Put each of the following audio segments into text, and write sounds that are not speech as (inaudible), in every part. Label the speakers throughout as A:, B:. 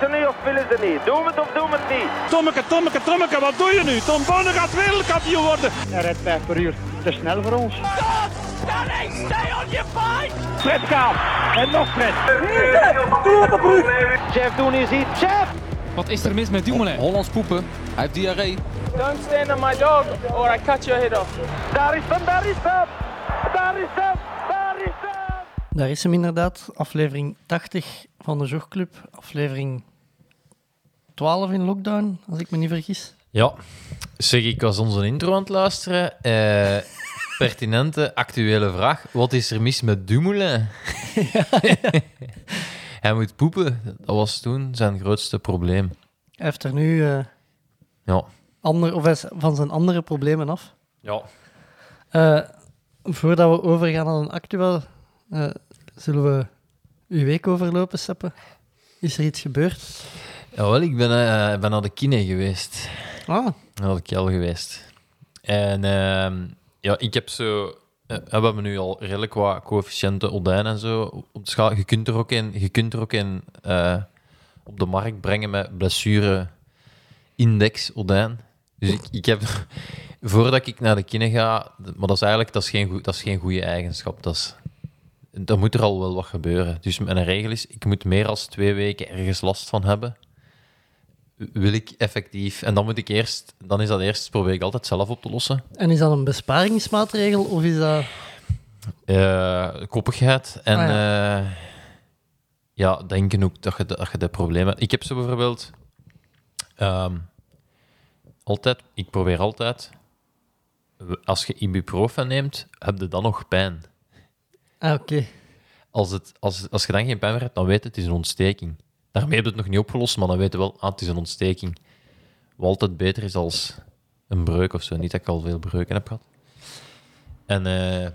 A: Willen ze nu of willen ze niet? Doen we het of doen we het niet?
B: Tommeke, Tommeke, Tommeke, wat doe je nu? Tom Bonne gaat wereldkampioen worden.
C: Hij rijdt 5 per uur. Te snel voor ons.
B: Fred Kaap. En nog Fred.
A: Chef, doen is iets. Chef!
D: Wat is er mis met Dumoulin?
E: Hollands poepen. Hij heeft diarree.
F: Don't stand on my dog or I cut your head off.
A: Daar is hem, daar is hem! Daar is hem, daar is hem!
G: Daar is hem inderdaad. Aflevering 80 van de Jogclub. Aflevering 12 in lockdown, als ik me niet vergis.
H: Ja, zeg, ik was onze intro aan het luisteren. Eh, (laughs) pertinente, actuele vraag. Wat is er mis met Dumoulin? (laughs) Hij moet poepen. Dat was toen zijn grootste probleem.
G: Hij heeft er nu eh,
H: Ja.
G: ander, of hij is van zijn andere problemen af.
H: Ja.
G: Eh, voordat we overgaan aan een actueel, zullen we uw week overlopen, Seppe? Is er iets gebeurd?
H: Jawel, ik ben, eh, ben naar de kine geweest.
G: Ah,
H: Naar de kel geweest. En ehm, ja, ik heb zo... eh, we hebben nu al redelijk wat coëfficiënten Odijn en zo op de schaal. Je kunt er ook in, je kunt er ook in eh, op de markt brengen met blessure index Odijn. Dus ik, ik heb... (laughs) Voordat ik naar de kine ga... Maar dat is eigenlijk dat is geen, dat is geen goede eigenschap. Dat is, dan moet er al wel wat gebeuren. Dus mijn regel is, ik moet meer dan twee weken ergens last van hebben wil ik effectief. En dan moet ik eerst, dan is dat eerst, probeer ik altijd zelf op te lossen.
G: en is dat een besparingsmaatregel of is dat...
H: Eh, koppigheid en
G: Ah,
H: ja. ja, denken ook dat je, de- dat je de problemen. Ik heb zo bijvoorbeeld ehm, altijd, ik probeer altijd, als je ibuprofen neemt, heb je dan nog pijn.
G: Ah, oké.
H: Als, het, als, als je dan geen pijn meer hebt, dan weet je het is een ontsteking. Daarmee heb je het nog niet opgelost, maar dan weet je wel, ah, het is een ontsteking. Wat altijd beter is als een breuk of zo. Niet dat ik al veel breuken heb gehad. En eh,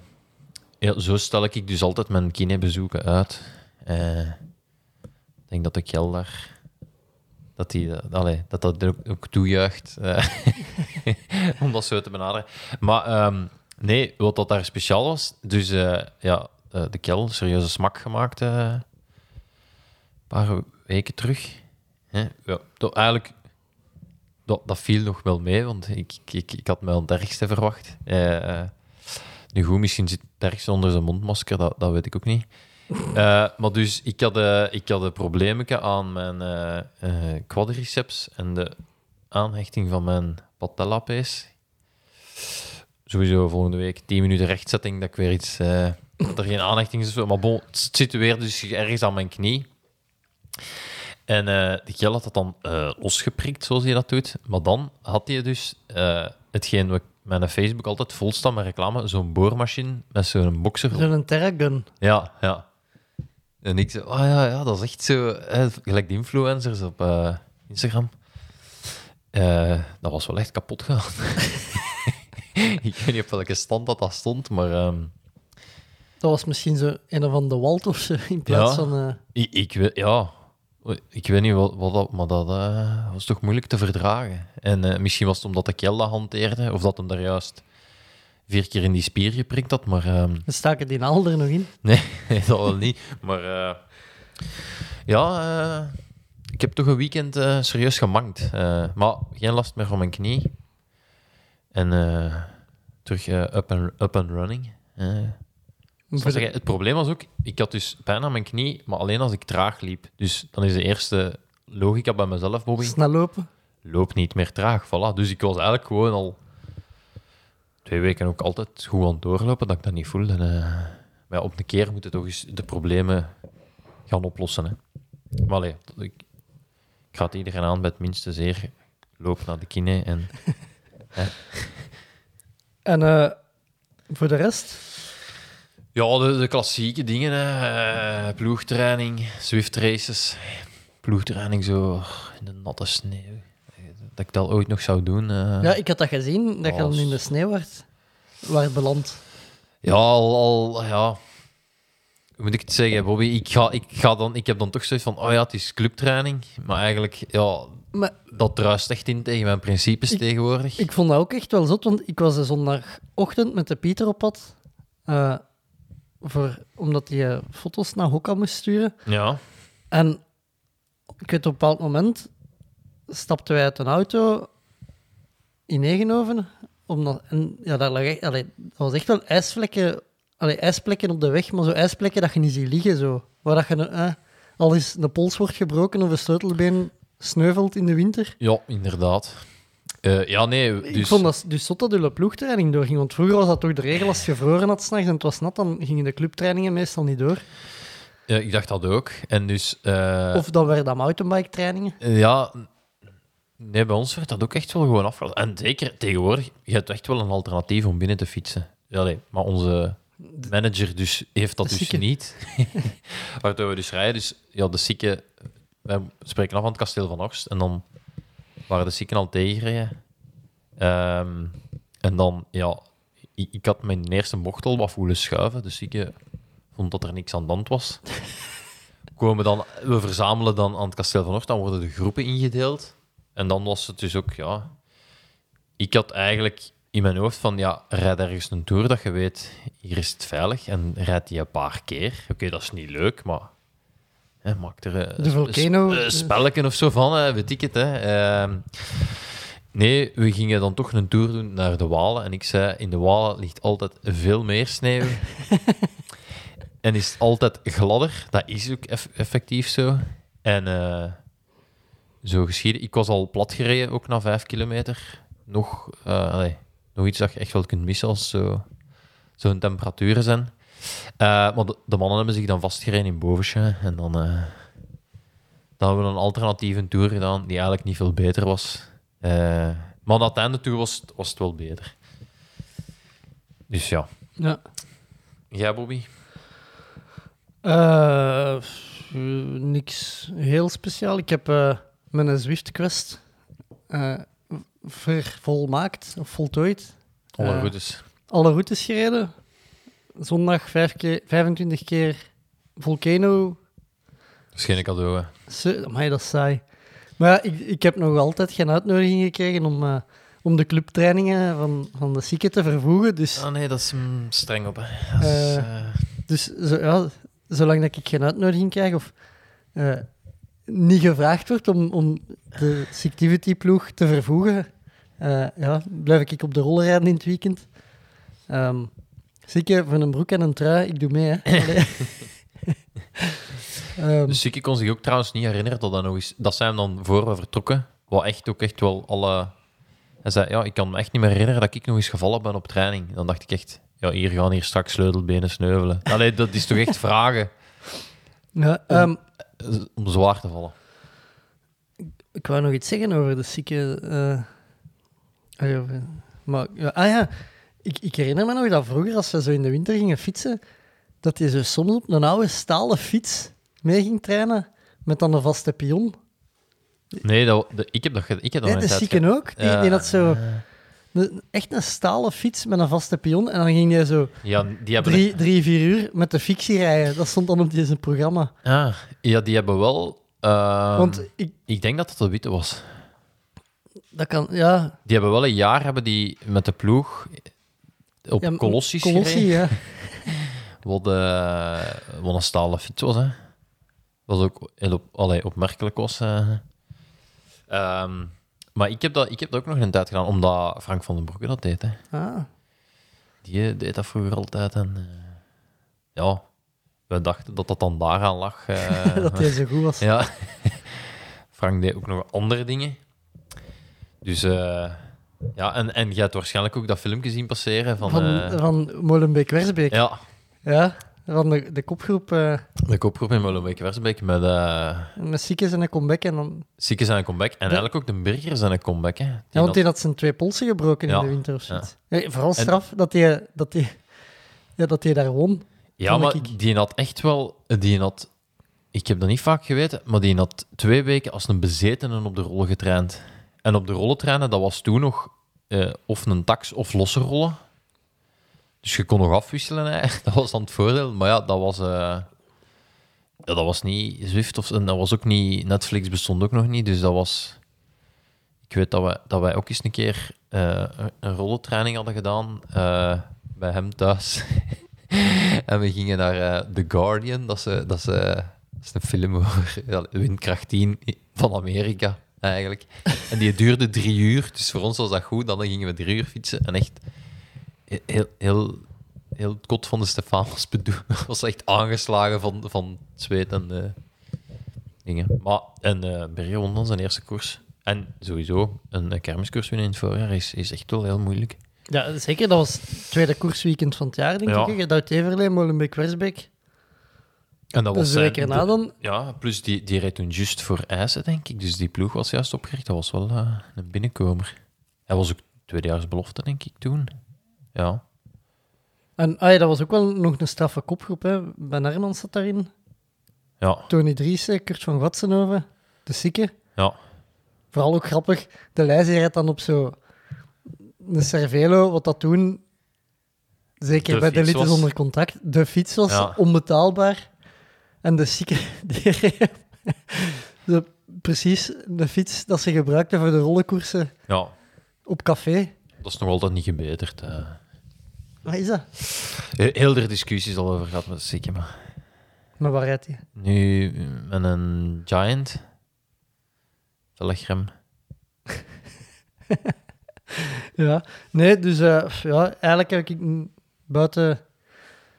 H: ja, zo stel ik dus altijd mijn kinebezoeken uit. Eh, ik denk dat de Kjell daar... Dat, die, eh, allee, dat dat ook, ook toejuicht. (laughs) om dat zo te benaderen. Maar ehm, nee, wat dat daar speciaal was... Dus ja, eh, de Kel, serieuze smak gemaakt eh, een paar weken terug. Hè? Ja, dat, eigenlijk, dat, dat viel nog wel mee, want ik, ik, ik had me al het ergste verwacht. Eh, nu goed, misschien zit het ergste onder zijn mondmasker, dat, dat weet ik ook niet. Maar dus, ik had, ik had een probleempje aan mijn quadriceps en de aanhechting van mijn patellapees. Sowieso volgende week 10 minuten rechtzetting, dat ik weer iets... eh, dat er geen aanhechting is. Maar bon, het situeerde dus ergens aan mijn knie. En eh de Kjell had dat dan eh, losgeprikt, zoals hij dat doet. Maar dan had hij dus eh, hetgeen wat mijn Facebook altijd vol staat met reclame, zo'n boormachine met zo'n boxer.
G: Zo'n Terragun.
H: Ja, ja. En ik zei, oh ja, ja, dat is echt zo, hè, gelijk de influencers op eh, Instagram. Eh, dat was wel echt kapot gegaan. (laughs) ik weet niet op welke stand dat, dat stond, maar ehm,
G: Dat was misschien zo een of andere of zo, in plaats
H: Ja.
G: van... eh,
H: ik, ik weet, ja, ik weet niet wat, wat dat, maar dat eh, was toch moeilijk te verdragen. En eh, misschien was het omdat de Kjell dat hanteerde, of dat hem daar juist vier keer in die spier geprikt had, maar... ehm,
G: we staken die naal er nog in. (laughs)
H: Nee, dat wel niet. Maar ja, ik heb toch een weekend serieus gemankt. Maar geen last meer van mijn knie. En terug up, and, up and running. Het probleem was ook, ik had dus pijn aan mijn knie, maar alleen als ik traag liep. Dus dan is de eerste logica bij mezelf, Bobby,
G: Snel lopen.
H: loop niet meer traag. Voilà. Dus ik was eigenlijk gewoon al twee weken ook altijd goed aan het doorlopen, dat ik dat niet voelde. En, eh, maar ja, op een keer moeten toch eens de problemen gaan oplossen. Hè. Maar allee, ik, ik ga het iedereen aan bij het minste zeer. Loop naar de kine en... (laughs)
G: En eh, voor de rest?
H: Ja, de, de klassieke dingen. Hè. Eh, ploegtraining, Swift races. Ploegtraining zo in de natte sneeuw. Dat ik dat ooit nog zou doen. eh.
G: Ja, ik had dat gezien, dat je dan in de sneeuw werd, werd beland.
H: Ja, al, al ja. Hoe moet ik het zeggen, Bobby? Ik, ga, ik, ga dan, ik heb dan toch zoiets van, oh ja, het is clubtraining. Maar eigenlijk, ja,
G: Maar
H: dat druist echt in tegen mijn principes
G: Ik-
H: tegenwoordig.
G: ik vond dat ook echt wel zot, want ik was de zondagochtend met de Pieter op pad. eh, voor, omdat hij foto's naar Hokka moest sturen.
H: ja,
G: En ik weet op een bepaald moment stapten wij uit een auto in Egenoven. Omdat, en ja, daar lag echt, allee, dat was echt wel ijsvlekken, allee, ijsplekken op de weg, maar zo ijsplekken dat je niet ziet liggen. Zo. Waar dat je, eh, al is de pols wordt gebroken of een sleutelbeen sneuvelt in de winter.
H: Ja, inderdaad. Eh, ja, nee, dus...
G: Ik vond dat dus zot dat de ploegtraining doorging. Want vroeger was dat toch de regel als het gevroren had s'nachts en het was nat, dan gingen de clubtrainingen meestal niet door.
H: Ja, ik dacht dat ook. En dus... eh,
G: Of dan werden dat mountainbike trainingen.
H: Ja, nee, bij ons werd dat ook echt wel gewoon afgelast. En zeker tegenwoordig, je hebt echt wel een alternatief om binnen te fietsen. Ja, nee, maar onze manager dus heeft dat
G: De
H: dus niet. (laughs) Waardoor we dus rijden. Dus ja, de Sikke... Wij spreken af van het kasteel van Orst. En dan waren de Sikken al tegengereden. Ehm, en dan, ja... Ik, ik had mijn eerste bocht al wat voelen schuiven. De Sikke vond dat er niks aan de hand was. (laughs) Komen dan, we verzamelen dan aan het kasteel van Orst. Dan worden de groepen ingedeeld. En dan was het dus ook, ja... Ik had eigenlijk in mijn hoofd van, ja, rijd ergens een tour dat je weet, hier is het veilig. En rijd die een paar keer. Oké, dat is niet leuk, maar... Hè, maak er eh,
G: De Volcano,
H: een spelletje of zo van, hè, weet ik het. Hè. Ehm, nee, we gingen dan toch een tour doen naar de Walen. En ik zei, in de Walen ligt altijd veel meer sneeuw. (laughs) en is het altijd gladder. Dat is ook eff- effectief zo. En eh, zo geschieden. Ik was al plat gereden, ook na vijf kilometer. Nog, eh, allee, nog iets dat je echt wel kunt missen als zo, zo'n temperaturen zijn. Eh, maar de, de mannen hebben zich dan vastgereden in Bovensje. En dan, eh, dan hebben we een alternatieve tour gedaan die eigenlijk niet veel beter was. Eh, maar aan het einde toe was, het- was het wel beter. Dus ja.
G: Ja.
H: Jij, Bobby?
G: Niks heel speciaal. Ik heb mijn Zwift Quest vervolmaakt, of voltooid.
H: Alle goedes.
G: Alle routes gereden. Zondag vijf keer, 25 keer Volcano.
H: Dat is geen cadeau, hè.
G: Amai, dat is saai. Maar ja, ik, ik heb nog altijd geen uitnodiging gekregen om, eh, om de clubtrainingen van, van de Sieke te vervoegen. Dus,
H: Ah nee, dat is mm, streng op. Hè. Dat is,
G: Eh,
H: eh,
G: dus zo, ja, zolang dat ik geen uitnodiging krijg of eh, niet gevraagd wordt om, om de Sictivity-ploeg te vervoegen, eh, ja, blijf ik op de rollen rijden in het weekend. Ehm Sieke, van een broek en een trui, ik doe mee. Hè. (laughs) (laughs) Ehm,
H: Dus Sikkie kon zich ook trouwens niet herinneren dat dat nog eens... Dat zijn dan voor we vertrokken. Wat echt ook echt wel alle... Hij zei, ja, ik kan me echt niet meer herinneren dat ik nog eens gevallen ben op training. Dan dacht ik echt, ja, hier gaan hier straks sleutelbenen sneuvelen. (laughs) Allee, dat is toch echt vragen
G: ja, ehm,
H: eh, om zwaar te vallen.
G: Ik wou nog iets zeggen over de zieke. eh, maar, ja, ah ja, ik, ik herinner me nog dat vroeger, als we zo in de winter gingen fietsen, dat je zo soms op een oude stalen fiets mee ging trainen met dan een vaste pion.
H: Nee, dat, de- ik heb dat, ik heb dat
G: Nee,
H: een
G: de zieken ook. Die,
H: Ja.
G: die had zo echt een stalen fiets met een vaste pion. En dan ging je zo
H: Ja, die hebben...
G: drie, drie, vier uur met de fictie rijden. Dat stond dan op deze programma.
H: Ah, ja, die hebben wel... ehm,
G: Want ik,
H: Ik denk dat het de witte was.
G: dat kan, ja.
H: Die hebben wel een jaar hebben die met de ploeg op
G: ja Colossi, ja. (laughs)
H: Wat, eh, wat een stalen fiets was, hè. Wat ook heel op, allee, opmerkelijk was. eh. Ehm, maar ik heb, dat, ik heb dat ook nog een tijd gedaan, omdat Frank van den Broeke dat deed. Hè.
G: Ah,
H: Die eh, deed dat vroeger altijd. En, ja, we dachten dat dat dan daaraan lag. (laughs)
G: dat hij zo goed was.
H: ja. (laughs) Frank deed ook nog andere dingen. Dus eh, ja, en, en je hebt waarschijnlijk ook dat filmpje zien passeren van...
G: Van,
H: eh,
G: van Molenbeek-Wersbeek.
H: ja,
G: Ja, van de, de kopgroep uh,
H: de kopgroep in Molenbeek-Wersbeek met uh,
G: met Siekes en een comeback. En dan...
H: Zijn een comeback. En eigenlijk ook de Burgers zijn een comeback. Hè. Die
G: Ja, want
H: had-
G: die had zijn twee polsen gebroken
H: Ja,
G: in de winter of zoiets. Ja, vooral straf dat hij dat die, ja, dat die daar won.
H: ja, maar
G: ik.
H: die had echt wel... Die had, ik heb dat niet vaak geweten, maar die had twee weken als een bezetene op de rollen getraind. En op de rollen trainen, dat was toen nog eh, of een tax of losse rollen. Dus je kon nog afwisselen, hè. (laughs) dat was dan het voordeel. Maar ja, dat was, eh, dat was niet Zwift of en dat was ook niet. Netflix bestond ook nog niet, dus dat was. Ik weet dat wij, dat wij ook eens een keer eh, een- rollentraining hadden gedaan bij hem thuis. (laughs) en we gingen naar The Guardian, dat ze, dat ze Dat is een film over windkracht 10 van Amerika, eigenlijk. En die duurde drie uur, dus voor ons was dat goed. Dan gingen we drie uur fietsen. En echt heel, heel, heel het kot van de Stefan was, (laughs) was echt aangeslagen van, van zweet en dingen. Maar, en eh Berger won dan zijn eerste koers. En sowieso, een, kermiskoers winnen in het voorjaar is, is echt wel heel moeilijk.
G: Ja, zeker. Dat was het tweede koersweekend van het jaar, denk
H: Ja.
G: ik. hè. Duit-Everlee, Molenbeek-Wersbeek.
H: En dat
G: Dus de
H: zijn-
G: week erna dan...
H: Ja, plus die, die reed toen juist voor IJssen, denk ik. Dus die ploeg was juist opgericht. Dat was wel eh, een binnenkomer. Hij was ook tweedejaarsbelofte, denk ik, toen. Ja.
G: En ah ja, dat was ook wel nog een straffe kopgroep. Hè. Ben Hermans zat daarin.
H: Ja,
G: Tony Driessen, Kurt van Watsenhoven, de Sikke.
H: ja.
G: Vooral ook grappig, de lijst rijdt dan op zo een Cervelo, wat dat toen, zeker
H: De
G: bij de
H: was.
G: zonder contact, de fiets was
H: Ja.
G: onbetaalbaar. En de Sikke, (laughs) die de, precies de fiets dat ze gebruikten voor de rollenkoersen
H: ja.
G: op café.
H: Dat is nog altijd niet gebeterd. eh.
G: Wat is dat?
H: He- Heel er discussies al over gehad met Sikke, maar...
G: Maar waar rijdt hij?
H: Nu met een Giant. Velgrem. (laughs)
G: Ja, nee, dus eh, ja, eigenlijk heb ik buiten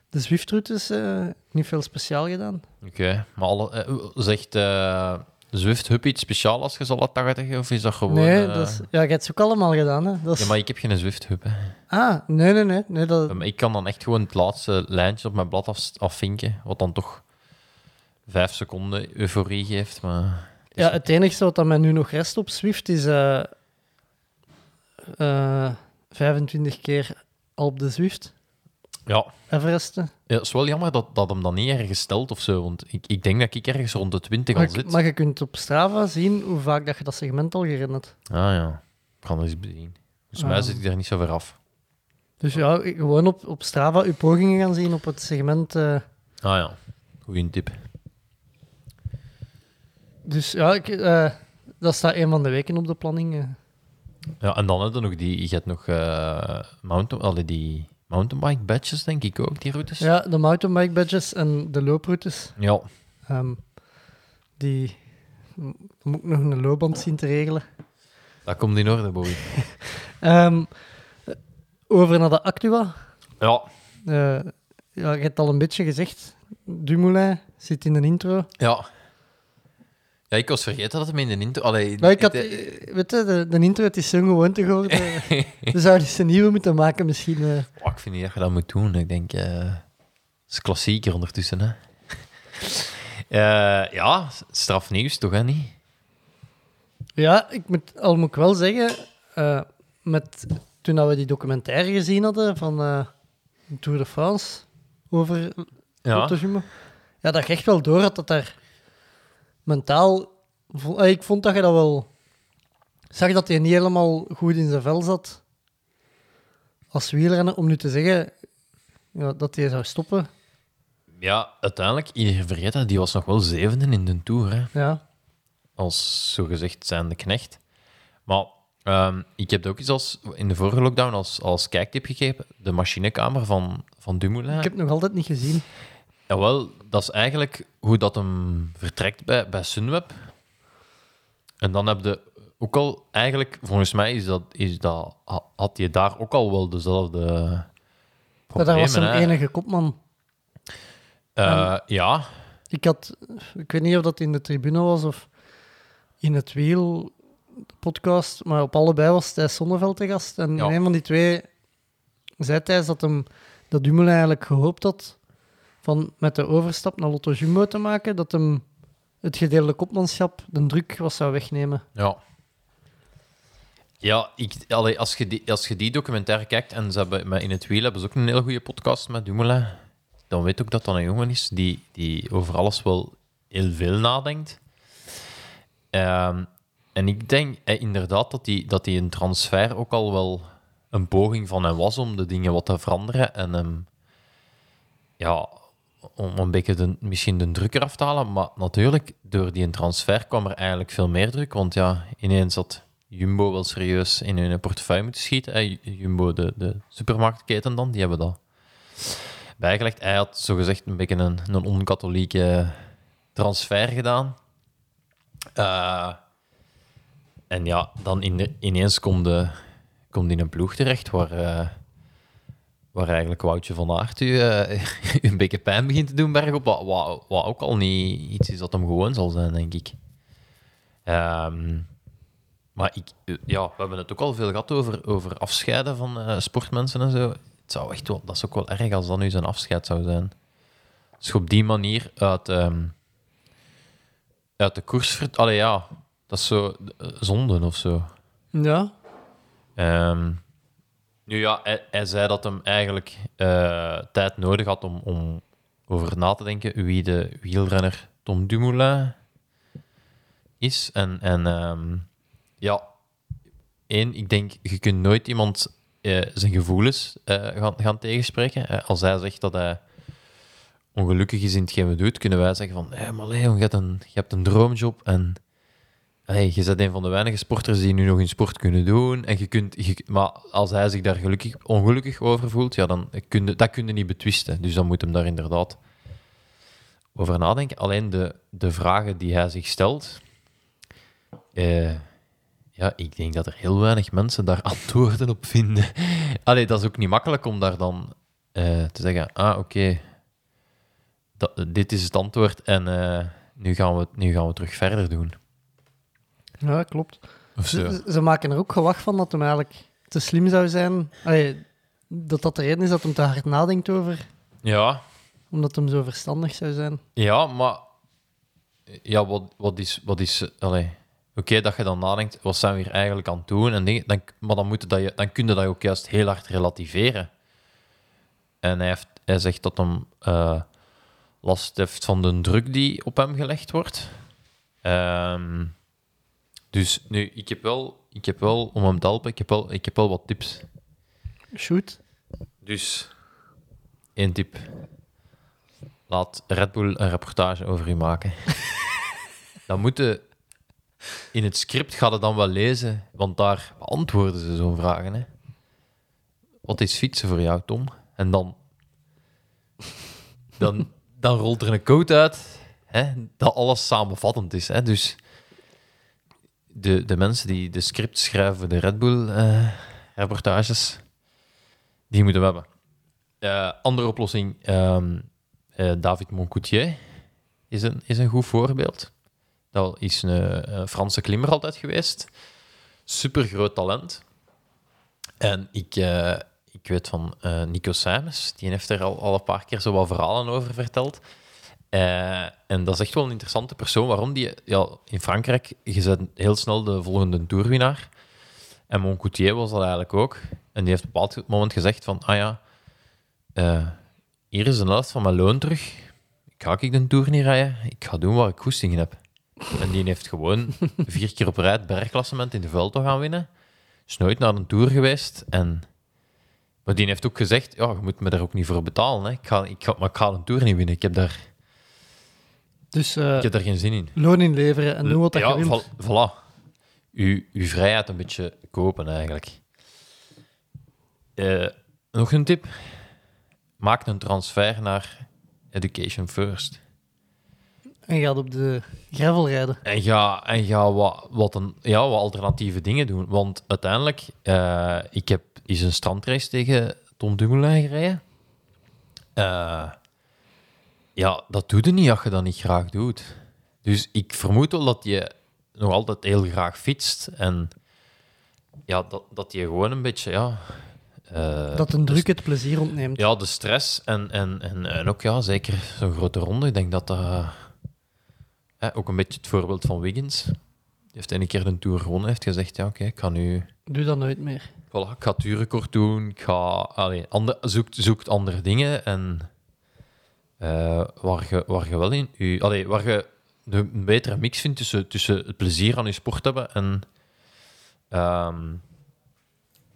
G: de Zwift-routes eh, niet veel speciaal gedaan.
H: Oké, maar alle, eh, zegt eh Zwift Hub iets speciaal als je zal dat 80 of is dat gewoon...
G: nee,
H: eh,
G: dat is, ja, je hebt het ook allemaal gedaan. Hè? Dat is,
H: Ja, maar ik heb geen Zwift Hub, hè.
G: Ah, nee, nee, nee. nee dat,
H: Ik kan dan echt gewoon het laatste lijntje op mijn blad af, afvinken, wat dan toch vijf seconden euforie geeft. Maar
G: ja, het enige wat mij nu nog rest op Zwift is eh 25 keer Alp de Zwift.
H: Ja,
G: Everesten.
H: ja, het is wel jammer dat, dat hem dan niet ergens stelt of zo, want ik, ik denk dat ik ergens rond de 20 al
G: Maar,
H: zit.
G: maar je kunt op Strava zien hoe vaak dat je dat segment al gereden hebt.
H: Ah ja, ik kan dat eens bezien. Volgens mij
G: Ah.
H: zit ik daar niet zo ver af.
G: Dus ja, gewoon op, op Strava je pogingen gaan zien op het segment. eh,
H: Ah ja, goeie tip.
G: dus ja, ik, eh, dat staat een van de weken op de planning. eh.
H: Ja, en dan heb je nog die, je hebt nog eh mountain, allee, die mountainbike badges, denk ik ook, die routes.
G: Ja, de mountainbike badges en de looproutes.
H: ja.
G: ehm, die moet ik nog een loopband zien te regelen.
H: dat komt in orde, boy. (laughs)
G: Ehm, over naar de Actua.
H: Ja,
G: Eh, ja, je hebt al een beetje gezegd. Dumoulin zit in de intro.
H: ja. Ja, ik was vergeten dat hem in de intro... Allee,
G: Maar ik had,
H: ik-
G: eh, weet je, de, de intro het is zo'n gewoonte geworden. We zouden eens een nieuwe moeten maken misschien. eh.
H: Oh, ik vind niet dat je dat moet doen. Ik denk, eh dat is klassieker ondertussen, hè. (laughs) Eh, ja, strafnieuws toch, hè, niet?
G: Ja, ik moet, al moet ik wel zeggen, eh, met, toen we die documentaire gezien hadden van eh, Tour de France over
H: Ja,
G: ja, dat je echt wel door had dat daar mentaal... eh, Ik vond dat je dat wel... zag dat hij niet helemaal goed in zijn vel zat als wielrenner, om nu te zeggen ja, dat hij zou stoppen.
H: ja uiteindelijk, je vergeet dat, die was nog wel zevende in de Tour, hè.
G: Ja,
H: Als zogezegd zijnde knecht. Maar ehm, ik heb ook eens als, in de vorige lockdown als, als kijktip gegeven, de machinekamer van, van Dumoulin.
G: ik heb het nog altijd niet gezien.
H: Jawel, dat is eigenlijk hoe dat hem vertrekt bij, bij Sunweb. En dan heb je ook al, eigenlijk, volgens mij is dat, is dat, ha- had je daar ook al wel dezelfde problemen.
G: dat was zijn enige kopman.
H: Eh, ja,
G: Ik had, ik weet niet of dat in de tribune was of in het wiel podcast, maar op allebei was Thijs Zonneveld te gast. En
H: Ja.
G: in een van die twee zei Thijs dat, hem, dat Dumoulin eigenlijk gehoopt had van met de overstap naar Lotto Jumbo te maken, dat hem het gedeelde kopmanschap de druk was zou wegnemen.
H: Ja. Ja, als, je die, als je die documentaire kijkt, en ze hebben, in het wiel hebben ze ook een heel goede podcast met Dumoulin, dan weet ook dat dat een jongen is die, die over alles wel heel veel nadenkt. Ehm, en ik denk eh, inderdaad dat die, dat die een transfer ook al wel een poging van hem was om de dingen wat te veranderen en hem ja, om een beetje de, misschien de druk eraf te halen. Maar natuurlijk, door die transfer kwam er eigenlijk veel meer druk. Want ja, ineens had Jumbo wel serieus in hun portefeuille moeten schieten. Jumbo, de, de supermarktketen dan, die hebben dat bijgelegd. Hij had zogezegd een beetje een, een onkatholieke transfer gedaan. Eh, en ja, dan in de, ineens komt komt in een ploeg terecht waar, eh, waar eigenlijk Woutje van Aert u, eh, (laughs) een beetje pijn begint te doen bergop. Wat, wat, wat ook al niet iets is dat hem gewoon zal zijn, denk ik. Ehm, maar ik, eh, ja, we hebben het ook al veel gehad over, over afscheiden van eh, sportmensen en zo. Het zou echt wel, dat is ook wel erg als dat nu zijn afscheid zou zijn. Je op die manier uit, ehm, uit de koers... Allee, ja, dat is zo zonde of zo.
G: Ja,
H: Ehm, nu ja, hij, zei dat hem eigenlijk eh, tijd nodig had om, om over na te denken wie de wielrenner Tom Dumoulin is. En, en ehm, ja, één, ik denk, je kunt nooit iemand eh, zijn gevoelens eh, gaan, gaan tegenspreken. Als hij zegt dat hij ongelukkig is in hetgeen we doet, kunnen wij zeggen van, hé, maar Leon, je hebt een, je hebt een droomjob en hey, je bent een van de weinige sporters die nu nog in sport kunnen doen. En je kunt, maar als hij zich daar gelukkig, ongelukkig over voelt, ja, dan dat kun je niet betwisten. Dus dan moet hem daar inderdaad over nadenken. Alleen de, de vragen die hij zich stelt, eh, ja, ik denk dat er heel weinig mensen daar (laughs) antwoorden op vinden. Allee, dat is ook niet makkelijk om daar dan eh, te zeggen, ah, oké, dit is het antwoord en eh, nu, gaan we, nu gaan we terug verder doen.
G: Ja klopt. Ze, ze maken er ook gewacht van dat hem eigenlijk te slim zou zijn. Allee, dat dat de reden is dat hem te hard nadenkt over,
H: Ja,
G: omdat hem zo verstandig zou zijn.
H: ja, maar ja, wat, wat is, wat is, allee, oké dat je dan nadenkt, wat zijn we hier eigenlijk aan het doen? En dingen, dan, maar dan, moet dat je, dan kun je dat ook juist heel hard relativeren. En hij, heeft, hij zegt dat hem eh, last heeft van de druk die op hem gelegd wordt. Ehm, dus nu, ik heb, wel, ik heb wel, om hem te helpen, ik heb wel, ik heb wel wat tips.
G: Shoot.
H: Dus, één tip. Laat Red Bull een reportage over u maken. (laughs) dan moeten... In het script gaat het dan wel lezen, want daar beantwoorden ze zo'n vragen. Hè. Wat is fietsen voor jou, Tom? En dan... Dan, dan rolt er een code uit, hè, dat alles samenvattend is. Hè. Dus de, de mensen die de script schrijven voor de Red Bull-reportages, die moeten we hebben. Eh, andere oplossing, ehm, eh, David Moncoutier is een, is een goed voorbeeld. Dat is een, Franse klimmer altijd geweest. Super groot talent. En ik, eh, ik weet van eh, Nico Simons, die heeft er al, al een paar keer zo wat verhalen over verteld. Eh, en dat is echt wel een interessante persoon. Waarom die, ja, in Frankrijk, je bent heel snel de volgende toerwinnaar. En Moncoutier was dat eigenlijk ook. En die heeft op een bepaald moment gezegd van, ah ja, eh, hier is de helft van mijn loon terug. Ik ga ik de Tour niet rijden. Ik ga doen waar ik goesting in heb. En die heeft gewoon (laughs) vier keer op rij het bergklassement in de Vuelto gaan winnen. Is nooit naar een Tour geweest. En... Maar die heeft ook gezegd, ja, je moet me daar ook niet voor betalen. Hè. Ik, ga, ik, ga, maar ik ga een Tour niet winnen. Ik heb daar,
G: Dus eh,
H: ik heb daar geen zin in.
G: loon inleveren en doen wat
H: ja,
G: je wilt.
H: val- voilà. Uw, uw vrijheid een beetje kopen, eigenlijk. Eh, nog een tip. Maak een transfer naar Education First.
G: En gaat op de gravel rijden.
H: En ga, en ga wat, wat, een, ja, wat alternatieve dingen doen. Want uiteindelijk, eh, ik heb eens een strandrace tegen Tom Dumoulin gereden. Eh, ja, dat doe je niet als je dat niet graag doet. Dus ik vermoed wel dat je nog altijd heel graag fietst. En ja, dat, dat je gewoon een beetje, ja... eh,
G: Dat een druk het plezier ontneemt.
H: ja, de stress en, en, en, en ook ja, zeker zo'n grote ronde. Ik denk dat dat eh, eh, ook een beetje het voorbeeld van Wiggins. Die heeft een keer een Tour gewonnen, heeft gezegd, ja oké, ik ga nu...
G: Doe dat nooit meer.
H: Voilà, ik ga het uurrecord doen, ik ga... Allee, ander, zoekt, zoekt andere dingen en eh, waar, je, waar je wel in... Allee, waar je een betere mix vindt tussen, tussen het plezier aan je sport hebben en... ehm,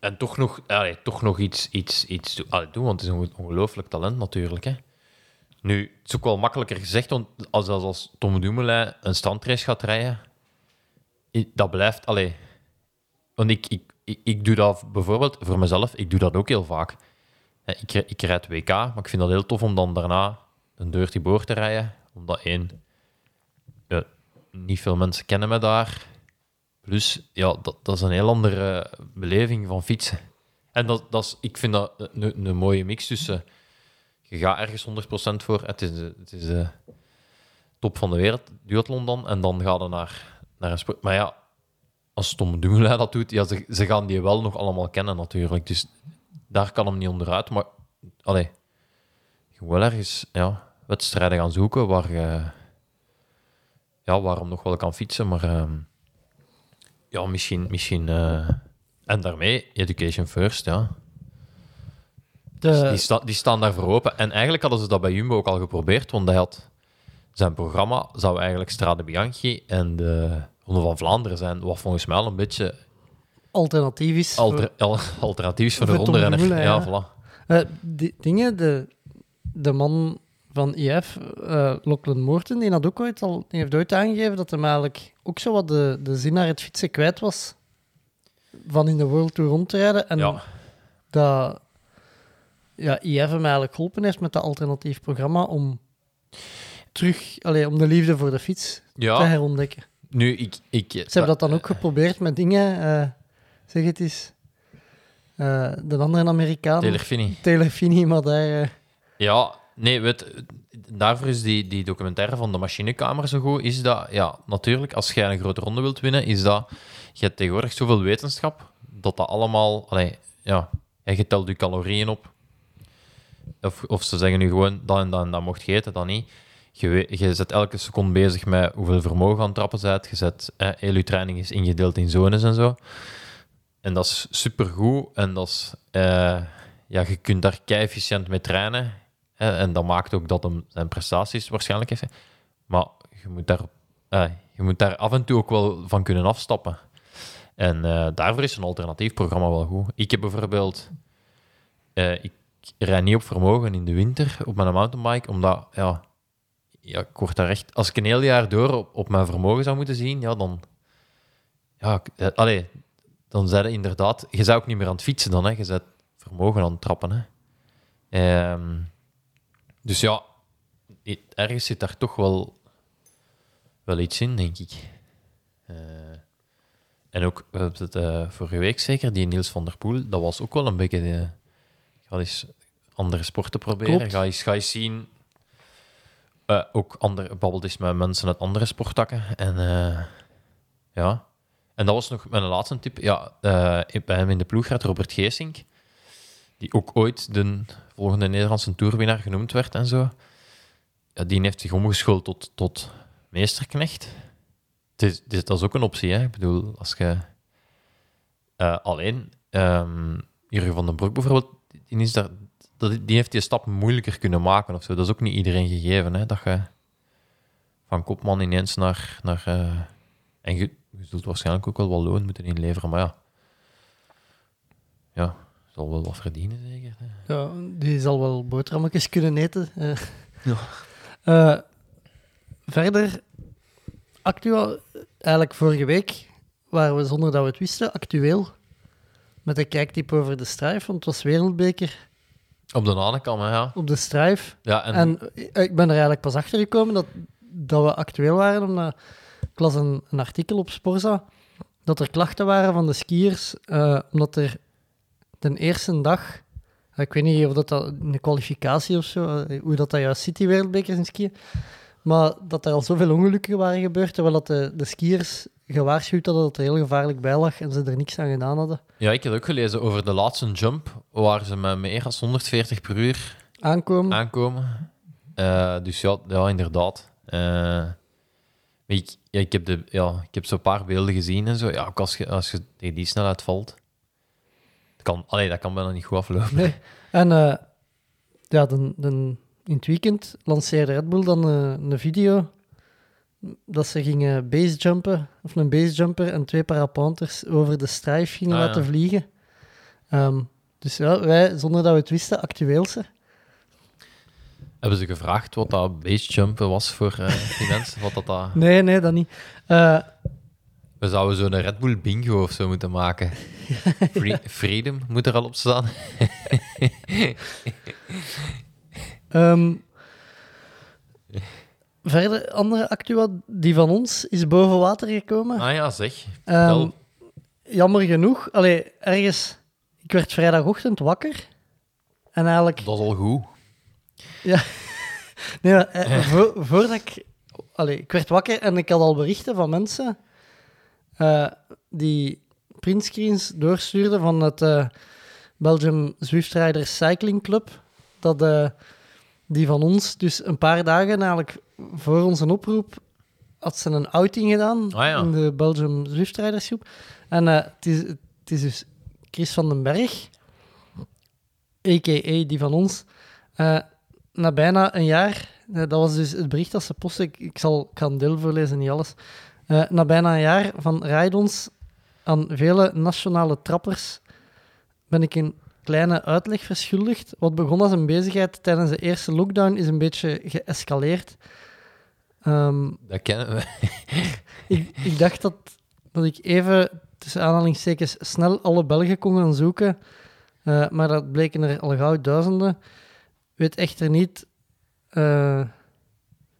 H: en toch nog, allee, toch nog iets, iets, iets allee, doen, want het is een ongelooflijk talent natuurlijk. Hè. Nu, het is ook wel makkelijker gezegd, als, als, als Tom Dumoulin een standrace gaat rijden, dat blijft... Allee, want ik, ik, ik, ik doe dat bijvoorbeeld voor mezelf, ik doe dat ook heel vaak. Ik, ik rijd WK, maar ik vind dat heel tof om dan daarna een Dirty Board te rijden. Omdat één, niet veel mensen kennen me daar. Plus, ja, dat, dat is een heel andere beleving van fietsen. En dat, dat is, ik vind dat een, een mooie mix tussen... Je gaat ergens 100% voor. Het is, het is de top van de wereld, duathlon dan. En dan ga je naar, naar een sport. Maar ja, als Tom Dumoulin dat doet, ja, ze, ze gaan die wel nog allemaal kennen natuurlijk. Dus daar kan hem niet onderuit. Maar, allee, je ergens ja, wedstrijden gaan zoeken waar je ja, waarom nog wel kan fietsen, maar ehm, ja, misschien, misschien eh, en daarmee education first, ja.
G: De,
H: Die, sta, die staan daarvoor open. En eigenlijk hadden ze dat bij Jumbo ook al geprobeerd, want hij had zijn programma zou eigenlijk Strade Bianchi en de Ronde van Vlaanderen zijn, wat volgens mij al een beetje
G: alternatief is.
H: alter, al- alternatief is voor de
G: voor. Dumoulin,
H: Ja,
G: ja.
H: voilà.
G: Eh, die dingen, de, de man van IF, eh Lachlan Moorten, die, had ook ooit al, die heeft ooit aangegeven dat hij eigenlijk ook zo wat de, de zin naar het fietsen kwijt was. Van in de World Tour rond te rijden. En
H: Ja.
G: dat ja, IF hem eigenlijk geholpen heeft met dat alternatief programma om terug, allee, om de liefde voor de fiets te herontdekken.
H: nu, ik... ik
G: Ze hebben dat dan ook geprobeerd met dingen, eh, zeg het eens, eh, de andere Amerikaan,
H: Taylor Finney.
G: Taylor Finney, maar daar... eh,
H: Ja, nee, weet, daarvoor is die, die documentaire van de machinekamer zo goed. Is dat, ja, natuurlijk, als jij een grote ronde wilt winnen, is dat, je hebt tegenwoordig zoveel wetenschap, dat dat allemaal, allee, ja, je telt je calorieën op. Of, of ze zeggen nu gewoon, dat en dat mocht je eten, dat niet. Je, je zet elke seconde bezig met hoeveel vermogen aan het trappen bent. Je zet, eh, heel je training is ingedeeld in zones en zo. En dat is supergoed. En dat is, eh, ja, je kunt daar kei efficiënt mee trainen. En dat maakt ook dat hem zijn prestaties waarschijnlijk heeft. Maar je moet daar, eh, je moet daar af en toe ook wel van kunnen afstappen. En eh, daarvoor is een alternatief programma wel goed. Ik heb bijvoorbeeld... eh, ik rijd niet op vermogen in de winter op mijn mountainbike, omdat... Ja, ja, ik daar echt... Als ik een heel jaar door op, op mijn vermogen zou moeten zien, ja, dan... Ja, allee, dan zei je inderdaad... Je zou ook niet meer aan het fietsen dan, hè. Je bent vermogen aan het trappen, hè. Ehm, dus ja, ergens zit daar toch wel, wel iets in, denk ik. Eh, en ook, we hebben het eh, vorige week zeker, die Niels van der Poel, dat was ook wel een beetje... de ga eens andere sporten proberen.
G: Klopt.
H: Ga eens, ga eens zien... eh, ook andere, babbelt eens met mensen uit andere sporttakken. En ja... En dat was nog mijn laatste tip. Ja, bij hem in de ploeg gaat Robert Geesink, die ook ooit de volgende Nederlandse toerwinnaar genoemd werd en zo. Ja, die heeft zich omgeschoold tot, tot meesterknecht. Het is, dat is ook een optie, hè. Ik bedoel, als je... eh, alleen, ehm Jurgen van den Broek bijvoorbeeld, die, is daar, die heeft die stap moeilijker kunnen maken of zo. Dat is ook niet iedereen gegeven, hè. Dat je van kopman ineens naar... naar eh, en je, je zult waarschijnlijk ook wel wat loon moeten inleveren, maar ja. Ja, zal wel wat verdienen, zeker. hè.
G: Ja, die zal wel boterhammetjes kunnen eten.
H: Ja.
G: Eh, verder, actueel, eigenlijk vorige week waren we zonder dat we het wisten, actueel, met een kijktip over de strijf, want het was wereldbeker
H: Op de Hanekam, hè, ja.
G: op de strijf.
H: Ja, en,
G: En, ik ben er eigenlijk pas achter gekomen dat, dat we actueel waren, omdat ik las een, een artikel op Sporza dat er klachten waren van de skiers, eh, omdat er de eerste dag, ik weet niet of dat, de kwalificatie of zo, eh, hoe dat, dat juist zit, die wereldbekers in skiën, maar dat er al zoveel ongelukken waren gebeurd, terwijl dat de, de skiers gewaarschuwd hadden dat er heel gevaarlijk bij lag en ze er niks aan gedaan hadden.
H: ja, ik heb ook gelezen over de laatste jump, waar ze met meer dan 140 per uur
G: Aankomen.
H: aankomen. Eh, dus ja, ja inderdaad. Eh, ik, ja, ik, heb de, ja, ik heb zo'n paar beelden gezien en zo. Ja, ook als je, als je tegen die snelheid valt, kan, allee, dat kan bijna niet goed aflopen.
G: Nee. En eh, ja, de, de, in het weekend lanceerde Red Bull dan eh, een video dat ze gingen basejumpen, of een basejumper en twee parapenters over de strijf gingen
H: Ah, ja.
G: laten vliegen. Ehm, dus ja, wij, zonder dat we het wisten, actueelse.
H: Hebben ze gevraagd wat dat basejumpen was voor eh, die mensen? Wat dat, dat...
G: Nee, nee, dat niet.
H: We zouden zo'n Red Bull bingo of zo moeten maken. (laughs) Free- Freedom moet er al op staan.
G: Ehm, verder, andere actua, die van ons, is boven water gekomen.
H: Ah ja, zeg.
G: Ehm, jammer genoeg. Allee, ergens... Ik werd vrijdagochtend wakker. En eigenlijk...
H: Dat is al goed. (laughs)
G: Nee, maar, eh, vo- voordat ik... Allee, ik werd wakker en ik had al berichten van mensen eh, die printscreens doorstuurden van het eh, Belgium Zwift Riders Cycling Club. Dat eh, die van ons dus een paar dagen eigenlijk voor onze oproep had ze een outing gedaan
H: Ah, ja.
G: in de Belgium Zwift Riders groep. En het, is, het is dus Chris van den Berg, a.k.a. die van ons, na bijna een jaar, dat was dus het bericht dat ze postte, ik, ik, zal, ik een deel voorlezen, niet alles. Eh, na bijna een jaar van rijdons aan vele nationale trappers ben ik een kleine uitleg verschuldigd. Wat begon als een bezigheid tijdens de eerste lockdown is een beetje geëscaleerd. Ehm,
H: Dat kennen we. (laughs)
G: ik, ik dacht dat, dat ik even, tussen aanhalingstekens, snel alle Belgen kon gaan zoeken. Eh, maar dat bleken er al gauw duizenden. Weet echter niet... eh,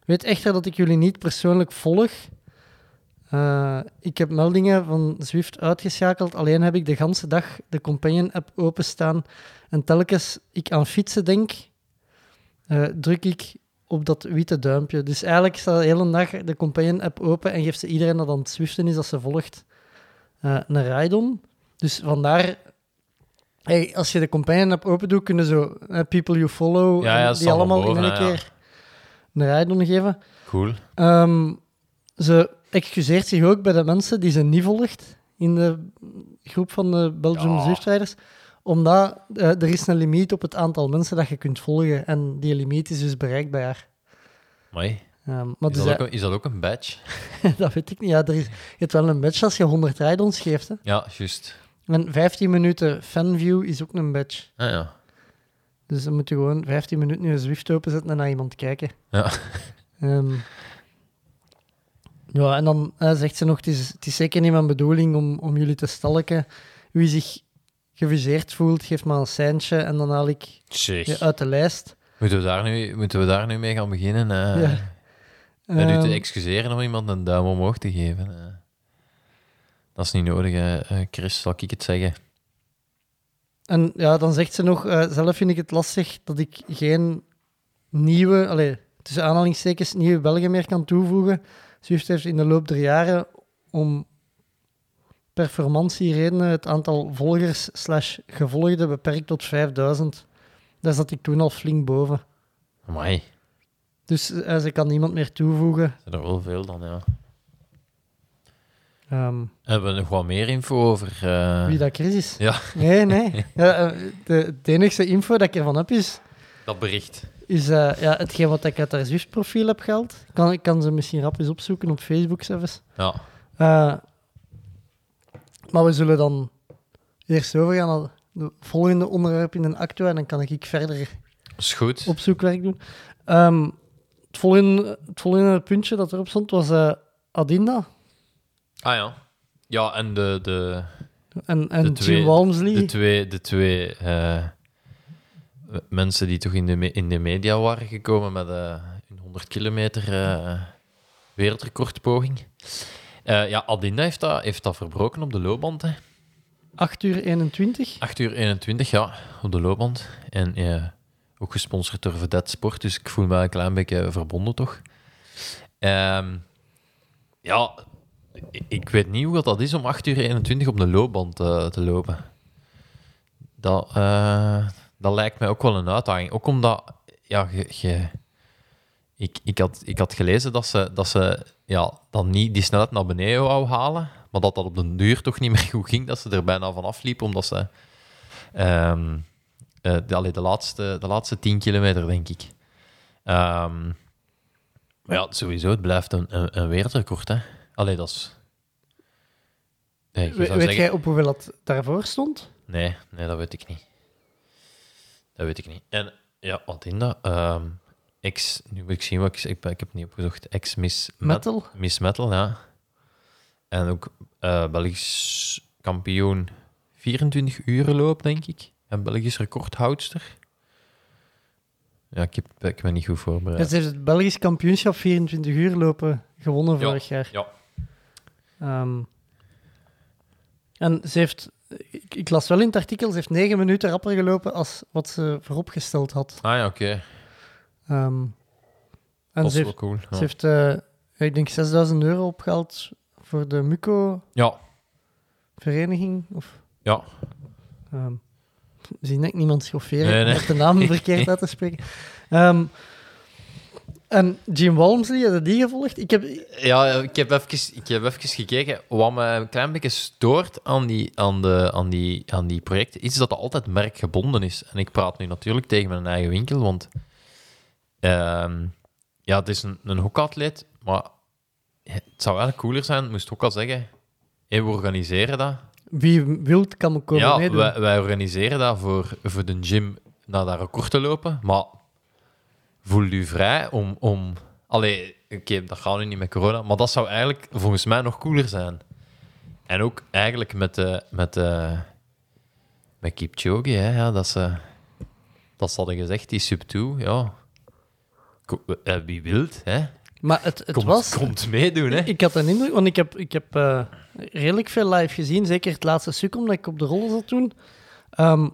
G: weet echter dat ik jullie niet persoonlijk volg. Eh, ik heb meldingen van Zwift uitgeschakeld. Alleen heb ik de ganse dag de Companion-app openstaan. En telkens ik aan fietsen denk, eh, druk ik op dat witte duimpje. Dus eigenlijk staat de hele dag de Companion-app open en geeft ze iedereen dat aan het Zwiften is dat ze volgt eh, een ride-on. Dus vandaar... Hey, als je de Companion-app open doet, kunnen zo people you follow
H: Ja, ja,
G: die allemaal
H: boven,
G: in één
H: ja.
G: keer een ride-on geven.
H: Cool.
G: Ehm, ze excuseert zich ook bij de mensen die ze niet volgt in de groep van de Belgium
H: Ja.
G: Zwift-rijders, omdat eh, er is een limiet op het aantal mensen dat je kunt volgen en die limiet is dus bereikt bij haar.
H: Mooi.
G: Maar
H: Is,
G: dus
H: dat
G: hij-
H: ook, een- is dat ook een badge? (laughs)
G: dat weet ik niet. Ja, er is, je hebt wel een badge als je 100 rijdons geeft. Hè.
H: Ja, juist.
G: En 15 minuten fanview is ook een badge.
H: Ah, ja.
G: Dus dan moet je gewoon 15 minuten je Zwift openzetten en naar iemand kijken.
H: Ja.
G: Ehm, ja, en dan eh, zegt ze nog, het is, het is zeker niet mijn bedoeling om, om jullie te stalken. Wie zich geviseerd voelt, geeft maar een seintje en dan haal ik
H: Zeg.
G: je uit de lijst.
H: Moeten, we daar nu, moeten we daar nu mee gaan beginnen? eh
G: Ja.
H: En u te
G: Ehm,
H: excuseren om iemand een duim omhoog te geven? eh. dat is niet nodig, hè. Eh, Chris, zal ik het zeggen?
G: En ja, dan zegt ze nog, eh, zelf vind ik het lastig dat ik geen nieuwe, allee, tussen aanhalingstekens, nieuwe Belgen meer kan toevoegen. Zwift heeft in de loop der jaren om performantieredenen het aantal volgers slash gevolgden beperkt tot 5000. Daar zat ik toen al flink boven.
H: Amai,
G: Dus eh, ze kan niemand meer toevoegen.
H: zijn er wel veel dan, ja.
G: Ehm,
H: Hebben we nog wat meer info over... eh,
G: wie dat Chris is?
H: Ja,
G: Nee, nee. (laughs) Ja, eh, de, de enige info dat ik ervan heb is,
H: dat bericht.
G: Is eh, ja, hetgeen wat ik uit haar Zwift-profiel heb gehaald. Kan, ik kan ze misschien rap eens opzoeken op Facebook zelfs.
H: Ja,
G: Eh, maar we zullen dan eerst overgaan naar het volgende onderwerp in een actua en dan kan ik verder
H: is goed.
G: opzoekwerk doen. Ehm, het, volgende, het volgende puntje dat erop stond was eh, Adinda
H: Ah ja. Ja, en de, de,
G: en, en
H: De
G: Jim
H: twee-
G: Walmsley.
H: de twee, de twee mensen die toch in de, in de media waren gekomen met eh, een 100 kilometer eh, wereldrecordpoging. Eh, ja, Adinda heeft dat, heeft dat verbroken op de loopband. Hè.
G: 8 uur 21.
H: 8 uur 21, ja, op de loopband. En ook gesponsord door Vedette Sport, dus ik voel me een klein beetje verbonden toch. Ehm, ja, ik- weet niet hoe dat is om 8 uur 21 op de loopband te lopen. Dat, dat lijkt mij ook wel een uitdaging. Ook omdat, ja, je, je- ik, ik, had, ik had gelezen dat ze, dat ze ja, dan niet die snelheid naar beneden wou halen, maar dat dat op den duur toch niet (laughs) meer goed ging, dat ze er bijna van afliepen, omdat ze eh, de, allee, de, laatste, de laatste 10 kilometer, denk ik. Ehm, maar ja, sowieso, het blijft een, een, een wereldrecord, hè. Allee, dat is... Nee,
G: We- weet
H: zeggen-
G: jij op hoeveel dat daarvoor stond?
H: Nee, nee, dat weet ik niet. Dat weet ik niet. En ja, wat in dat? ehm, ex, nu moet ik zien wat ik, ik, ik heb het niet opgezocht. Ex Miss Met-
G: Metal?
H: Miss Metal, ja. En ook eh Belgisch kampioen 24 uren loop, denk ik. En Belgisch recordhoudster. Ja, ik, heb, ik ben niet goed voorbereid.
G: ze heeft het Belgisch kampioenschap 24 uur lopen gewonnen
H: Ja.
G: vorig jaar.
H: Ja.
G: Ehm, en ze heeft, ik, ik las wel in het artikel, ze heeft negen minuten rapper gelopen als wat ze vooropgesteld had.
H: Ah ja, oké.
G: Ehm, en
H: Dat is
G: ze
H: wel
G: heeft,
H: cool.
G: ze heeft eh, ik denk 6000 euro opgehaald voor de MUCO-vereniging.
H: ja.
G: Of,
H: ja.
G: ehm, zie ik niemand schofferen
H: Nee, nee.
G: met de naam (laughs) verkeerd uit te spreken. Ehm, en Jim Walmsley, had je die gevolgd? Ik heb,
H: Ja, ik heb, even, ik heb even gekeken. Wat me een klein beetje stoort aan die, aan de, aan die, aan die projecten, is dat het altijd merkgebonden is. En ik praat nu natuurlijk tegen mijn eigen winkel, want ehm, ja, het is een, een hokatleet, maar het zou eigenlijk cooler zijn, moest ook al zeggen, hé, we organiseren dat.
G: wie wilt, kan me komen
H: ja,
G: meedoen.
H: wij, wij organiseren dat voor, voor de gym naar dat record te lopen, maar voel u vrij om... om allee, oké, dat gaat nu niet met corona, maar dat zou eigenlijk volgens mij nog cooler zijn. En ook eigenlijk met de... Met de met Kipchoge, hè, ja, dat ze... Dat ze hadden gezegd, die sub 2, ja... Eh, Wie wilt, hè?
G: Maar het, het
H: Komt,
G: was...
H: komt meedoen, hè?
G: Ik had een indruk, want ik heb, ik heb eh, redelijk veel live gezien, zeker het laatste stuk, omdat ik op de rol zat toen. Ehm,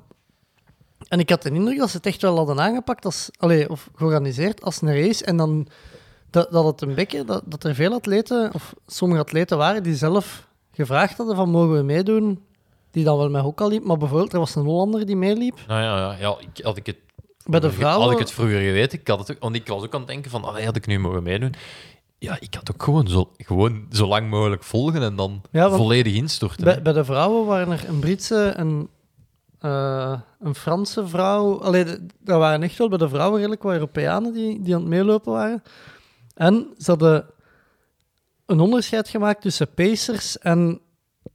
G: en ik had de indruk dat ze het echt wel hadden aangepakt, als, allee, of georganiseerd als een race. En dan dat, dat het een beetje, dat, dat er veel atleten, of sommige atleten waren, die zelf gevraagd hadden van mogen we meedoen, die dan wel met ook al liep. Maar bijvoorbeeld, er was een Hollander die meeliep.
H: Nou ja, ja, ja ik, had ik het
G: Bij de
H: Had
G: vrouwen...
H: ik het vroeger geweten, ik had het ook, want ik was ook aan het denken van, allee, had ik nu mogen meedoen? Ja, ik had ook gewoon zo, gewoon zo lang mogelijk volgen en dan
G: Ja,
H: volledig instorten.
G: Bij de vrouwen waren er een Britse, een, eh, een Franse vrouw. Allee, de- dat waren echt wel bij de vrouwen redelijk wat Europeanen die, die aan het meelopen waren. En ze hadden een onderscheid gemaakt tussen pacers en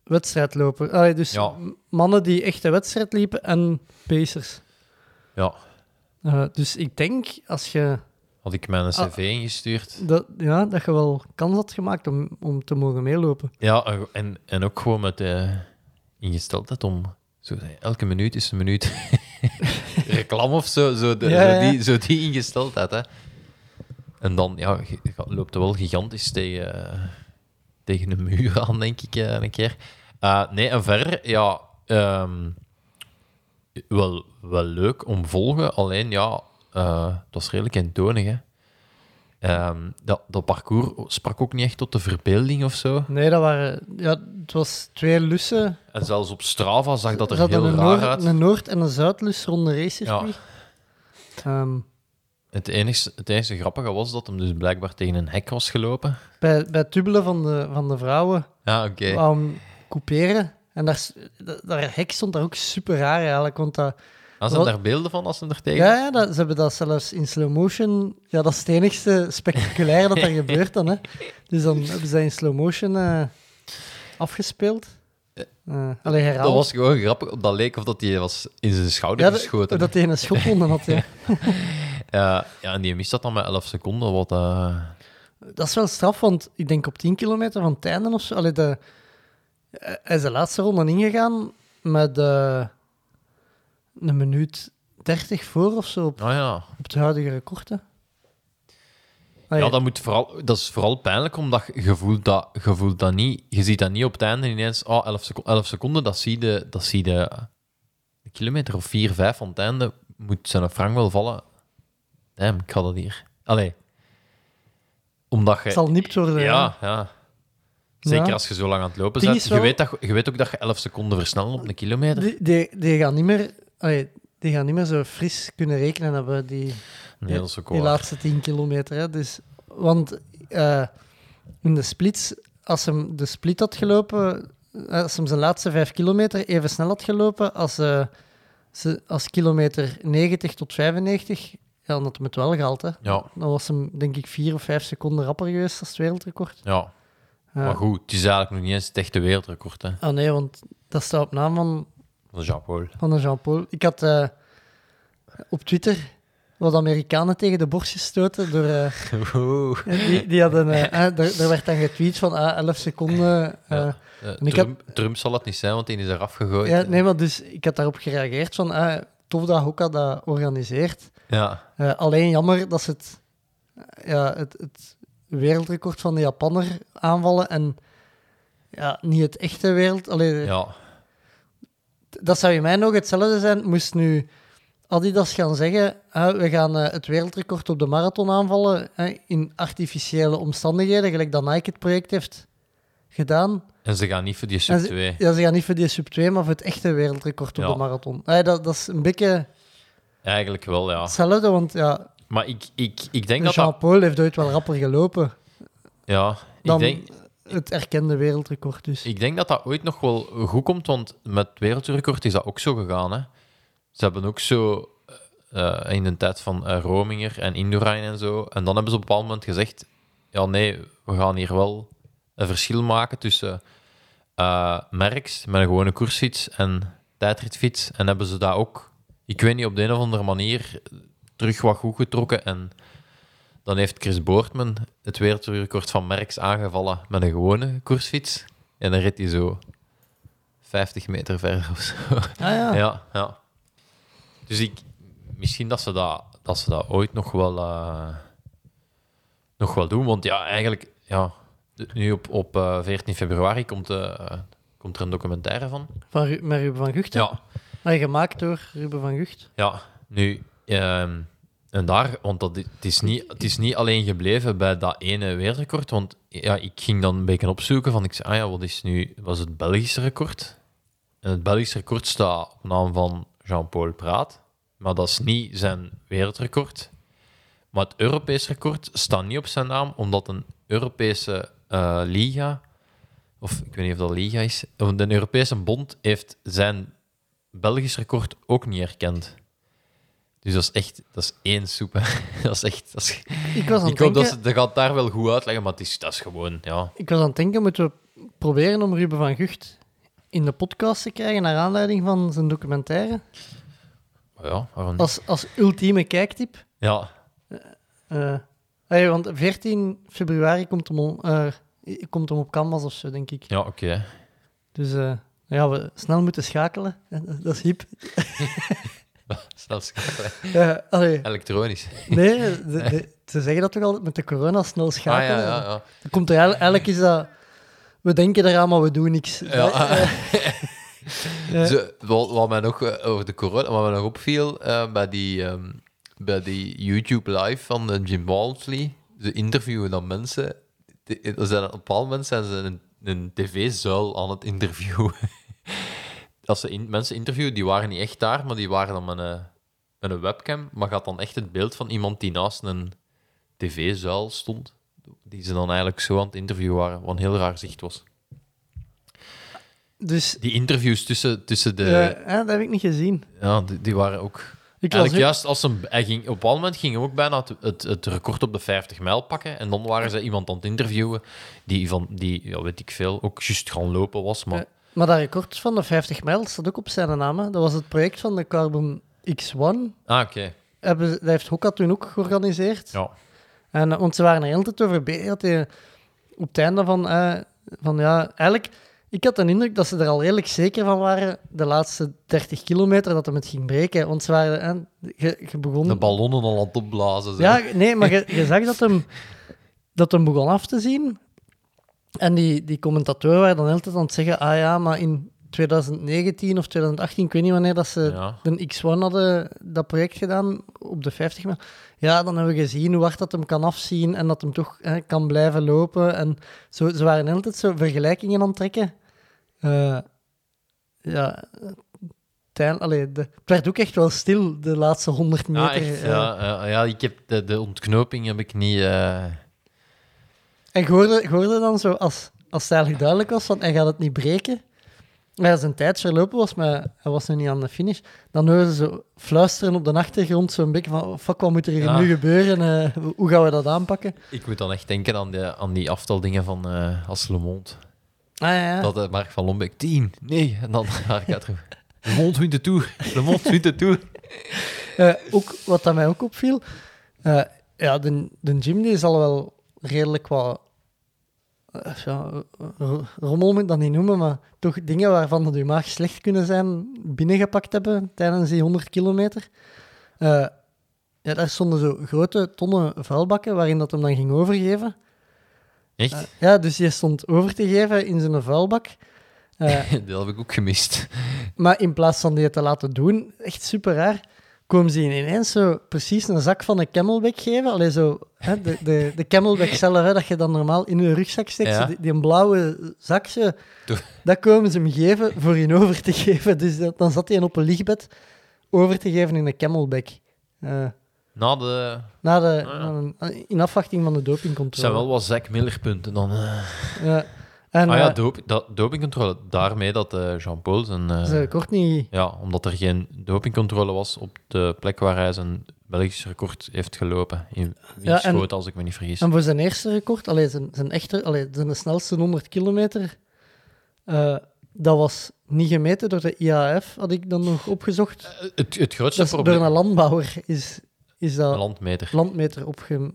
G: wedstrijdlopers. Allee, dus
H: Ja.
G: mannen die echt de wedstrijd liepen en pacers.
H: Ja,
G: Eh, dus ik denk als je
H: had ik mijn
G: Ah.
H: cv ingestuurd.
G: dat, ja, dat je wel kans had gemaakt om, om te mogen meelopen.
H: Ja, en, en ook gewoon met de ingesteldheid om... Zo, elke minuut is een minuut (laughs) reclame of zo. Zo, de-
G: Ja,
H: zo,
G: ja.
H: die, zo die ingesteldheid, hè. En dan ja, loopt er wel gigantisch tegen, eh, tegen een muur aan, denk ik, eh, een keer. Eh, nee, en verder, ja... ehm, wel, wel leuk om volgen, alleen ja, eh dat was redelijk eentonig, hè. Ehm, dat, dat parcours sprak ook niet echt tot de verbeelding of zo.
G: Nee, dat waren... Ja, het was twee lussen.
H: En zelfs op Strava zag dat er heel raar
G: noord,
H: uit.
G: Een Noord- en een Zuidlus rond de racecircuit. Ehm,
H: Het, enige, het enige grappige was dat hem dus blijkbaar tegen een hek was gelopen.
G: bij, bij het dubbelen van de, van de vrouwen
H: Ja, oké.
G: hem couperen. En daar, dat hek stond daar ook super raar eigenlijk. Want dat,
H: Als
G: wat-
H: daar beelden van als ze er tegen.
G: ja, ja dat, ze hebben dat zelfs in slow motion. Ja, dat is het enigste spectaculaire dat er (laughs) gebeurt dan. Hè. Dus dan hebben ze dat in slow motion eh, afgespeeld. Allee, herhaald.
H: dat was gewoon grappig. Dat leek of dat hij was in zijn schouder
G: ja,
H: geschoten.
G: dat hij een schopronde had. Ja. (laughs)
H: Ja, ja, en die mist dat dan met 11 seconden. Wat, eh,
G: Dat is wel straf, want ik denk op 10 kilometer van het einde of zo. Allee, de, hij is de laatste ronde ingegaan met eh, een minuut 30 voor of zo op,
H: Nou ja.
G: op het huidige record. hè. Ah,
H: ja, dat, moet vooral, dat is vooral pijnlijk, omdat je voelt dat, je voelt dat niet. Je ziet dat niet op het einde ineens. Oh, 11, seco 11 seconden, dat zie je, dat zie je een kilometer of 4, 5 van het einde. Moet zijn frank wel vallen. Nee, ik ga dat hier. Allee. Omdat je.
G: Het zal nipt worden.
H: Ja, ja. Zeker
G: Ja.
H: als je zo lang aan het lopen bent. Je, weet dat, je weet ook dat je 11 seconden versnellen op een kilometer.
G: Die, die, die gaan niet meer... allee, die gaan niet meer zo fris kunnen rekenen hebben, die,
H: Nee,
G: die
H: waar.
G: laatste 10 kilometer. Hè. Dus, want eh, in de splits, als hem de split had gelopen, eh, als hem zijn laatste 5 kilometer even snel had gelopen als, ze, als kilometer 90 tot 95, ja, dan had hem het wel gehaald. Hè.
H: Ja,
G: Dan was hem, denk ik, 4 of 5 seconden rapper geweest als het wereldrecord.
H: ja.
G: Ja.
H: Maar goed, het is eigenlijk nog niet eens het echte wereldrecord hè,
G: Ah nee, want dat staat op naam van,
H: van Jean-Paul.
G: van de Jean-Paul. Ik had eh, op Twitter wat Amerikanen tegen de borst gestoten door... eh, (laughs)
H: Oeh.
G: die, die hadden... eh, ah, er, er werd dan getweet van ah, 11 seconden... eh,
H: Ja. Eh,
G: ik
H: Trump, Trump zal het niet zijn, want die is eraf gegooid.
G: ja, nee, maar dus ik had daarop gereageerd van ah, tof dat Hoka dat organiseert.
H: Ja,
G: Eh, alleen jammer dat ze het, ja, het, het wereldrecord van de Japanner aanvallen en ja, niet het echte wereld.
H: Ja.
G: Dat zou in mij nog hetzelfde zijn, moest nu Adidas gaan zeggen, we gaan eh, het wereldrecord op de marathon aanvallen in artificiële omstandigheden, gelijk dat Nike het project heeft gedaan.
H: En ze gaan niet voor die sub
G: ze-
H: 2.
G: Ja, ze gaan niet voor die sub 2, maar voor het echte wereldrecord op
H: Ja.
G: de marathon. Eh, dat, dat is een beetje
H: Eigenlijk wel, ja.
G: hetzelfde, want ja,
H: Maar ik, ik, ik denk dat dat...
G: Jean-Paul heeft ooit wel rapper gelopen
H: Ja, ik
G: dan
H: denk,
G: het erkende wereldrecord. Dus.
H: ik denk dat dat ooit nog wel goed komt, want met wereldrecord is dat ook zo gegaan. Hè. Ze hebben ook zo eh, in de tijd van eh, Rominger en Indurain en zo. En dan hebben ze op een bepaald moment gezegd: ja, nee, we gaan hier wel een verschil maken tussen eh merks met een gewone koersfiets en tijdritfiets. En hebben ze dat ook, ik weet niet, op de een of andere manier terug wat goed getrokken. En dan heeft Chris Boortman het wereldrecord van Merks aangevallen met een gewone koersfiets. En dan reed hij zo 50 meter verder of zo.
G: Ah ja. (laughs)
H: Ja, ja. Dus ik, misschien dat ze dat, dat ze dat ooit nog wel, eh, nog wel doen. Want ja, eigenlijk, ja, nu op, op eh, 14 februari komt, eh, komt er een documentaire van.
G: Van, Ru- met Ruben van Gucht. hè?
H: Ja,
G: Ah, gemaakt door Ruben van Gucht.
H: ja. Nu, ehm, en daar, want dat, het, is niet, het is niet alleen gebleven bij dat ene wereldrecord. Want ja, ik ging dan een beetje opzoeken van, ik zei, ah ja, wat is nu, was het Belgische record? En het Belgische record staat op naam van Jean-Paul Praat. Maar dat is niet zijn wereldrecord. Maar het Europees record staat niet op zijn naam, omdat een Europese eh, liga, of ik weet niet of dat liga is, de Europese bond heeft zijn Belgisch record ook niet erkend. Dus dat is echt, dat is één soep. hè. (laughs) Dat is echt, dat is,
G: Ik was aan
H: ik hoop dat ze dat gaat daar wel goed uitleggen, maar het is, dat is gewoon, ja.
G: ik was aan het denken, moeten we proberen om Ruben van Gucht in de podcast te krijgen naar aanleiding van zijn documentaire?
H: Ja, waarom niet?
G: Als, als ultieme kijktip.
H: Ja,
G: Eh, hey, want 14 februari komt hem, om, eh, komt hem op Canvas of zo, denk ik.
H: ja oké.
G: Dus eh, ja, we snel moeten schakelen. (laughs) Dat is hip. (laughs) (laughs)
H: Snel schakelen.
G: Ja,
H: Elektronisch.
G: nee, de- (laughs) de- ze zeggen dat toch altijd met de corona snel
H: Ah
G: schakelen.
H: ja, ja, ja.
G: Komt er eigenlijk, is dat... We denken eraan, maar we doen niks.
H: Ja. (laughs) Zo, wat, wat mij nog eh, over de corona, wat mij nog opviel eh, bij, die, ehm, bij die YouTube live van eh, Jim Walmsley, ze interviewen dan mensen. Er zijn, op een bepaald moment zijn ze een, een tv-zuil aan het interviewen. Als ze in- mensen interviewen, die waren niet echt daar, maar die waren dan met een, met een webcam, maar gaat dan echt het beeld van iemand die naast een tv-zuil stond, die ze dan eigenlijk zo aan het interviewen waren, wat een heel raar zicht was.
G: dus
H: Die interviews tussen, tussen de...
G: eh, eh, dat heb ik niet gezien.
H: Ja, die, die waren ook.
G: Ik
H: Eigenlijk juist als een, hij ging, op een bepaald moment ging hij ook bijna het, het, het record op de 50 mijl pakken. En dan waren ze iemand aan het interviewen die, van, die ja, weet ik veel, ook juist gaan lopen was. Maar
G: Eh, Maar dat record van de 50 mijl staat ook op zijn naam. hè. Dat was het project van de Carbon X1.
H: ah, oké.
G: Hebben, dat heeft Hokka toen ook georganiseerd.
H: Ja.
G: En, eh, want ze waren er heel de tijd over bezig. dat die op het einde van, eh, van ja, eigenlijk, ik had de indruk dat ze er al redelijk zeker van waren, de laatste 30 kilometer, dat hem het ging breken. Want ze waren, eh, je, je begon...
H: De ballonnen al aan het opblazen.
G: Ja, nee, maar je, je zag dat hem, dat hem begon af te zien. En die, die commentatoren waren dan heel de tijd aan het zeggen, ah ja, maar in 2019 of 2018, ik weet niet wanneer dat ze
H: Ja.
G: de X1 hadden dat project gedaan op de 50 mijl. Ja, dan hebben we gezien hoe hard dat hem kan afzien en dat hem toch hè, kan blijven lopen. En zo, ze waren altijd zo vergelijkingen aan het trekken. Eh, ja, tijn, allee, de, het werd ook echt wel stil de laatste 100 meter.
H: Ah, echt?
G: eh.
H: Ja, ja, ja, ik heb de, de ontknoping heb ik niet. Eh,
G: En je hoorde, hoorde dan zo, als, als het eigenlijk duidelijk was van hij gaat het niet breken, maar als zijn tijd verlopen was, maar hij was nog niet aan de finish, dan hoorden ze zo fluisteren op de achtergrond, zo'n beetje van, oh, fuck, wat moet er hier
H: Ja.
G: nu gebeuren? Eh, hoe gaan we dat aanpakken?
H: Ik moet dan echt denken aan, de, aan die afteldingen van eh als Le Monde.
G: Ah ja, ja.
H: Dat uh, Mark van Lombeek 10, nee. En dan ga ik uit terug. Le Monde wint de Tour. Le Monde wint de Tour.
G: Eh, ook, wat dat mij ook opviel, eh, ja, de, de gym die is al wel redelijk wat eh, ja, ro- rommel moet ik dat niet noemen, maar toch dingen waarvan je maag slecht kunnen zijn, binnengepakt hebben tijdens die 100 kilometer. Eh, Ja, daar stonden zo grote tonnen vuilbakken waarin dat hem dan ging overgeven.
H: Echt?
G: Eh, ja, dus je stond over te geven in zijn vuilbak. Eh, (laughs)
H: dat heb ik ook gemist.
G: maar in plaats van die te laten doen, echt super raar, komen ze ineens zo precies een zak van een camelback geven. Allee, zo, hè, de, de, de camelback zelf, hè, dat je dan normaal in je rugzak steekt,
H: Ja.
G: die, blauwe zakje,
H: Doe-
G: dat komen ze hem geven voor in over te geven. Dus dat- dan zat hij op een lichtbed over te geven in een camelback. Eh,
H: Na de...
G: na de,
H: Ah,
G: na een- in afwachting van de
H: Het
G: dopingcontrole.
H: zijn wel wat Zack Miller punten dan. eh.
G: Ja. En
H: Ah ja,
G: eh,
H: dat, dopingcontrole. Daarmee dat eh, Jean-Paul zijn... eh,
G: ze kort niet...
H: ja, omdat er geen dopingcontrole was op de plek waar hij zijn Belgisch record heeft gelopen. In
G: Ja, en-
H: als ik me niet vergis.
G: En voor zijn eerste record, allee, zijn, zijn, echte, allee, zijn snelste 100 kilometer, eh, dat was niet gemeten door de IAF, had ik dan nog opgezocht.
H: Eh, het, het grootste
G: Dat
H: probleem...
G: door een landbouwer is, is dat
H: Landmeter.
G: landmeter opge...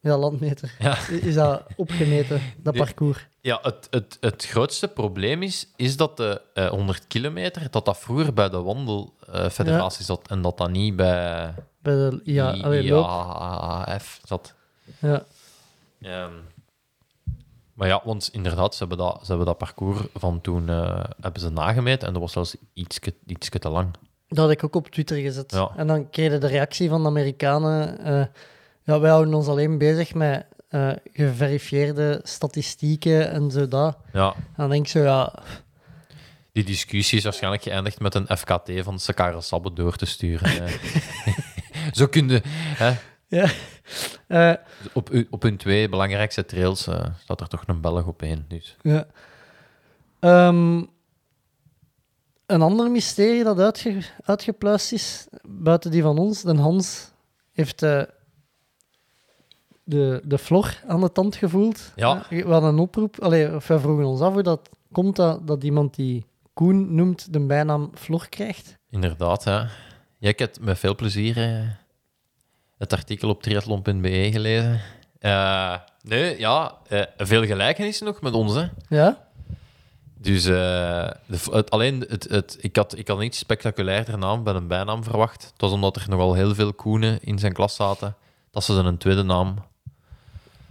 G: Ja, landmeter.
H: Ja.
G: Is dat opgemeten, dat (laughs) parcours.
H: Ja, het, het, het grootste probleem is, is dat de eh, 100 kilometer, dat dat vroeger bij de wandelfederatie zat en dat dat niet bij
G: Bij de IA, allee.
H: IAAF zat.
G: Ja.
H: Ehm, maar ja, want inderdaad, ze hebben dat, ze hebben dat parcours van toen eh, hebben ze nagemeten en dat was zelfs iets te lang.
G: Dat had ik ook op Twitter gezet.
H: Ja.
G: En dan kreeg je de reactie van de Amerikanen. eh, ja, wij houden ons alleen bezig met eh, geverifieerde statistieken en zo dat.
H: Ja,
G: En dan denk ik zo, ja,
H: die discussie is waarschijnlijk geëindigd met een FKT van Sakara Sabbe door te sturen. (laughs) Zo kun je... Hè,
G: ja. Eh,
H: op, op hun twee belangrijkste trails eh, staat er toch een Belg op één. Dus.
G: Ja. Ehm, een ander mysterie dat uitge, uitgepluist is, buiten die van ons, de Hans heeft de, de flor aan de tand gevoeld.
H: Ja.
G: Eh, We hadden een oproep, allee, of wij vroegen ons af hoe dat komt dat, dat iemand die Koen noemt de bijnaam Flor krijgt.
H: Inderdaad, ja. Ja, ik heb met veel plezier eh, het artikel op triathlon.be gelezen. Eh, nee, ja, veel gelijkenissen nog met ons, hè.
G: Ja?
H: Dus de, het, alleen, het, het, ik, had, ik had een iets spectaculairder naam bij een bijnaam verwacht. Het was omdat er nogal heel veel Koenen in zijn klas zaten, dat ze een tweede naam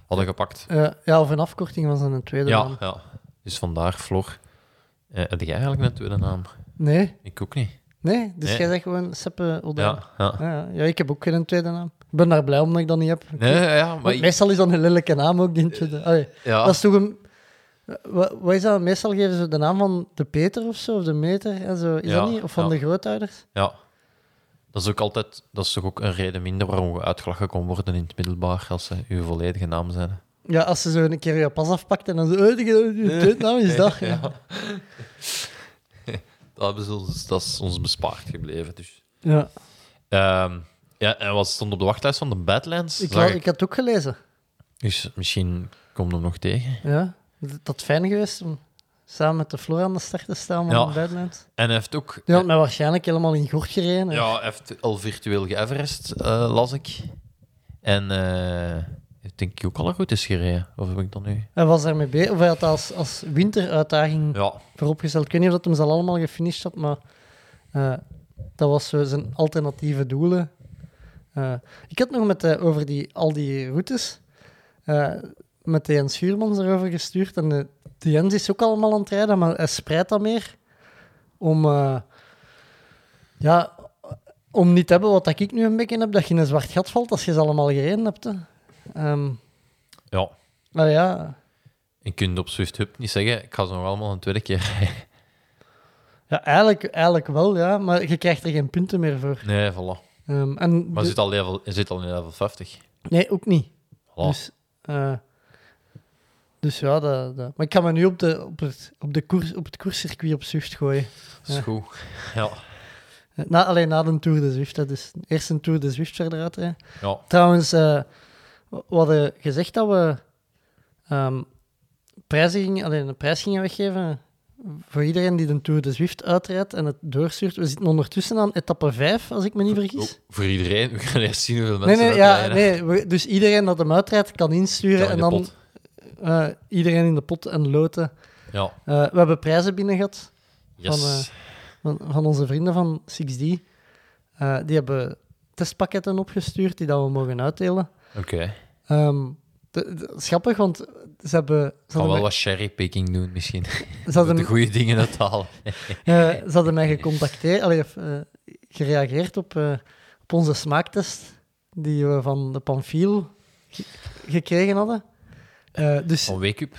H: hadden gepakt.
G: Eh, ja, of een afkorting van zijn tweede
H: Ja,
G: naam.
H: ja. Dus vandaar Flor. Eh, heb jij eigenlijk een tweede naam?
G: Nee,
H: Ik ook niet.
G: nee, dus
H: Nee.
G: jij zegt gewoon Seppe.
H: Ja, ja.
G: Ja, ja, ik heb ook geen tweede naam. Ik ben daar blij om dat ik dat niet heb.
H: Nee, ja, maar... Ik-
G: meestal is dat een lelijke naam ook. Die tweede. Allee,
H: ja.
G: Dat is toch een... Wat, wat is dat? Meestal geven ze de naam van de Peter of zo, of de Meter en zo. Is
H: Ja,
G: dat niet? Of van
H: ja.
G: de grootouders?
H: Ja. Dat is ook altijd, dat is toch ook een reden minder waarom je uitgelachen kon worden in het middelbaar als ze uw volledige naam zijn.
G: Ja, als ze zo een keer je pas afpakt en dan zo... Oh, je naam is dat. Ja.
H: Dat, ze ons, dat is ons bespaard gebleven. Dus.
G: Ja.
H: Ehm, ja, en wat stond op de wachtlijst van de Badlands?
G: Ik, la-
H: ik.
G: had het ook gelezen.
H: Dus misschien komt hem nog tegen.
G: Ja. Dat fijn geweest samen met de Flora aan de start te staan van
H: Ja.
G: Badlands.
H: En hij heeft ook...
G: Die had mij waarschijnlijk helemaal in gort gereden.
H: Ja, hij heeft al virtueel geëverest, eh las ik. En eh ik denk ik ook al goed is gereden. Of heb ik dat nu?
G: Hij was daarmee bezig. Of hij had als, als winteruitdaging
H: Ja,
G: vooropgesteld. Ik weet niet of dat hem ze al allemaal gefinished had, maar eh, dat was zo zijn alternatieve doelen. Ik had nog met, over die, al die routes met de Jens Schuurmans erover gestuurd. En de, de Jens is ook allemaal aan het rijden, maar hij spreidt dat meer om, eh, ja, om niet te hebben wat ik nu een beetje heb, dat je in een zwart gat valt als je ze allemaal gereden hebt. Ehm,
H: ja.
G: maar ja,
H: Je kunt op Swift Hub niet zeggen, ik ga ze nog allemaal een tweede keer rijden. (laughs)
G: ja eigenlijk, eigenlijk wel, ja, maar je krijgt er geen punten meer voor.
H: Nee, voilà.
G: Ehm, en
H: Maar
G: de-
H: je zit al, level, je zit al in level 50.
G: Nee, ook niet.
H: Voilà.
G: Dus, eh, dus ja, dat, dat. maar ik ga me nu op, de, op, het, op, de koers, op het koerscircuit op Zwift gooien.
H: dat is
G: ja.
H: goed. Ja.
G: Na, alleen na de Tour de Zwift. hè. Dus eerst een Tour de Zwift verder uitrijden.
H: ja.
G: Trouwens, eh, we hadden gezegd dat we prijzen gingen, alleen een prijs gingen weggeven voor iedereen die de Tour de Zwift uitrijdt en het doorstuurt. We zitten ondertussen aan etappe 5, als ik me niet vergis.
H: Oh, voor iedereen. (laughs) We gaan eerst zien hoeveel
G: Nee,
H: mensen
G: nee, ja,
H: uitrijden.
G: nee. we- dus iedereen dat hem uitrijdt kan insturen
H: Ja, in
G: en dan
H: pot.
G: Eh, iedereen in de pot en loten.
H: Ja.
G: Eh, we hebben prijzen binnen gehad
H: Yes.
G: Van, eh, van, van onze vrienden van 6D. Eh, die hebben testpakketten opgestuurd die dat we mogen uitdelen.
H: Oké.
G: Ehm, grappig, want ze hebben, ze
H: wel
G: mij,
H: wat cherrypicking doen, misschien.
G: ze, (laughs) hadden,
H: de goede dingen uit halen. (laughs)
G: ze hadden mij gecontacteerd, allee, gereageerd op, op onze smaaktest die we van de Pamfiel ge- gekregen hadden. Eh, dus
H: Van Wake-up.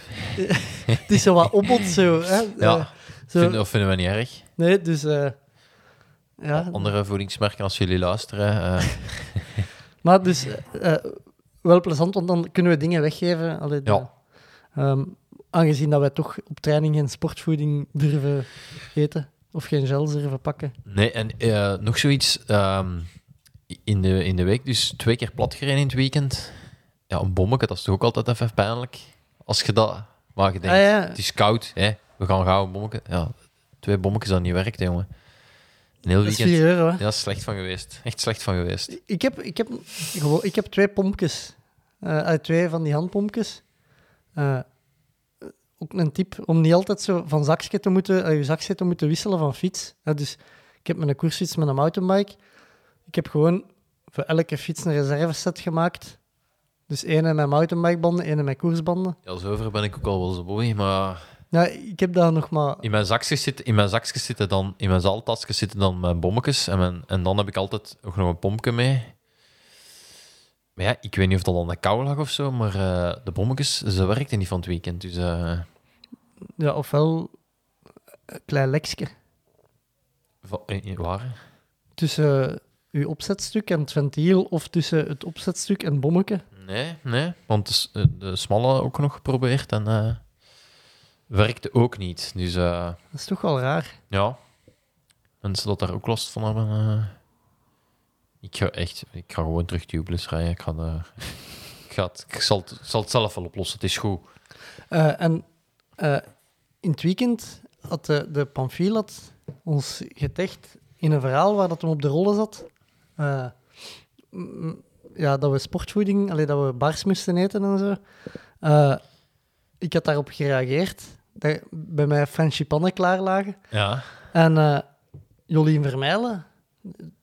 H: (laughs)
G: het is zo wat opbod, zo. Hè?
H: Ja,
G: Eh, zo
H: Vinden, of vinden we niet erg.
G: Nee, dus... eh, ja,
H: Andere voedingsmerken, als jullie luisteren. (laughs)
G: Maar dus wel plezant, want dan kunnen we dingen weggeven. Allee, de-
H: Ja.
G: ehm, aangezien dat wij toch op training geen sportvoeding durven eten. Of geen gel durven pakken.
H: nee, en nog zoiets. ehm, in, de, in de week, dus twee keer plat gereden in het weekend. Ja, een bommetje, dat is toch ook altijd even pijnlijk. Als je dat... Maar je denkt,
G: Ah, ja.
H: het is koud, hè. we gaan gauw een bommetje. Ja, twee bommetjes dat niet werkt, hè, jongen. Een heel
G: Dat is
H: weekend.
G: 4 euro.
H: Ja, slecht van geweest. Echt slecht van geweest.
G: Ik, heb, ik, heb, gewoon, ik heb twee pompjes. Eh, uit twee van die handpompjes. Eh, ook een tip om niet altijd zo van zakje te moeten, eh, je zakje te moeten wisselen van fiets. Dus ik heb mijn koersfiets met een mountainbike. Ik heb gewoon voor elke fiets een reserveset gemaakt. Dus één met mountainbikebanden, één met koersbanden.
H: Ja, zover ben ik ook al wel zo boei, maar
G: Nou, ik heb daar nog maar...
H: in mijn zakjes zitten, in mijn zakjes zitten dan, in mijn zaaltasjes zitten dan mijn bommetjes en, mijn, en dan heb ik altijd ook nog een pompje mee. Maar ja, ik weet niet of dat aan de kou lag of zo, maar eh, de bommetjes, ze werkten niet van het weekend, dus eh,
G: Ja, ofwel een klein lekje
H: eh, waar?
G: tussen uw opzetstuk en het ventiel, of tussen het opzetstuk en het bommetje.
H: Nee, nee, want de, eh, de smalle ook nog geprobeerd en eh, werkte ook niet. Dus eh,
G: Dat is toch wel raar.
H: ja, mensen dat daar ook last van hebben. ik ga echt, ik ga gewoon terug tubeless rijden. Ik, ga daar, (laughs) ik, ga het, ik zal, het, zal het zelf wel oplossen, het is goed.
G: En in het weekend had de, de Pamfiel ons getagd in een verhaal waar dat hem op de rollen zat. Eh, ja, dat we sportvoeding, allee, dat we bars moesten eten en zo. Eh, ik had daarop gereageerd. Dat bij mij franchipannen klaar lagen.
H: Ja,
G: En eh, Jolien Vermeijlen,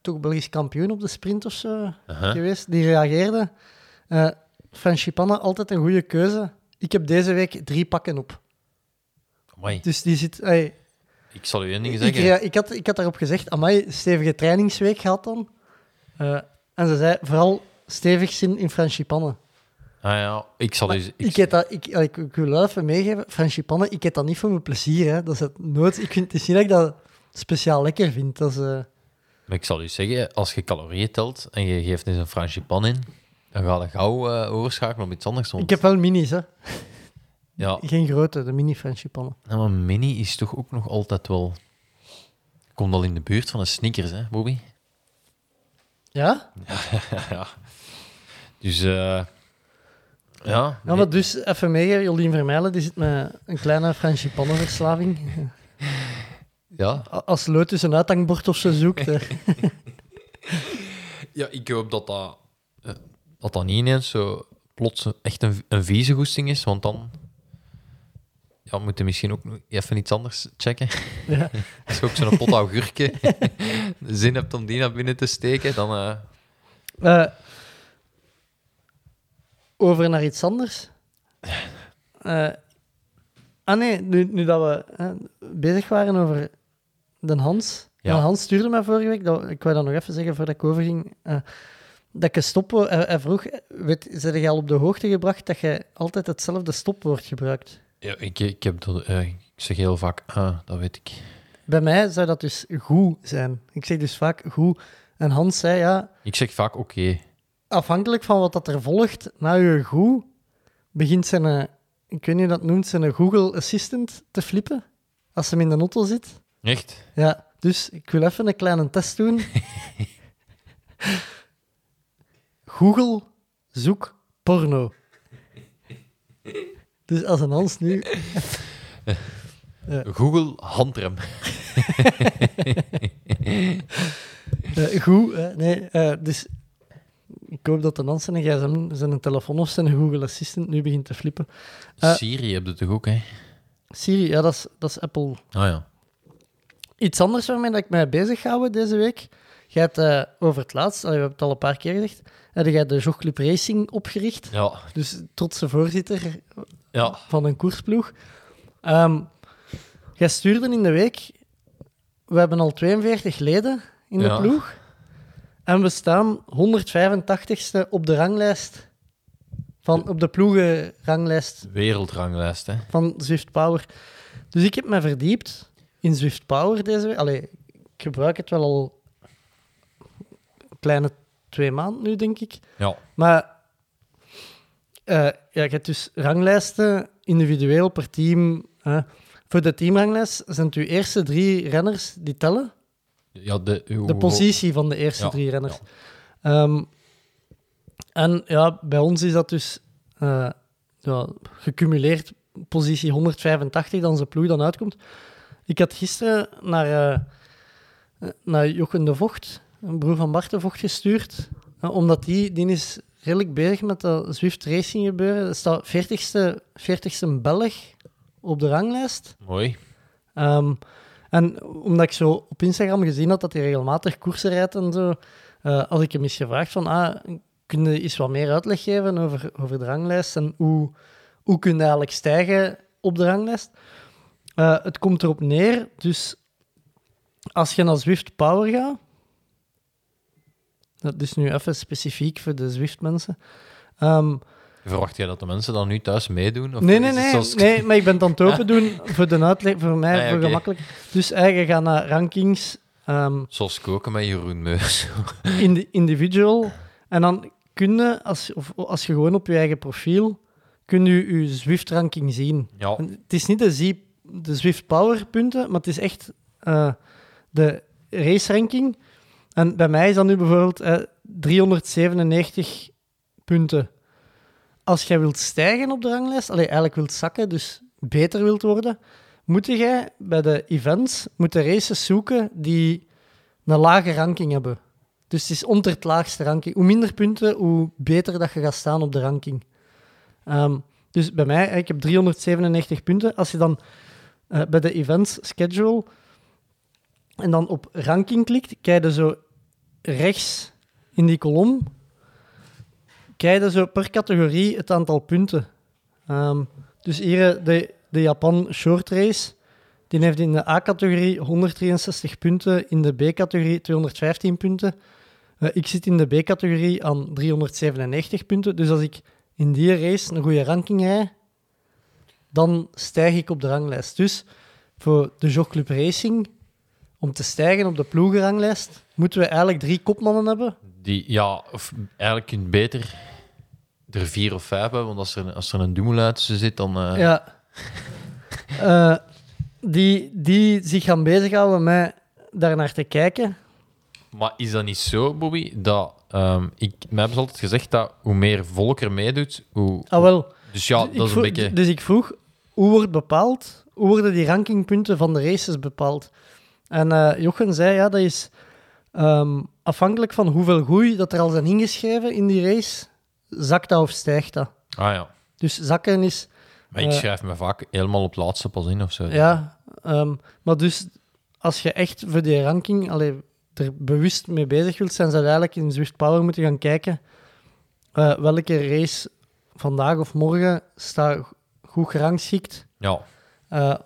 G: toch Belgisch kampioen op de sprint of zo geweest, die reageerde. eh franchipannen, altijd een goede keuze. Ik heb deze week drie pakken op.
H: Amai,
G: Dus die zit... ey,
H: ik zal u één ding zeggen.
G: ik, had, ik had daarop gezegd, amai, stevige trainingsweek gehad dan. Eh, en ze zei, vooral stevig zin in franchipannen.
H: Ah ja, ik zal u...
G: Ik,
H: Ik,
G: eet dat, ik, ik, ik wil wel even meegeven, franchipannen, ik eet dat niet voor mijn plezier. Hè. Dat is het nooit... Ik vind het is niet dat ik dat speciaal lekker vind. Dat is, eh,
H: maar ik zal u zeggen, als je calorieën telt en je geeft eens een franchipan in, dan ga je gauw eh, overschakelen op iets anders. want-
G: Ik heb wel minis, hè.
H: Ja,
G: Geen grote, de mini franchipannen.
H: nou, maar mini is toch ook nog altijd wel... Komt al in de buurt van een Snickers, hè, Bobby?
G: Ja? (laughs)
H: ja. Dus, eh ja.
G: Ja, maar dus even meegeven, Jolien Vermeijlen die zit met een kleine franchipannenverslaving. (laughs)
H: ja.
G: Als tussen een uithangbord of zo zoekt. (laughs)
H: ja, ik hoop dat dat, eh, dat dat niet ineens zo plots echt een, een vieze goesting is, want dan ja, we moeten misschien ook even iets anders checken. (laughs)
G: Ja. (laughs)
H: Als je ook zo'n pot augurken (laughs) zin hebt om die naar binnen te steken, dan... eh,
G: Eh, over naar iets anders. Eh, ah nee, nu, nu dat we bezig waren over de Hans.
H: Ja.
G: Hans stuurde mij vorige week, dat, ik wou dat nog even zeggen voordat ik overging, dat stopwoord... Hij, hij vroeg, weet, zijn jij al op de hoogte gebracht dat je altijd hetzelfde stopwoord gebruikt?
H: Ja, ik, ik, heb dat, eh, ik zeg heel vaak, ah, dat weet ik.
G: Bij mij zou dat dus goed zijn. Ik zeg dus vaak goed. En Hans zei, ja,
H: Ik zeg vaak oké.
G: afhankelijk van wat dat er volgt, na je goed, begint zijn, eh, ik weet niet hoe dat noemt, zijn Google Assistant te flippen. Als hem in de auto zit.
H: Echt?
G: Ja, dus ik wil even een kleine test doen. (laughs) Google, zoek porno. Dus als een Hans nu... (laughs)
H: Google handrem. (laughs)
G: eh, goed, hè, nee, eh, dus ik hoop dat de Hans zijn gsm, zijn telefoon of zijn Google Assistant nu begint te flippen. Eh,
H: Siri heb je toch ook, hè?
G: Siri, ja, dat is, dat is Apple
H: Ah ja.
G: Iets anders waarmee dat ik mij bezig hou deze week. Jij hebt eh, over het laatst, we hebben het al een paar keer gezegd, heb jij de Jog Club Racing opgericht.
H: Ja,
G: Dus trotse voorzitter
H: ja.
G: van een koersploeg. Ehm jij stuurde in de week, we hebben al 42 leden in de
H: Ja.
G: ploeg. En we staan 185ste op de ranglijst, van, op de ploegenranglijst
H: wereldranglijst, hè.
G: van Zwift Power. Dus ik heb me verdiept in Zwift Power deze week. Allee, ik gebruik het wel al een kleine twee maanden nu, denk ik.
H: Ja.
G: Maar eh, ja, je hebt dus ranglijsten, individueel per team. hè. Voor de teamranglijst zijn het uw eerste drie renners die tellen.
H: ja de,
G: De positie van de eerste
H: Ja,
G: drie renners. Ehm, en ja, bij ons is dat dus eh, ja, gecumuleerd positie 185, dan zijn ploeg dan uitkomt. Ik had gisteren naar, eh, naar Jochen de Vocht, een broer van Bart de Vocht, gestuurd. omdat die, die is redelijk bezig met dat Zwift Racing gebeuren. Er staat 40ste, 40ste Belg op de ranglijst.
H: Mooi.
G: Ehm, en omdat ik zo op Instagram gezien had dat hij regelmatig koersen rijdt en zo, eh had ik hem eens gevraagd van, ah, kun je eens wat meer uitleg geven over, over de ranglijst en hoe, hoe kun je eigenlijk stijgen op de ranglijst? Eh, het komt erop neer, dus als je naar Zwift Power gaat, dat is nu even specifiek voor de Zwift-mensen, Ehm,
H: Verwacht jij dat de mensen dan nu thuis meedoen? Of
G: Nee, nee, nee,
H: zoals-
G: nee, maar ik ben het aan het open (laughs) doen voor de uitleg, voor mij,
H: Ah, ja,
G: voor gemakkelijk. Dus eigenlijk gaan naar rankings, ehm,
H: Zoals koken met Jeroen Meus. (laughs)
G: indi- individual. En dan kun je, als, of, als je gewoon op je eigen profiel, kun je je Zwift-ranking zien.
H: Ja,
G: En Het is niet de, Z- de Zwift Power punten, maar het is echt eh, de race-ranking. En bij mij is dat nu bijvoorbeeld eh, 397 punten. Als jij wilt stijgen op de ranglijst, allee, eigenlijk wilt zakken, dus beter wilt worden, moet jij bij de events moet de races zoeken die een lage ranking hebben. Dus het is onder het laagste ranking. Hoe minder punten, hoe beter dat je gaat staan op de ranking. Ehm, dus bij mij, ik heb 397 punten. Als je dan eh, bij de events schedule en dan op ranking klikt, krijg je zo rechts in die kolom, krijg je zo per categorie het aantal punten. Ehm, dus hier eh, de, de Japan Short Race, die heeft in de A-categorie 163 punten, in de B-categorie 215 punten. Eh, ik zit in de B-categorie aan 397 punten, dus als ik in die race een goede ranking rijd, dan stijg ik op de ranglijst. Dus voor de Jogclub Racing, om te stijgen op de ploegenranglijst, moeten we eigenlijk drie kopmannen hebben.
H: die, ja, of eigenlijk kun je beter er vier of vijf hebben, want als er, als er een Dumoulin tussen zit, dan... eh,
G: Ja. Eh, die, die zich gaan bezighouden met daarnaar te kijken.
H: Maar is dat niet zo, Bobby, dat... ehm ik, mij hebben ze altijd gezegd dat hoe meer volk er meedoet, hoe...
G: Ah, wel.
H: Dus ja,
G: Ik
H: dat is een beetje...
G: Dus ik vroeg, hoe wordt bepaald? Hoe worden die rankingpunten van de races bepaald? En eh, Jochen zei, ja, dat is ehm, afhankelijk van hoeveel groei dat er al zijn ingeschreven in die race, zakt dat of stijgt dat.
H: Ah ja.
G: Dus zakken is,
H: Maar ik
G: Eh,
H: schrijf me vaak helemaal op laatste pas in of zo.
G: ja, ehm, maar dus als je echt voor die ranking allee, er bewust mee bezig wilt zijn, zou je eigenlijk in Zwift Power moeten gaan kijken eh, welke race vandaag of morgen staat goed gerangschikt.
H: Ja.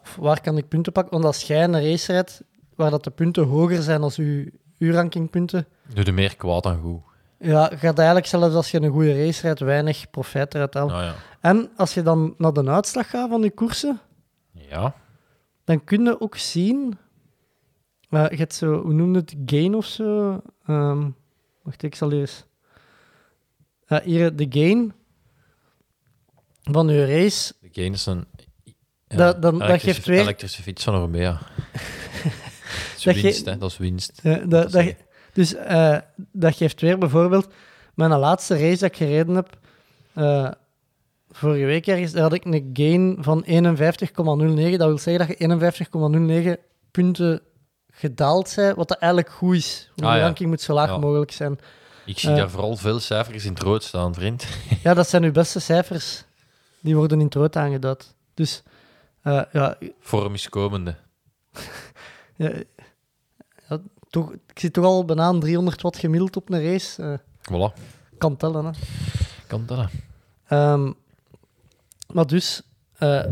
G: Of waar kan ik punten pakken? Want als jij een race rijdt waar dat de punten hoger zijn als uw, uw rankingpunten,
H: Doe er meer kwaad dan goed.
G: ja, gaat eigenlijk zelfs als je een goede race rijdt weinig profijt eruit halen.
H: Ah, ja.
G: En als je dan naar de uitslag gaat van die koersen,
H: Ja.
G: dan kun je ook zien. eh, je hebt zo, hoe noemde het? Gain of zo. Ehm, wacht, ik zal eens. Ja, hier de gain van je race.
H: De gain is een... Ja,
G: Dat- dan- dat geeft weer-
H: elektrische fiets van Orbea. Dat is
G: Dat ge-
H: winst, hè. Dat is winst.
G: Dat, dat,
H: is-
G: ge- dus eh, dat geeft weer bijvoorbeeld. Mijn laatste race dat ik gereden heb, eh, vorige week ergens, daar had ik een gain van 51,09. Dat wil zeggen dat je 51,09 punten gedaald zijn, wat dat eigenlijk goed is.
H: Ah,
G: de
H: ja.
G: ranking moet zo laag
H: Ja.
G: mogelijk zijn.
H: Ik zie
G: Eh.
H: daar vooral veel cijfers in het rood staan, vriend. (laughs)
G: Ja, dat zijn uw beste cijfers. Die worden in het rood aangeduid. Dus eh, ja,
H: Vorm is komende.
G: ja, ja, toch, ik zit toch al bijna aan 300 watt gemiddeld op een race. Eh,
H: Voilà,
G: kan tellen, hè.
H: kan tellen.
G: Ehm, maar dus, eh,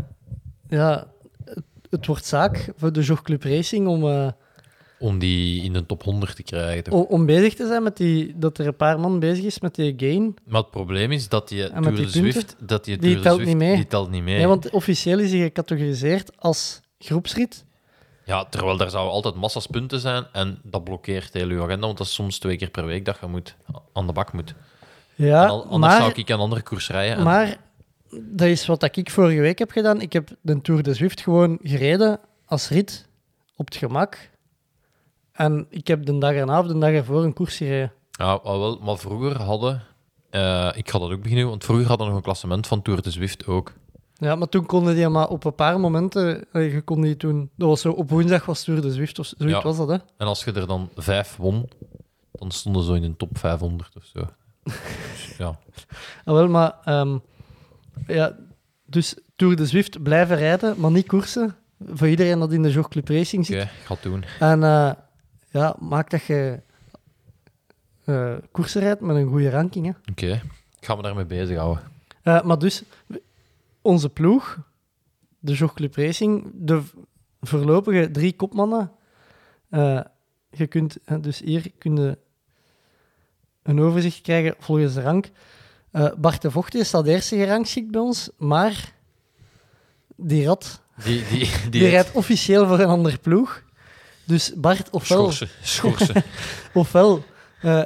G: ja, het, het wordt zaak voor de Jog Club Racing om, eh,
H: Om die in de top 100 te krijgen. toch?
G: om bezig te zijn met die, dat er een paar man bezig is met die gain.
H: Maar het probleem is dat die Tour Zwift... Dat die,
G: telt
H: Zwift,
G: niet mee.
H: Die telt niet mee.
G: Nee, want officieel is die gecategoriseerd als groepsrit.
H: Ja, terwijl daar zouden altijd massa's punten zijn en dat blokkeert heel uw agenda, want dat is soms twee keer per week dat je moet, aan de bak moet.
G: Ja,
H: al- anders
G: maar,
H: zou ik een andere koers rijden. en-
G: maar dat is wat ik vorige week heb gedaan. Ik heb de Tour de Zwift gewoon gereden als rit op het gemak. En ik heb de dag erna of de dag ervoor een koers gereden.
H: Ja, wel, maar vroeger hadden... eh, ik ga dat ook beginnen, want vroeger hadden we nog een klassement van Tour de Zwift ook.
G: Ja, maar toen konden die maar op een paar momenten... eh, Je kon die toen... Dat was zo, op woensdag was Tour de Zwift, of zoiets
H: Ja.
G: was dat, hè?
H: En als je er dan vijf won, dan stonden ze in de top 500 of zo. Dus ja, (laughs)
G: Ah, wel, maar... ehm, ja, dus Tour de Zwift blijven rijden, maar niet koersen. Voor iedereen dat in de Jog Club Racing
H: oké,
G: zit.
H: ik ga het doen.
G: En eh, ja, maak dat je eh, koersen rijdt met een goede ranking. Hè.
H: Oké, ik ga me daarmee bezighouden.
G: Maar dus, onze ploeg, de Jog Club Racing, de voorlopige drie kopmannen. eh, je kunt, eh, dus hier kun je een overzicht krijgen volgens de rank. Eh, Bart de Vocht is dat eerste gerangschikt bij ons, maar die rat
H: Die, die, die, (laughs)
G: die, rijdt officieel voor een andere ploeg. Dus Bart, ofwel,
H: schorsen. schorsen. (laughs)
G: ofwel eh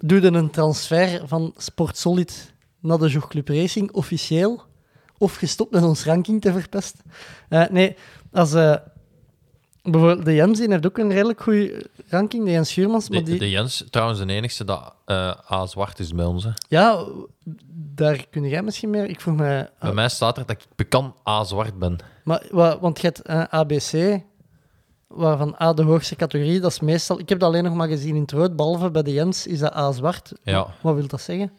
G: doe je een transfer van Sport Solid naar de Jog Club Racing, officieel, of gestopt met ons ranking te verpesten. Eh, nee, als eh, bijvoorbeeld de Jens die heeft ook een redelijk goede ranking, de Jens Schuurmans, maar
H: De,
G: die,
H: de Jens, trouwens, de enigste dat eh, A-zwart is bij ons. Hè.
G: ja, daar kun jij misschien meer. Ik vroeg me,
H: Bij mij staat er dat ik bekend A-zwart ben.
G: Maar, wa- want je hebt eh, ABC, waarvan A de hoogste categorie, dat is meestal... Ik heb dat alleen nog maar gezien in het rood, behalve bij de Jens is dat A zwart.
H: Ja.
G: Wat wil dat zeggen?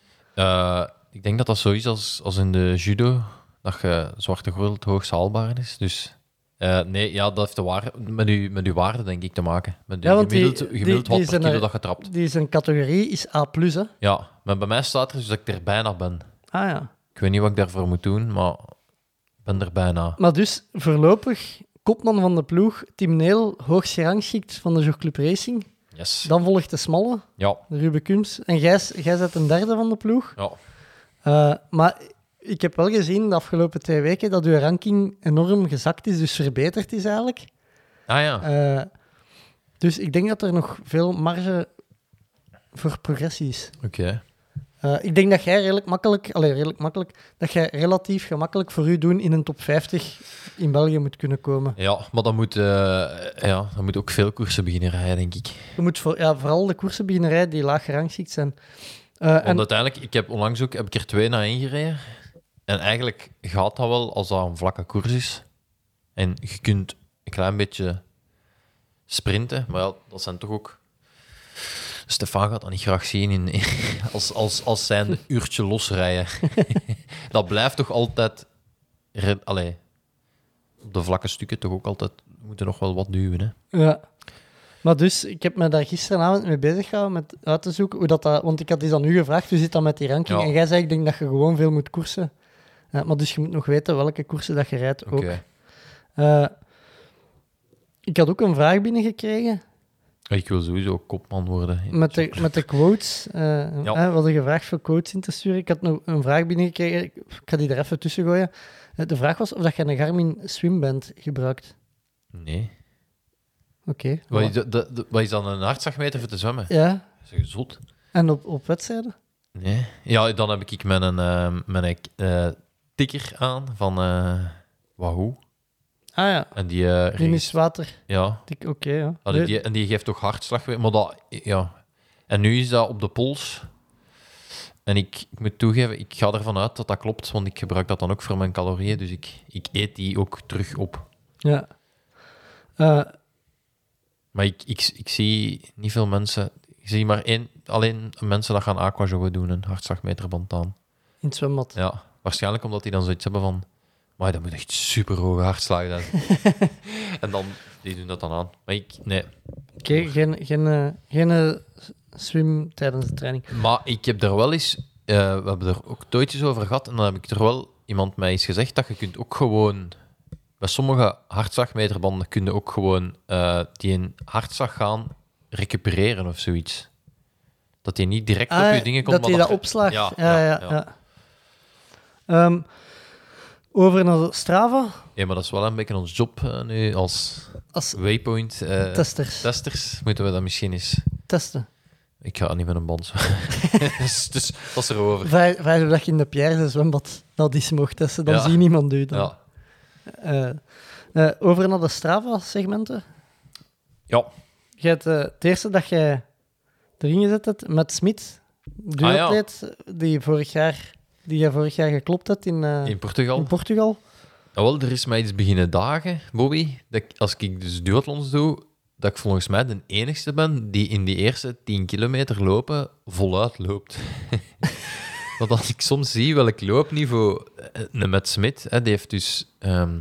H: Ik denk dat dat zo is als, als in de judo, dat je zwarte gordel het hoogst haalbaar is. Dus eh, nee, ja, dat heeft de waar, met, uw, met uw waarde, denk ik, te maken. Met
G: Ja,
H: uw
G: die-
H: gemiddeld,
G: die-
H: gemiddeld
G: die
H: wat per
G: zijn
H: kilo
G: er-
H: dat je trapt.
G: Die zijn categorie is A+, hè?
H: Ja, maar bij mij staat er dus dat ik er bijna ben.
G: Ah ja.
H: Ik weet niet wat ik daarvoor moet doen, maar ik ben er bijna.
G: Maar dus, voorlopig, kopman van de ploeg, Tim Neel, hoogst gerangschikt van de Jog Club Racing.
H: Yes.
G: Dan volgt de smalle,
H: Ja,
G: de Ruben Kums. En jij, jij bent een derde van de ploeg.
H: ja.
G: Eh, maar ik heb wel gezien de afgelopen twee weken dat uw ranking enorm gezakt is, dus verbeterd is eigenlijk.
H: Ah ja.
G: Eh, dus ik denk dat er nog veel marge voor progressie is.
H: Oké.
G: Eh, ik denk dat jij redelijk makkelijk, allee, redelijk makkelijk, dat jij relatief gemakkelijk voor u doen in een top 50 in België moet kunnen komen.
H: Ja, maar dan moet, eh, ja, dan moet ook veel koersen beginnen rijden, denk ik.
G: Je moet voor, ja, vooral de koersen beginnen rijden die laag gerangschikt zijn. Eh,
H: Want
G: en,
H: uiteindelijk, ik heb onlangs ook heb ik er twee naar één gereden. En eigenlijk gaat dat wel als dat een vlakke koers is. En je kunt een klein beetje sprinten, maar ja, dat zijn toch ook... Stefan gaat dat niet graag zien in, als, als, als zijn uurtje losrijden. (laughs) dat blijft toch altijd... Allee, op de vlakke stukken toch ook altijd... Moeten nog wel wat duwen, hè.
G: ja. Maar dus, ik heb me daar gisteravond mee bezig gehouden met uit te zoeken hoe dat, dat want ik had iets aan u gevraagd, hoe zit dat met die ranking?
H: Ja.
G: En jij zei, ik denk dat je gewoon veel moet koersen. Ja, maar dus je moet nog weten welke koersen dat je rijdt ook. Eh, ik had ook een vraag binnengekregen
H: Ik wil sowieso kopman worden.
G: met de, met de quotes. eh
H: Ja.
G: we hadden gevraagd voor quotes in te sturen. Ik had nog een vraag binnengekregen. Ik, ga die er even tussen gooien. Eh, de vraag was of dat je een Garmin Swimband gebruikt.
H: Nee.
G: Oké.
H: Wat is, dat- dat- wat is dan een hartslagmeter voor te zwemmen?
G: Ja,
H: je zot?
G: en op, op wedstrijden?
H: Nee. Ja, dan heb ik mijn, eh, mijn eh, tikker aan van eh Wahoo.
G: Ah ja,
H: En die, eh,
G: die
H: regist-
G: is water.
H: ja,
G: Oké, ja.
H: Ah, die, en die geeft toch hartslag. Maar dat, ja. En nu is dat op de pols. En ik, ik moet toegeven, ik ga ervan uit dat dat klopt, want ik gebruik dat dan ook voor mijn calorieën. Dus ik, ik eet die ook terug op.
G: Ja. Eh,
H: Maar ik, ik, ik zie niet veel mensen. Ik zie maar één, alleen mensen dat gaan aquajoggen doen, een hartslagmeterband aan.
G: in het zwembad.
H: Ja, waarschijnlijk omdat die dan zoiets hebben van... Maar dat moet echt super hoge hartslagen zijn. (laughs) en dan, die doen dat dan aan. Maar ik, nee.
G: Oké, geen, geen, eh, geen eh, swim tijdens de training.
H: Maar ik heb er wel eens, eh, we hebben er ook tooitjes over gehad, en dan heb ik er wel iemand mij eens gezegd dat je kunt ook gewoon, bij sommige hartslagmeterbanden kun je ook gewoon die een hartslag gaan recupereren of zoiets. Dat die niet direct op
G: Ah,
H: je dingen komt.
G: dat
H: maar
G: hij dat.
H: Ja,
G: Ja, ja,
H: ja,
G: ja. Ehm, over naar de Strava
H: Ja, maar dat is wel een beetje ons job eh, nu als
G: als
H: waypoint eh,
G: testers.
H: testers. Moeten we dat misschien eens...
G: Testen.
H: Ik ga niet met een band. (laughs) (laughs) dus, dus dat is erover.
G: Dat je in de Pierre zwembad dat is mocht testen, dan
H: Ja.
G: zie je niemand. Dan.
H: Ja.
G: Eh, over naar de Strava-segmenten.
H: ja,
G: Je hebt het eerste dat jij erin gezet hebt met Smit, duatleet, die, vorig jaar, die jij vorig jaar geklopt hebt in, eh,
H: in Portugal.
G: in Portugal.
H: Ja, wel, er is mij iets beginnen dagen, Bobby, dat ik, als ik dus duathlons doe, dat ik volgens mij de enigste ben die in die eerste 10 kilometer lopen voluit loopt. (laughs) Want als ik soms zie welk loopniveau eh, een met Smit, hè, die heeft dus... ehm,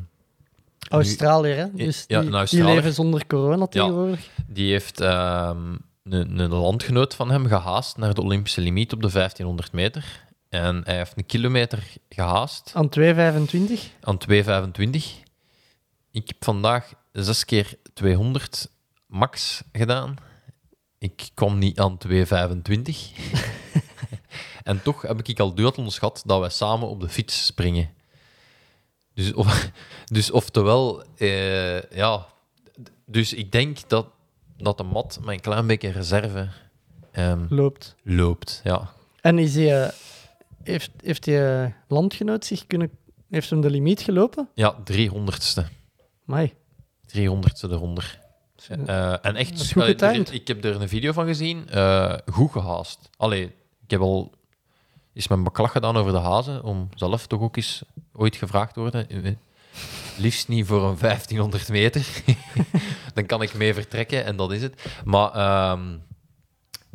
G: Australiër, hè? Dus
H: Ja,
G: die, die leven zonder corona tegenwoordig.
H: Die heeft ehm, een, een landgenoot van hem gehaast naar de Olympische limiet op de 1500 meter. En hij heeft een kilometer gehaast
G: Aan 2,25.
H: aan 2,25. Ik heb vandaag 6 keer 200 max gedaan. Ik kwam niet aan 2,25. (laughs) en toch heb ik al duathlons gehad dat wij samen op de fiets springen. Dus, of, (laughs) dus oftewel, eh, ja. Dus ik denk dat, dat de mat een klein beetje reserve ehm,
G: loopt.
H: loopt. Ja.
G: En is die, eh, heeft, heeft die landgenoot zich kunnen... Heeft hem de limiet gelopen?
H: ja, 300ste.
G: Mai.
H: 300ste eronder. Eh, en echt,
G: is
H: er- ik heb er een video van gezien, eh, goed gehaast. Allee, ik heb al eens mijn beklag gedaan over de hazen, om zelf toch ook eens ooit gevraagd te worden. Eh, Liefst niet voor een 1500 meter. (laughs) Dan kan ik mee vertrekken en dat is het. Maar ehm,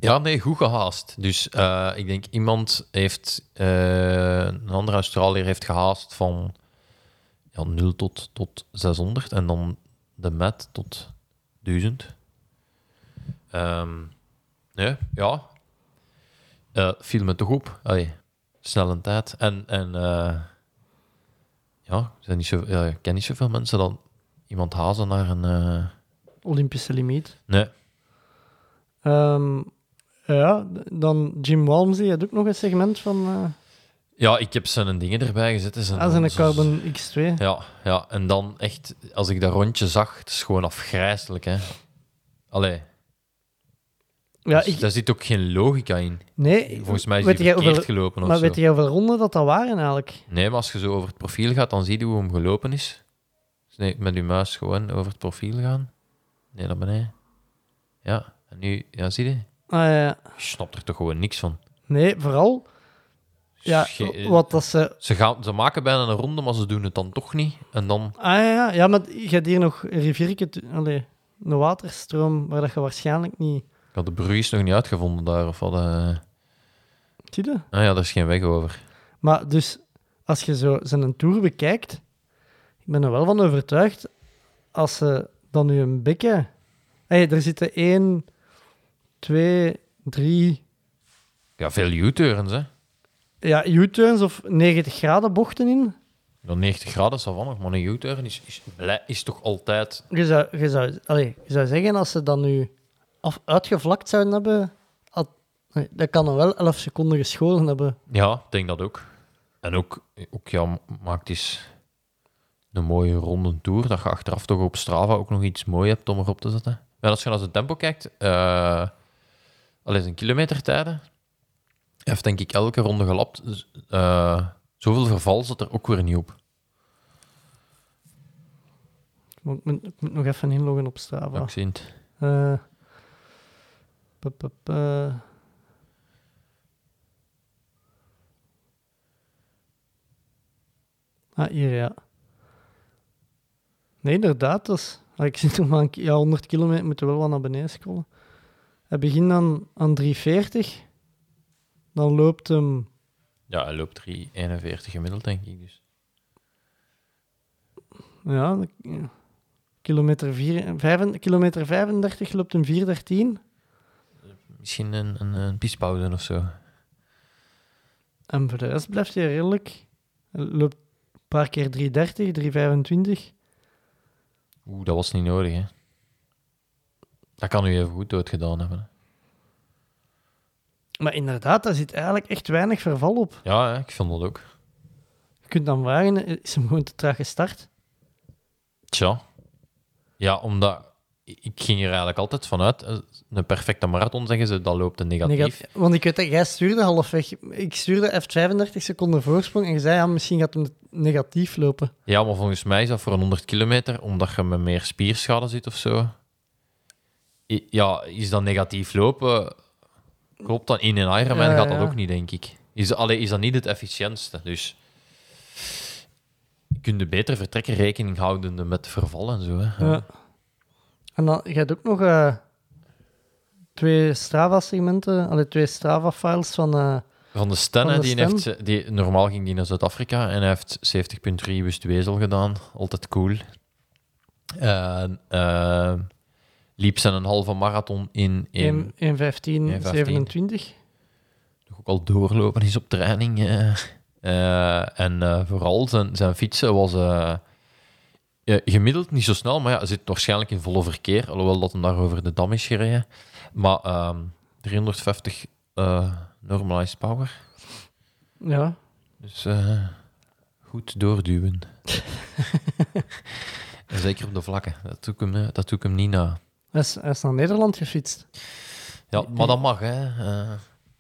H: ja, nee, goed gehaast. Dus eh, ik denk iemand heeft, eh, een andere Australiër heeft gehaast van ja, 0 tot, tot 600 en dan de met tot 1000. Ehm nee, ja. Eh viel me toch op. Allee, snel een tijd. En, en ja, zijn niet zo, ja, ik ken niet zoveel mensen dan iemand hazen naar een...
G: Olympische limiet.
H: nee,
G: Ehm, ja, d- dan Jim Walmsley had ook nog een segment van... eh
H: ja, ik heb zijn dingen erbij gezet. Zijn,
G: ah, zijn Carbon X2.
H: Ja, ja, en dan echt, als ik dat rondje zag, het is gewoon afgrijzelijk, hè. Allee,
G: Ja,
H: dus
G: ik,
H: daar zit ook geen logica in.
G: nee,
H: Volgens mij is
G: jij
H: verkeerd
G: hoeveel-
H: gelopen of
G: maar
H: zo.
G: weet jij hoeveel ronden dat dat waren eigenlijk?
H: Nee, maar als je zo over het profiel gaat, dan zie je hoe hem gelopen is. Dus nee, met je muis gewoon over het profiel gaan. Nee, naar beneden. Ja, en nu, ja, zie je?
G: Ah.
H: Je snapt er toch gewoon niks van.
G: Nee, vooral... Ja, wat dat ze...
H: Ze, gaan, ze maken bijna een ronde, maar ze doen het dan toch niet. En dan,
G: Ah, ja, ja. maar je hebt hier nog een riviertje... Allee, een waterstroom waar dat je waarschijnlijk niet...
H: ja, de brug is nog niet uitgevonden daar. Of wat, eh.
G: Zie je?
H: Ah ja, daar is geen weg over.
G: Maar dus, als je zo zijn tour bekijkt, ik ben er wel van overtuigd, als ze dan nu een bekken... Hey, er zitten één, twee, drie
H: Ja, veel U-turns, hè.
G: ja, U-turns of 90 graden bochten in.
H: Dan 90 graden is nog, maar een U-turn is, is, is toch altijd...
G: Je zou, je zou, allee, je zou zeggen, als ze dan nu af, uitgevlakt zouden hebben, had, nee, dat kan dan wel 11 seconden geschoren hebben.
H: Ja, ik denk dat ook. En ook, ook ja, maakt eens een mooie ronde tour, dat je achteraf toch op Strava ook nog iets mooi hebt om erop te zetten. En als je naar zijn tempo kijkt, eh alleen zijn kilometertijden, hij heeft denk ik elke ronde gelapt. Dus, eh, zoveel verval zat er ook weer niet op.
G: Ik moet, ik moet nog even inloggen op Strava.
H: Ja, ik zie het.
G: Eh. Ah, hier, ja. Nee, inderdaad. Dat is, ah, ik zit nog maar een, ja, 100 kilometer, moeten wel wat naar beneden scrollen. Hij begint aan, aan 340. Dan loopt hem...
H: Ja, hij loopt 3,41 gemiddeld, denk ik. Dus.
G: Ja, kilometer, vier, vijfen- kilometer 35 loopt een 413.
H: Misschien een, een, een piespauze of zo.
G: En voor de rest blijft hij redelijk. Hij loopt een paar keer 330, 325.
H: Oeh, dat was niet nodig, hè. Dat kan u even goed doodgedaan hebben.
G: Maar inderdaad, daar zit eigenlijk echt weinig verval op.
H: Ja, hè, ik vond dat ook.
G: Je kunt dan vragen, is hem gewoon te traag gestart?
H: Tja. Ja, omdat... Ik ging er eigenlijk altijd vanuit, eh, een perfecte marathon, zeggen ze, dat loopt een negatief.
G: Negatief. Want ik weet dat jij stuurde halfweg. Ik stuurde even 35 seconden voorsprong en je zei, ja, misschien gaat hem negatief lopen.
H: Ja, maar volgens mij is dat voor een 100 kilometer, omdat je met meer spierschade zit of zo. Ja, is dat negatief lopen? Klopt dat? In een Ironman
G: Ja,
H: gaat dat
G: ja.
H: ook niet, denk ik. Is, allee, is dat niet het efficiëntste? Dus je kunt er beter vertrekken rekening houdende met verval en zo. Hè.
G: Ja. En dan, je hebt ook nog eh, twee Strava-segmenten, allee, twee Strava-files van... eh,
H: Van de Sten,
G: Van
H: hè,
G: de
H: die
G: Sten.
H: heeft, die, normaal ging die naar Zuid-Afrika en hij heeft 70.3 Wustwezel gedaan. Altijd cool. En, eh, liep zijn een halve marathon in, in
G: 1, 15,
H: 1:15.
G: 27.
H: toch ook al doorlopen is op training. eh. Eh, en eh, vooral zijn, zijn fietsen was ja, gemiddeld niet zo snel, maar ja, hij zit waarschijnlijk in volle verkeer, alhoewel dat hem daar over de dam is gereden. Maar ehm 350 eh, normalized power.
G: Ja.
H: Dus goed doorduwen. (laughs) En Zeker op de vlakken. Dat doe ik hem, dat doe ik hem niet na.
G: Hij is, hij is naar Nederland gefietst.
H: Ja, maar dat mag, hè. Eh,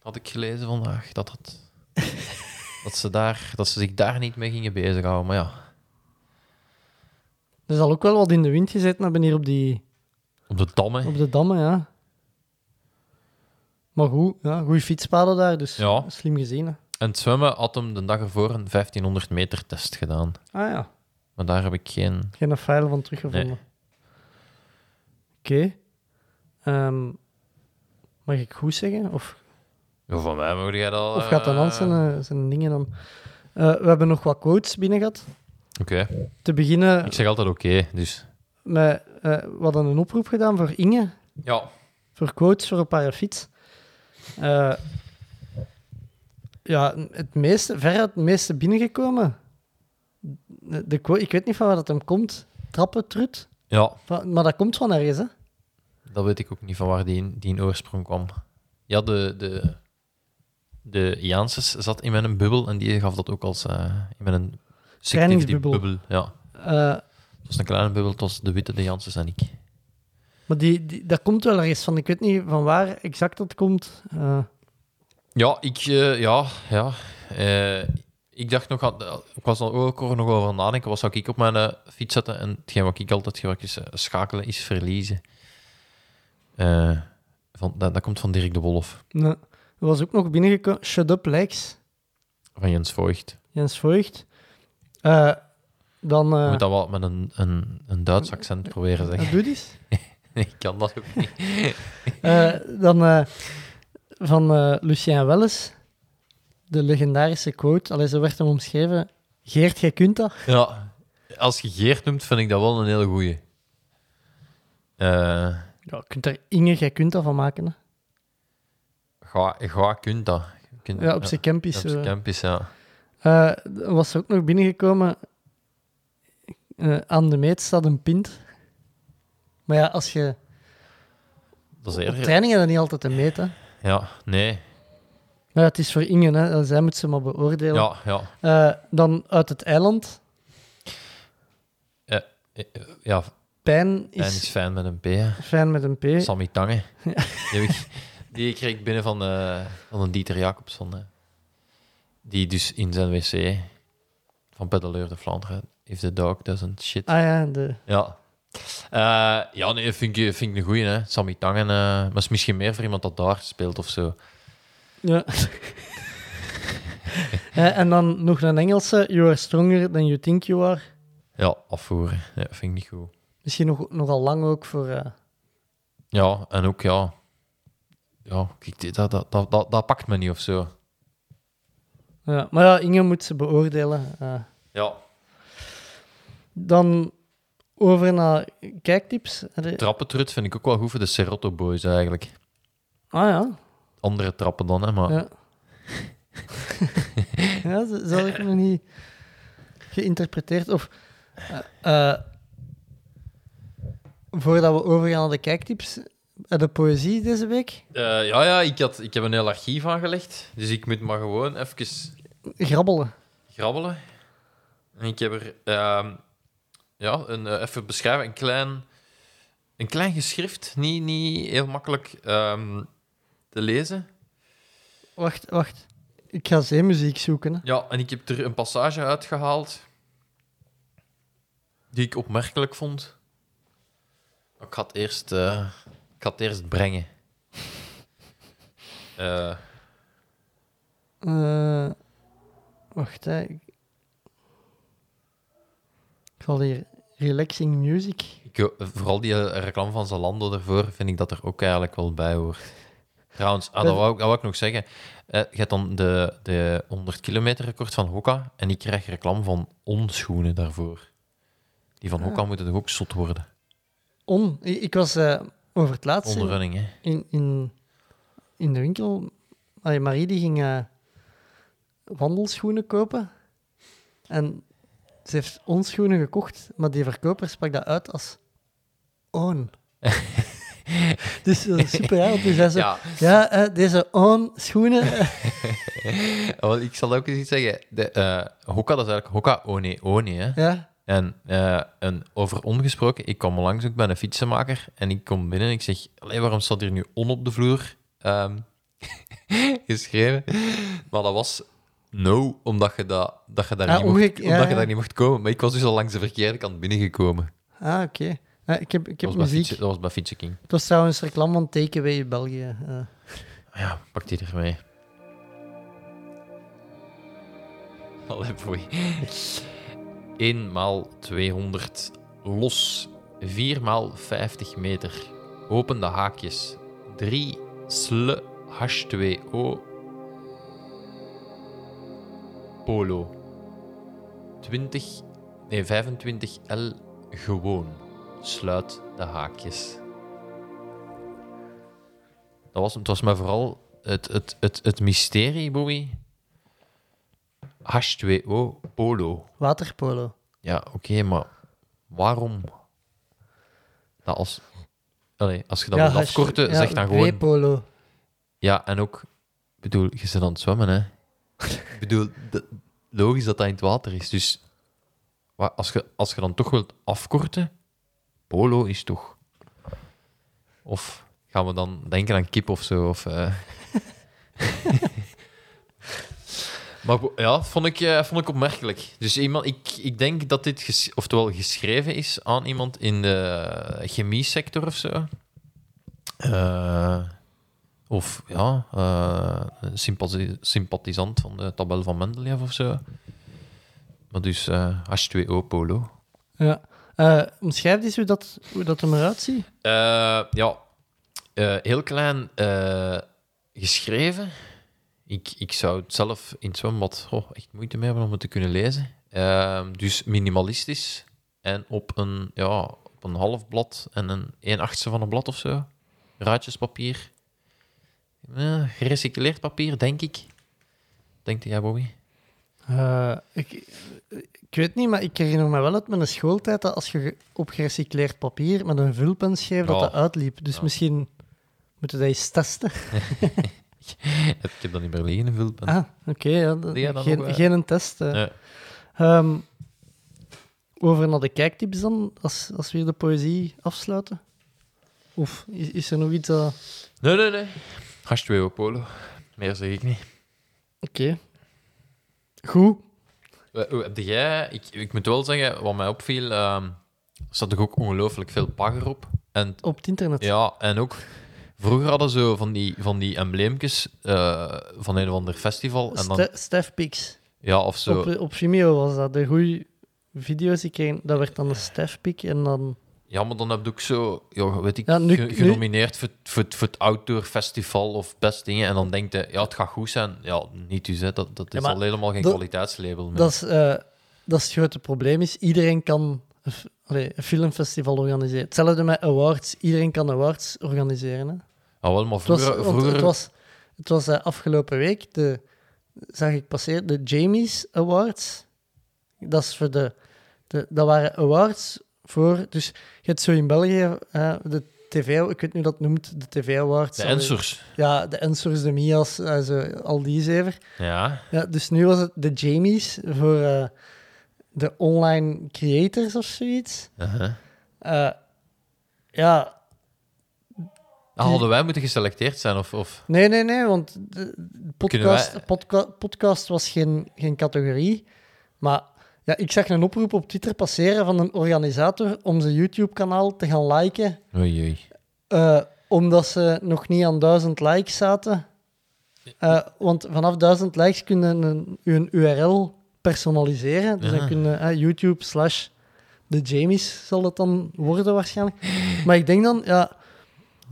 H: had ik gelezen vandaag. Dat, dat, (laughs) dat, ze daar, dat ze zich daar niet mee gingen bezighouden. Maar ja,
G: Er zal ook wel wat in de wind gezeten hebben hier op, die,
H: op de dammen.
G: op de dammen, ja. Maar goed, ja, goede fietspaden daar, dus
H: Ja.
G: slim gezien. Hè.
H: En het zwemmen had hem de dag ervoor een 1500 meter test gedaan.
G: Ah ja,
H: Maar daar heb ik geen...
G: geen file van teruggevonden. Oké. Ehm, mag ik goed zeggen? Of,
H: Ja, van mij mogen jij dat...
G: of gaat dan Hans
H: eh,
G: zijn, eh, zijn dingen dan... Eh, we hebben nog wat quotes binnen gehad.
H: Oké.
G: Te beginnen
H: Ik zeg altijd oké, dus...
G: met... eh, we hadden een oproep gedaan voor Inge.
H: Ja.
G: voor quotes voor op haar fiets. Eh, ja, het meeste, veruit het meeste binnengekomen. De, de ik weet niet van waar dat hem komt. Trappen, trut.
H: Ja,
G: maar dat komt van ergens, hè?
H: dat weet ik ook niet van waar die die in oorsprong kwam. Ja, de... de de Janssens zat in mijn bubbel en die gaf dat ook als eh, in mijn
G: Trainingsbubbel.
H: bubbel. Ja, het was een kleine bubbel, het was de witte, de Janssens en ik.
G: maar die, die, dat komt wel ergens van. Ik weet niet van waar exact dat komt. Eh,
H: Ja, ik, ja, ja. Eh, ik dacht nog, aan, ik was er ook nog over nadenken, wat zou ik op mijn eh, fiets zetten? En hetgeen wat ik altijd gebruik is eh, schakelen, is verliezen. Eh, van, dat, dat komt van Dirk de Wolf,
G: er was ook nog binnengekomen. Shut up, Lex.
H: van Jens Voigt.
G: Jens Voigt. Eh, dan...
H: Je
G: eh
H: moet dat wel met een, een, een Duits accent proberen zeggen.
G: doe eens. (laughs)
H: ik kan dat ook niet.
G: Eh, dan eh, van eh, Lucien Welles, de legendarische quote. Allee, zo werd hem omschreven. Geert, jij kunt dat.
H: Ja, als je Geert noemt, vind ik dat wel een hele goeie. Eh
G: Ja, je kunt er Inge, jij kunt dat van maken. Hè.
H: ga, ga kunt dat. Je kunt-
G: Ja, op zijn camp is
H: op zijn
G: zo.
H: camp is, ja.
G: Eh, er was ook nog binnengekomen. eh, aan de meet staat een pint. Maar ja, als je...
H: Dat is
G: Op
H: eerder...
G: trainingen dat niet altijd te meten.
H: Ja, nee.
G: Ja, het is voor Inge, hè. zij moet ze maar beoordelen.
H: Ja, ja.
G: Eh, dan uit het eiland.
H: Eh, eh, ja,
G: Pijn
H: Pijn
G: is
H: is fijn met een P. hè.
G: fijn met een P.
H: Sammy Tange. (laughs) Die, ik- die kreeg ik binnen van, van een Dieter Jacobson. hè. Die dus in zijn wc van Pedaleur de Vlaanderen heeft de dog doesn't shit.
G: Ah ja, de...
H: Ja. Ja, nee, vind ik, vind ik een goeie, hè. Sammy Tangen. maar is misschien meer voor iemand dat daar speelt of zo.
G: Ja. (laughs) Eh, en dan nog een Engelse. You are stronger than you think you are.
H: Ja, afvoeren. Ja, vind ik niet goed.
G: Misschien nog, nogal lang ook voor... eh,
H: Ja, en ook, ja... Ja, kijk, dit- dat, dat, dat, dat, dat pakt me niet of zo.
G: ja. Maar ja, Inge moet ze beoordelen. eh.
H: Ja.
G: Dan over naar kijktips.
H: Trappentrut vind ik ook wel goed voor de Serotto Boys eigenlijk.
G: Ah ja.
H: Andere trappen dan, hè, maar...
G: Ja. (laughs) ja, zo had ik nog niet geïnterpreteerd. Of, eh, eh, voordat we overgaan naar de kijktips, eh, de poëzie deze week.
H: Ja, ja ik, had, ik heb een heel archief aangelegd, dus ik moet maar gewoon even
G: Grabbelen.
H: grabbelen. En ik heb er ehm, ja, een, even beschrijven, een klein, een klein geschrift, niet, niet heel makkelijk ehm, te lezen.
G: Wacht, wacht. Ik ga zeemuziek zoeken. Hè.
H: Ja, en ik heb er een passage uitgehaald die ik opmerkelijk vond. Ik ga het eerst, eh, ik ga het eerst brengen. (laughs) Eh,
G: Eh, wacht, hè. Ik zal hier relaxing music.
H: ik, vooral die reclame van Zalando daarvoor vind ik dat er ook eigenlijk wel bij hoort. Trouwens, ah, dat, wou, ik- dat wou ik nog zeggen. Eh, je hebt dan de, de 100 kilometer record van Hoka en ik krijg reclame van onschoenen daarvoor. Die van Hoka moeten toch ook zot worden?
G: On. Ik, was eh, over het laatst in,
H: Onderrunning,
G: in, in, in de winkel. Allee, Marie die ging eh, wandelschoenen kopen. En ze heeft ons schoenen gekocht, maar die verkoper sprak dat uit als on. (laughs) (laughs) dus is super zei zo, ja,
H: Ja,
G: eh, deze on schoenen. eh, (laughs)
H: wel, ik zal ook eens iets zeggen. De, eh, Hoka, dat is eigenlijk Hoka One One, hè?
G: ja,
H: En, eh, en over ongesproken, ik kwam langs ook bij een fietsenmaker en ik kom binnen en ik zeg, waarom staat hier nu on op de vloer ehm, (laughs) geschreven? Maar dat was no, omdat je, dat, dat je daar
G: Ah,
H: niet, mocht,
G: ja,
H: omdat je daar niet mocht komen. Maar ik was dus al langs de verkeerde kant binnengekomen.
G: ah, oké. Eh, ik heb, ik heb
H: Dat was, bij
G: muziek.
H: fietsen, dat was bij Fietsen King.
G: Het was trouwens reclame van Takeaway België. eh.
H: Ja, pak die ermee. Allee, boei. 1 maal 200 los. 4 maal 50 meter. Open de haakjes. 3 sl H2O polo. 20, nee 25 L gewoon. Sluit de haakjes. Dat was, het was maar vooral het, het, het, het mysterie, Bowie. H2O polo.
G: Waterpolo.
H: Ja, oké, maar waarom? Dat als, allee, als je dat
G: Ja,
H: wil
G: hash-
H: afkorten,
G: ja,
H: zeg dan gewoon...
G: breepolo.
H: Ja, en ook... Ik bedoel, je zit aan het zwemmen, hè. ik bedoel, de- logisch dat dat in het water is. Dus als je, als je dan toch wilt afkorten, polo is toch... Of gaan we dan denken aan kip of zo? Of, eh. (laughs) maar ja, vond ik, eh, vond ik opmerkelijk. Dus iemand, ik, ik denk dat dit ges- oftewel geschreven is aan iemand in de chemiesector of zo. Eh, of ja, sympathisant van de tabel van Mendeleev of zo. Maar dus eh, H2O Polo.
G: Ja. Eh omschrijf eens hoe dat, hoe dat er eruit ziet.
H: Eh, ja, eh, heel klein geschreven. Ik, ik zou het zelf in het zwembad oh, echt moeite mee hebben om het te kunnen lezen. Eh, dus minimalistisch. En op een, ja, op een half blad en een 1 achtste van een blad of zo. Ruitjespapier. Ja, gerecycleerd papier, denk ik. Denkt jij, Bobby?
G: Eh, ik, ik weet niet, maar ik herinner me wel uit mijn schooltijd dat als je op gerecycleerd papier met een vulpen schreef, dat dat uitliep. Dus misschien moeten we dat eens testen. (laughs)
H: Ik heb dat niet meer liggen, een vulpen.
G: Ah, oké. ja, geen, een test. eh.
H: Nee.
G: Ehm, over naar de kijktips dan, als, als we hier de poëzie afsluiten. Of is, is er nog iets dat...
H: Nee, nee, nee. H2O Polo. Meer zeg ik niet.
G: Oké. Goed.
H: Heb jij... Ik, ik moet wel zeggen, wat mij opviel... ehm, er zat toch ook ongelooflijk veel pagger op. En,
G: Op het internet.
H: ja, en ook... Vroeger hadden ze zo van die, van die embleempjes eh, van een of ander festival. En dan,
G: Ste- Stef Pix.
H: ja, of zo...
G: Op, op Vimeo was dat. De goede video's die kregen, dat werd dan een Stef Pik en dan...
H: Ja, maar dan heb je ook zo... Ja, weet ik,
G: Ja, nu-
H: ge-
G: nu-
H: genomineerd voor, voor, voor het Outdoor Festival of best dingen. En dan denk je, ja, het gaat goed zijn. Ja, niet dus, hè. Dat, dat is
G: Ja,
H: al helemaal geen kwaliteitslabel meer.
G: Dat is... eh, dat is het grote probleem is, iedereen kan een, allee, een filmfestival organiseren. Hetzelfde met awards. Iedereen kan awards organiseren. Hè.
H: Ah, wel, maar
G: Het was,
H: vroeger... vroeger
G: het was, het was eh, afgelopen week, de, zag ik passeren, de Jamies Awards. Dat, is voor de, de, dat waren awards voor... Dus je hebt zo in België eh, de tv... Ik weet hoe dat noemt, de TV Awards.
H: de Ensors.
G: Ja, de Ensors, de Mia's, eh, zo, al die zever.
H: Ja.
G: Ja, dus nu was het de Jamies voor eh, de online creators of zoiets. Eh, ja,
H: Ah, hadden wij moeten geselecteerd zijn? Of, of...
G: nee, nee, nee, want de de podcast,
H: wij-
G: podca- podcast was geen, geen categorie. Maar ja, ik zag een oproep op Twitter passeren van een organisator om zijn YouTube-kanaal te gaan liken,
H: Oei, oei.
G: eh, omdat ze nog niet aan duizend likes zaten. Eh, want vanaf duizend likes kunnen een, een URL personaliseren. Dus
H: Ja.
G: dan kunnen eh, YouTube slash de Jamies zal het dan worden waarschijnlijk. Maar ik denk dan, ja,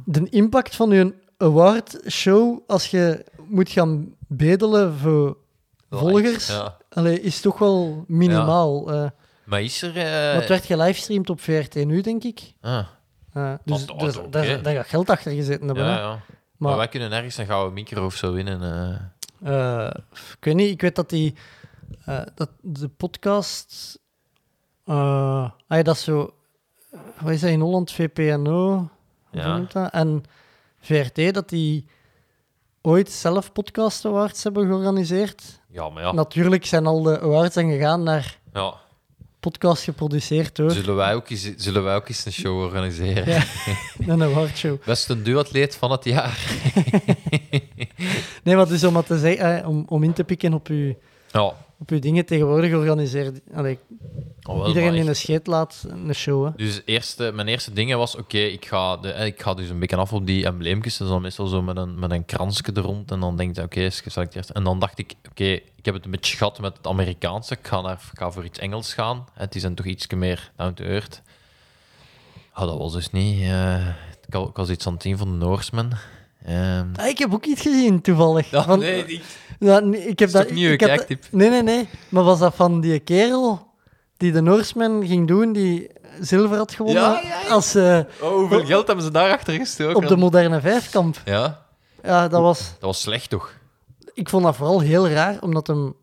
G: de impact van je awardshow als je moet gaan bedelen voor volgers,
H: Ja.
G: Allee, is toch wel minimaal. eh.
H: Maar is er... eh,
G: maar het werd gelivestreamd op VRT nu, denk ik.
H: ah,
G: Eh, dus
H: Wat-
G: dus daar, daar gaat geld achter gezeten hebben.
H: ja, ja. Maar,
G: Maar,
H: wij kunnen ergens een gouden micro of zo winnen. eh.
G: eh, ik weet niet, ik weet dat die eh, dat de podcast. eh, ah ja, dat is zo. Wat is dat in Holland? VPNO?
H: Ja.
G: dat? En VRT, dat die ooit zelf podcast awards hebben georganiseerd.
H: Ja, maar ja.
G: Natuurlijk zijn al de awards gegaan naar
H: ja.
G: podcast geproduceerd door
H: Zullen, wij ook eens, zullen wij ook eens een show organiseren?
G: Ja. (laughs) een awardshow.
H: Beste duatleet van het jaar. (laughs)
G: Nee, maar dus om, te zeggen, om, om in te pikken op uw,
H: Ja.
G: Op uw dingen tegenwoordig organiseert allee,
H: Oh, wel,
G: iedereen in een scheet laat een show. Hè.
H: Dus eerste, mijn eerste ding was, oké, ik, ga de- eh, ik ga dus een beetje af op die embleempjes. Dat is dan meestal zo met een, met een kransje er rond. En dan denk je, oké, is geselecteerd. En dan dacht ik, oké, ik heb het een beetje gehad met het Amerikaanse. Ik ga, naar, ik ga voor iets Engels gaan. Het is dan toch iets meer down to earth. Oh, dat was dus niet... eh, ik, ik was iets aan het zien van de Norseman. Ehm,
G: Ah, ik heb ook iets gezien, toevallig. Van-
H: nee, die-
G: Ja, nee, ik heb
H: is
G: dat,
H: toch niet uw
G: ik heb
H: kijktip?
G: dat- Nee, nee, nee. Maar was dat van die kerel die de Norseman ging doen, die zilver had gewonnen?
H: Ja, ja, ja.
G: Als, eh,
H: Oh, hoeveel geld hebben ze daarachter gestoken?
G: op de moderne vijfkamp.
H: Ja,
G: Ja, dat was...
H: dat was slecht toch?
G: Ik vond dat vooral heel raar, omdat hem...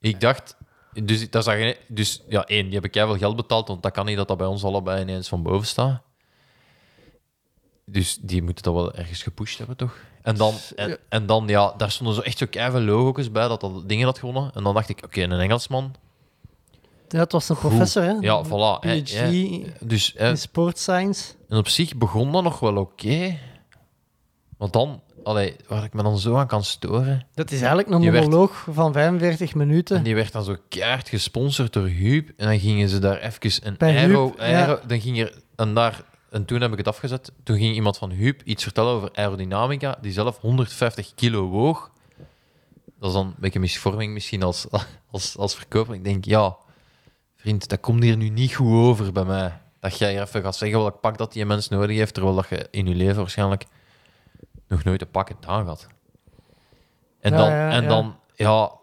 H: Ik dacht, dus, dat zag je, dus ja, één, die heb ik veel geld betaald, want dat kan niet dat dat bij ons allebei ineens van boven staat. Dus die moeten dat wel ergens gepusht hebben, toch? En dan, en, en dan ja, daar stonden zo echt zo keiveel logo's bij dat dat dingen had gewonnen. En dan dacht ik, oké, een Engelsman.
G: Ja, het was een professor, hè?
H: Ja, voilà.
G: PhD
H: hè. Dus, hè,
G: in sport science.
H: en op zich begon dat nog wel oké. Maar dan, allee, waar ik me dan zo aan kan storen.
G: Dat is eigenlijk een
H: werd-
G: monoloog van 45 minuten.
H: En die werd dan zo keihard gesponsord door Huub. En dan gingen ze daar even een
G: Bij
H: aero...
G: Huub, ja.
H: aero dan ging er... En, daar, en toen heb ik het afgezet. Toen ging iemand van Huub iets vertellen over aerodynamica, die zelf 150 kilo woog. Dat is dan een beetje misvorming misschien als, (laughs) als, als verkoper. Ik denk, ja, vriend, dat komt hier nu niet goed over bij mij. Dat jij even gaat zeggen welk pak dat die mens nodig heeft, terwijl dat je in je leven waarschijnlijk nog nooit een pak hebt aangehad. En
G: Ja,
H: dan,
G: ja,
H: en dan ja,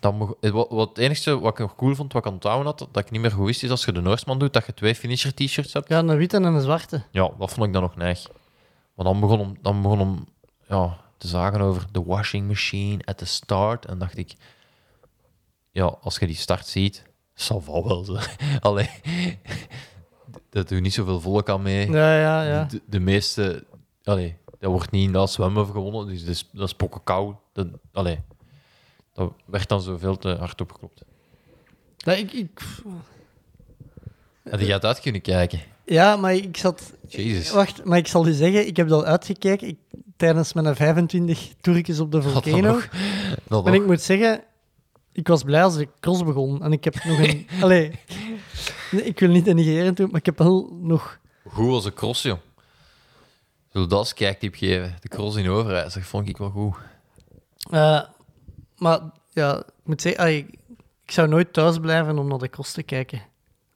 H: dan het, wat, wat het enige wat ik nog cool vond, wat ik aan het houden had, dat ik niet meer goed wist, is als je de Noorsman doet, dat je twee finisher t-shirts hebt.
G: Ja, een witte en een zwarte.
H: Ja, dat vond ik dan nog neig. Maar dan begon hem, dan begon hem ja, te zagen over de washing machine at the start. En dacht ik, ja, als je die start ziet, zal wel wel zo. (laughs) Allee, (laughs) dat doet niet zoveel volk aan mee.
G: Ja, ja, ja.
H: De, de meeste, allee, dat wordt niet in dat zwemmen gewonnen, dus dat is, dat is pokken koud. Dat, allee, dat werd dan zoveel te hard opgeklopt.
G: Ja, ik, ik,
H: Had je het uit kunnen kijken?
G: ja, maar ik zat...
H: Jezus.
G: Wacht, maar ik zal u zeggen, ik heb dat uitgekeken ik, tijdens mijn 25 toertjes op de volcano.
H: nog? Dat
G: En ik moet zeggen, ik was blij als de cross begon. En ik heb nog een... (laughs) Allee, nee, ik wil niet denigrerend doen, maar ik heb wel nog...
H: Goed was een cross, joh. Zullen we dat als kijktip geven? De cross in Overijs, dat vond ik wel goed.
G: eh, maar ja, ik moet zeggen, allee, ik zou nooit thuis blijven om naar de cross te kijken.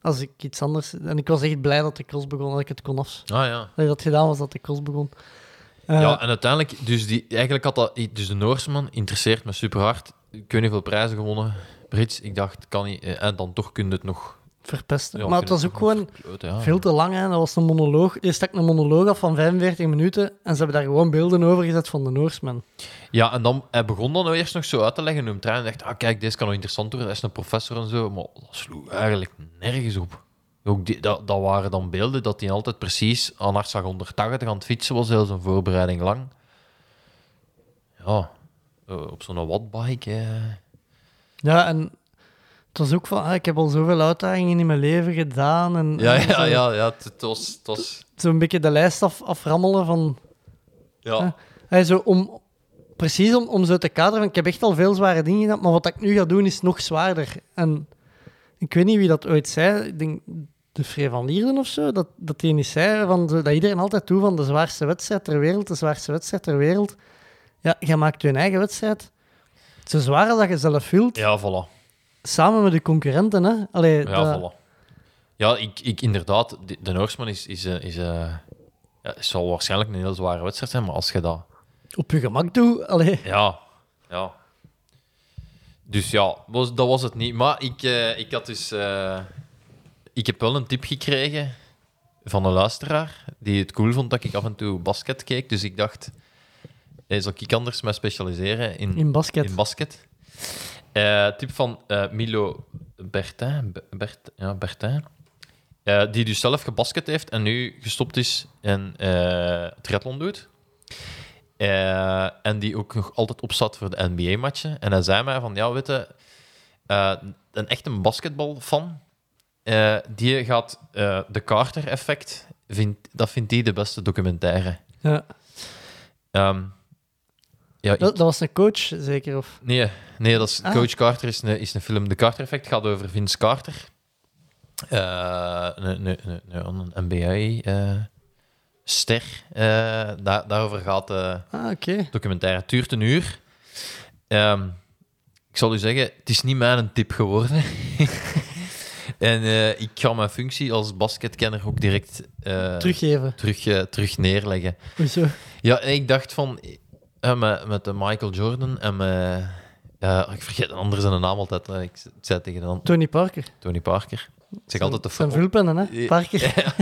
G: Als ik iets anders... En ik was echt blij dat de cross begon, dat ik het kon af...
H: Ah ja.
G: Dat ik dat gedaan was dat de cross begon. Eh,
H: ja, en uiteindelijk, dus die, eigenlijk had dat, dus de Noorsman interesseert me super hard. Ik weet niet hoeveel prijzen gewonnen. Brits, ik dacht, kan niet. eh, En dan toch kun je het nog.
G: Verpesten.
H: ja,
G: maar het was
H: je
G: ook gewoon
H: ja.
G: veel te lang. Hè. Dat was een monoloog. Eerst stak een monoloog af van 45 minuten en ze hebben daar gewoon beelden over gezet van de Noorsman.
H: Ja, en dan hij begon dan eerst nog zo uit te leggen hem trein en dacht, ah kijk, deze kan nog interessant worden, hij is een professor en zo, maar dat sloeg eigenlijk nergens op. Ook die, dat, dat waren dan beelden dat hij altijd precies aan hartslag 180 aan het fietsen was, heel zijn voorbereiding lang. Ja, eh, op zo'n wattbike. eh.
G: Ja, en het was ook van, ah, ik heb al zoveel uitdagingen in mijn leven gedaan. En,
H: Ja,
G: en
H: ja, ja, ja, het, het was... Het was
G: Zo'n beetje de lijst af, aframmelen van...
H: ja.
G: Hey, zo om, precies om, om zo te kaderen van, ik heb echt al veel zware dingen gedaan, maar wat ik nu ga doen is nog zwaarder. En ik weet niet wie dat ooit zei, ik denk de Free van Lierden of zo, dat, dat die niet zei, van, dat iedereen altijd toe van de zwaarste wedstrijd ter wereld, de zwaarste wedstrijd ter wereld. Ja, jij maakt je eigen wedstrijd zo zwaar als dat je zelf wilt,
H: ja, voilà.
G: Samen met de concurrenten. Hè? Allee,
H: Ja,
G: dat-
H: voilà. Ja, ik, ik inderdaad, de, de Noorsman is, is, eh, is, eh, ja, het zal waarschijnlijk een heel zware wedstrijd zijn, maar als je dat
G: Op je gemak doet, allee.
H: Ja, ja. Dus ja, was, dat was het niet. Maar ik, eh, ik had dus... ik heb wel een tip gekregen van een luisteraar die het cool vond dat ik af en toe basket keek. Dus ik dacht, hey, zal ik anders mij specialiseren in,
G: In basket.
H: in basket? Tip van eh, Milo Bertin, Be- Bert, ja, Bertin eh, die dus zelf gebasket heeft en nu gestopt is en triathlon doet. En die ook nog altijd opzat voor de NBA-matchen. En hij zei mij van, ja, weet je, een echte basketbalfan, die gaat de Carter-effect, vindt, dat vindt hij de beste documentaire.
G: Ja.
H: Ehm, ja, ik-
G: Dat, dat was een coach, zeker? Of?
H: Nee, nee dat is,
G: Ah.
H: Coach Carter is een, is een film. De Carter Effect gaat over Vince Carter. Eh, een, een, een, een NBA-ster. daar, daarover gaat de
G: Ah,
H: documentaire. Het duurt een uur. Ehm, ik zal u zeggen, het is niet mijn tip geworden. (laughs) en eh, ik ga mijn functie als basketkenner ook direct eh,
G: Teruggeven.
H: terug, eh, terug neerleggen.
G: Hoezo?
H: Ja, en ik dacht van... eh, met, met de Michael Jordan en met... eh, ik vergeet een ander zijn naam altijd. eh, ik zei tegen de
G: Tony Parker.
H: Tony Parker. Ik zeg altijd de
G: Zijn vulpennen, hè?
H: Ja.
G: Parker. (laughs)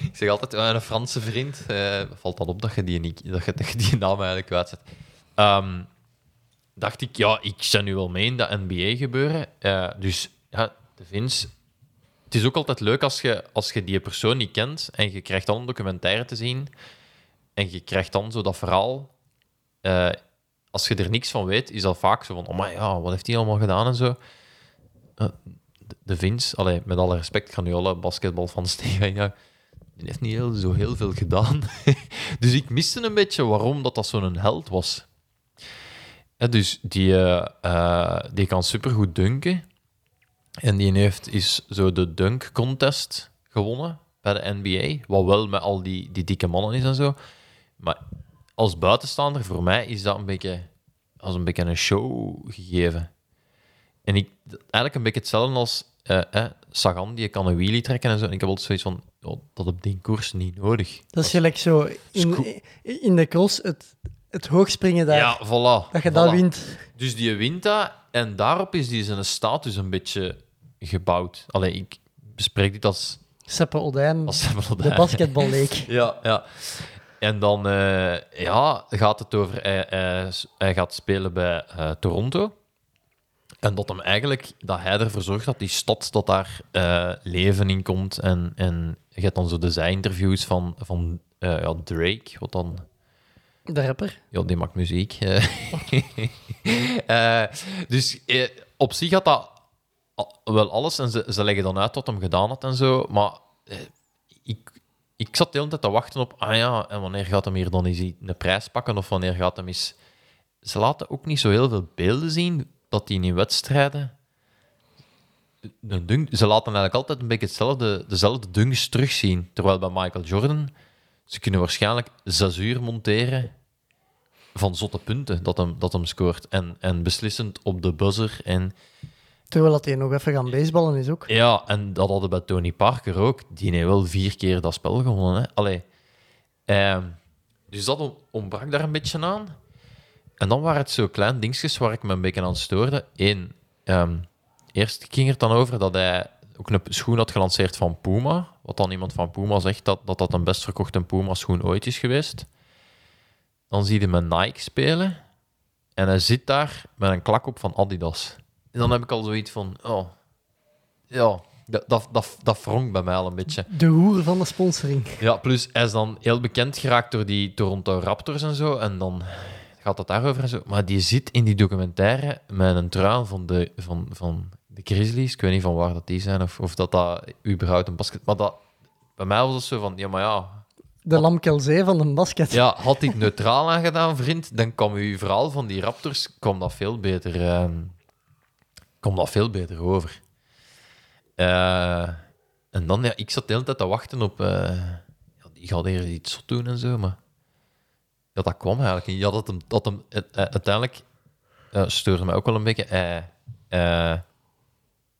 H: Ik zeg altijd, eh, een Franse vriend. eh, valt dan op dat je die, niet, dat je, dat je die naam eigenlijk kwijtzet. Ehm dacht ik, ja, ik sta nu wel mee in dat NBA gebeuren. Eh, dus ja, de Vince... Het is ook altijd leuk als je, als je die persoon niet kent en je krijgt dan een documentaire te zien en je krijgt dan zo dat verhaal. Eh, als je er niks van weet, is dat vaak zo van, oh maar ja, wat heeft hij allemaal gedaan en zo. Eh, de- Vince, allee, met alle respect, ik ga nu alle basketbalfans (laughs) tegen ja, die heeft niet zo heel veel gedaan. (laughs) dus ik miste een beetje waarom dat, dat zo'n held was. Ja, dus die, eh, eh, die kan supergoed dunken. En die heeft is zo de dunk contest gewonnen bij de NBA. Wat wel met al die, die dikke mannen is en zo. Maar als buitenstaander, voor mij, is dat een beetje als een beetje een show gegeven. En ik, eigenlijk een beetje hetzelfde als eh, eh, Sagan, die kan een wheelie trekken en zo. En ik heb altijd zoiets van, oh, dat op die koers niet nodig.
G: Dat is gelijk zo in, in de cross het, het hoogspringen daar.
H: Ja, voilà.
G: dat je
H: voilà.
G: dat wint.
H: Dus die wint dat en daarop is die zijn status een beetje gebouwd. Allee, ik bespreek dit als...
G: Seppe
H: als
G: de basketballeek. (laughs)
H: Ja, ja. En dan eh, ja, gaat het over... Hij, hij, hij gaat spelen bij eh, Toronto. En dat hem eigenlijk... Dat hij ervoor zorgt dat die stad, dat daar eh, leven in komt. En, en je hebt dan zo de zij-interviews van, van ja, Drake, wat dan...
G: De rapper.
H: Ja, die maakt muziek. (laughs) dus op zich had dat wel alles. En ze, ze leggen dan uit wat hem gedaan had en zo. Maar ik, zat de hele tijd te wachten op... Ah ja, en wanneer gaat hem hier dan eens een prijs pakken? Of wanneer gaat hem eens... Ze laten ook niet zo heel veel beelden zien dat hij in wedstrijden... Ze laten eigenlijk altijd een beetje hetzelfde, dezelfde dunks terugzien. Terwijl bij Michael Jordan... Ze kunnen waarschijnlijk zes uur monteren van zotte punten dat hem, dat hem scoort. En, en beslissend op de buzzer. En,
G: Terwijl dat hij nog even gaan baseballen is ook.
H: ja, en dat hadden bij Tony Parker ook. Die heeft wel vier keer dat spel gewonnen. Hè? Allee. Ehm, dus dat on- ontbrak daar een beetje aan. En dan waren het zo klein dingetjes waar ik me een beetje aan stoorde. Eén, ehm, eerst ging het dan over dat hij ook een schoen had gelanceerd van Puma. Wat dan iemand van Puma zegt dat dat, dat een best verkochte Puma-schoen ooit is geweest. Dan zie je met Nike spelen. En hij zit daar met een klak op van Adidas. En dan heb ik al zoiets van... Oh, ja, dat, dat, dat, dat wrongt bij mij al een beetje.
G: De hoer van de sponsoring.
H: Ja, plus hij is dan heel bekend geraakt door die Toronto Raptors en zo. En dan gaat het daarover en zo. Maar die zit in die documentaire met een trui van de, van, van de Grizzlies. Ik weet niet van waar dat die zijn of, of dat dat überhaupt een basket... Maar dat, bij mij was het zo van, ja, maar ja...
G: De Lamkelzee van de basket.
H: Ja, had hij het neutraal aangedaan, vriend, dan kwam uw verhaal van die Raptors kwam dat veel beter, ehm, kwam dat veel beter over. Eh, en dan, ja, ik zat de hele tijd te wachten op... eh, ja, die gaat hier iets zot doen en zo, maar... Dat kwam eigenlijk. Ja, dat hem, dat hem, eh, uiteindelijk steurde mij ook wel een beetje.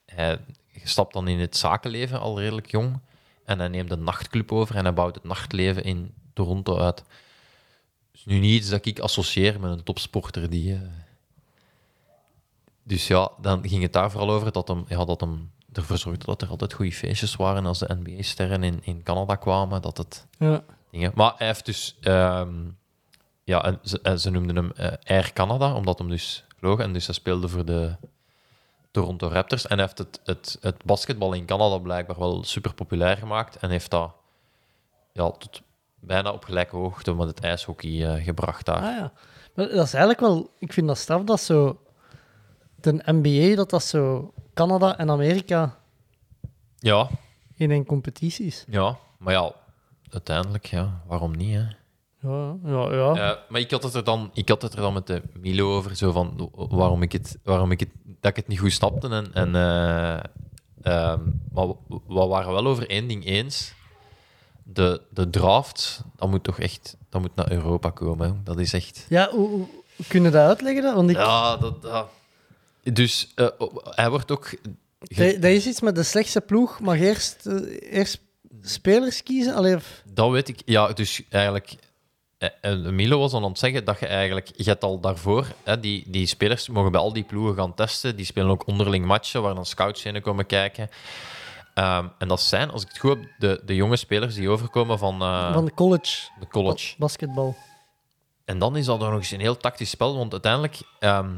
H: Hij, stapt dan in het zakenleven al redelijk jong. En hij neemt een nachtclub over en hij bouwt het nachtleven in Toronto uit. Dus nu niet iets dat ik associeer met een topsporter die... Dus ja, dan ging het daar vooral over dat hem, ja, dat hem ervoor zorgde dat er altijd goede feestjes waren als de NBA-sterren in, in Canada kwamen. Dat het
G: Ja.
H: dingen. Maar hij heeft dus... ehm, ja, en ze, en ze noemden hem eh, Air Canada, omdat hem dus vloog. En dus hij speelde voor de Toronto Raptors. En hij heeft het, het, het basketbal in Canada blijkbaar wel super populair gemaakt. En heeft dat ja, tot bijna op gelijke hoogte met het ijshockey eh, gebracht daar.
G: Ah ja. Maar dat is eigenlijk wel... Ik vind dat straf dat zo... De NBA, dat dat zo... Canada en Amerika
H: Ja,
G: in één competitie is.
H: ja, maar ja, uiteindelijk, ja, waarom niet, hè?
G: Ja, ja, ja.
H: Ja, maar ik had het er dan, ik had het er dan met de Milo over, zo van waarom ik het, waarom ik het, dat ik het niet goed snapte. En, en, eh, ehm, maar we we waren wel over één ding eens. De, de draft, dat moet toch echt, dat moet naar Europa komen. hè. Dat is echt.
G: Ja, hoe, hoe kunnen dat uitleggen? Dan? Want ik,
H: Ja, dat. dat- Dus eh, hij wordt ook.
G: dat, dat is iets met de slechtste ploeg. Mag eerst, eh, eerst spelers kiezen? Allee, of-
H: Dat weet ik. Ja, dus eigenlijk. eh, Milo was dan aan het zeggen dat je eigenlijk. Je hebt al daarvoor. Hè, die, die spelers mogen bij al die ploegen gaan testen. Die spelen ook onderling matchen waar dan scouts in komen kijken. Ehm, en dat zijn, als ik het goed heb, de, de jonge spelers die overkomen van,
G: van de college,
H: de college.
G: basketbal.
H: En dan is dat nog eens een heel tactisch spel, want uiteindelijk. ehm,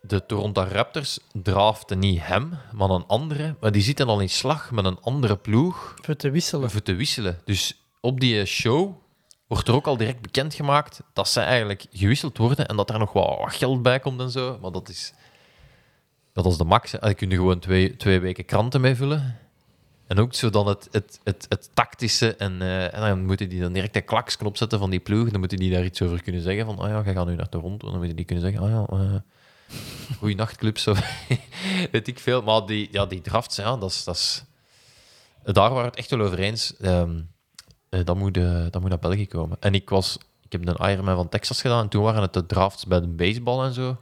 H: de Toronto Raptors draften niet hem, maar een andere. Maar die zitten al in slag met een andere ploeg
G: Voor te wisselen.
H: voor te wisselen. Dus op die show wordt er ook al direct bekendgemaakt dat ze eigenlijk gewisseld worden en dat er nog wat wat geld bij komt en zo. Maar dat is, dat is de max. Daar kun je gewoon twee, twee weken kranten mee vullen. En ook zo dan het, het, het, het tactische. En, eh, en dan moeten die dan direct een klaksknop zetten van die ploeg. Dan moeten die daar iets over kunnen zeggen. Van, oh ja, jij gaat nu naar Toronto. Dan moeten die kunnen zeggen, oh ja, eh goeie nachtclub, zo. (laughs) weet ik veel. Maar die, ja, die drafts, ja, dat is... Dat is daar waren we het echt wel over eens. Ehm, eh, dat, moet, eh, dat moet naar België komen. En ik was... Ik heb een Ironman van Texas gedaan. En toen waren het de drafts bij de baseball en zo.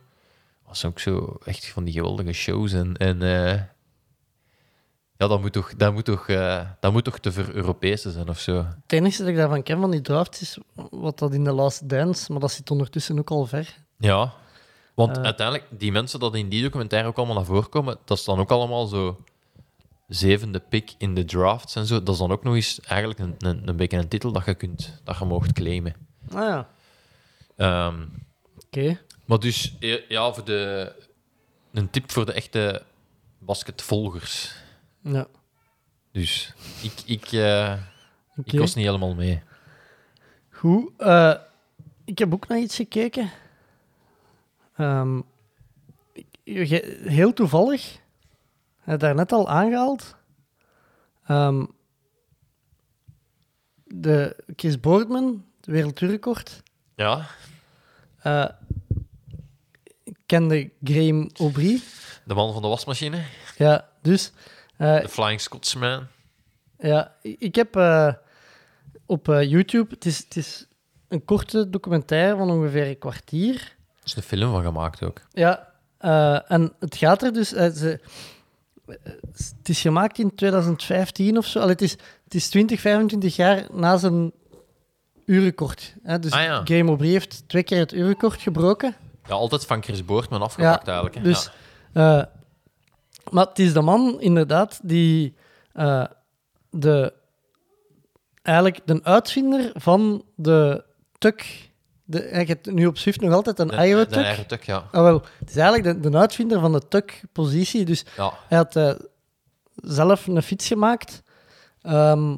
H: was ook zo echt van die geweldige shows. En, en eh, ja, dat moet toch, dat moet toch, dat moet toch te ver Europese zijn of zo.
G: Het enige dat ik daarvan ken van die draft is wat dat in de Last Dance, maar dat zit ondertussen ook al ver.
H: Ja, want
G: Eh.
H: uiteindelijk, die mensen dat in die documentaire ook allemaal naar voren komen, dat is dan ook allemaal zo zevende pick in de drafts en zo. Dat is dan ook nog eens eigenlijk een, een, een beetje een titel dat je kunt, dat je moogt claimen.
G: Ah ja,
H: Ehm,
G: oké.
H: maar dus, ja, voor de, een tip voor de echte basketvolgers.
G: Ja.
H: Dus ik, ik, eh, ik was niet helemaal mee.
G: Goed. eh, ik heb ook naar iets gekeken. Ehm, heel toevallig, het daar net al aangehaald. Ehm, de Chris Boardman, het wereldrecord.
H: Ja,
G: eh kende Graham Aubry.
H: de man van de wasmachine,
G: Ja, dus eh,
H: de Flying Scotsman.
G: Ja, ik heb eh, op YouTube, het is, het is een korte documentaire van ongeveer een kwartier.
H: Er is een film van gemaakt ook.
G: Ja, eh, en het gaat er dus. eh, ze, het is gemaakt in 2015 of zo. Allee, het, is, het is 20, 25 jaar na zijn uurrecord. Hè? Dus
H: Ah, ja.
G: Graham Aubry heeft twee keer het uurrecord gebroken.
H: Ja, altijd van Chris Boortman afgepakt eigenlijk. Hè.
G: Dus
H: Ja.
G: eh, Maar het is de man, inderdaad, die de, eigenlijk de uitvinder van de tuk... De, je hebt nu op Swift nog altijd een
H: de
G: tuk.
H: eigen tuk, ja.
G: Ah, wel, het is eigenlijk de, de uitvinder van de tuk-positie. Dus
H: ja.
G: hij had eh, zelf een fiets gemaakt ehm,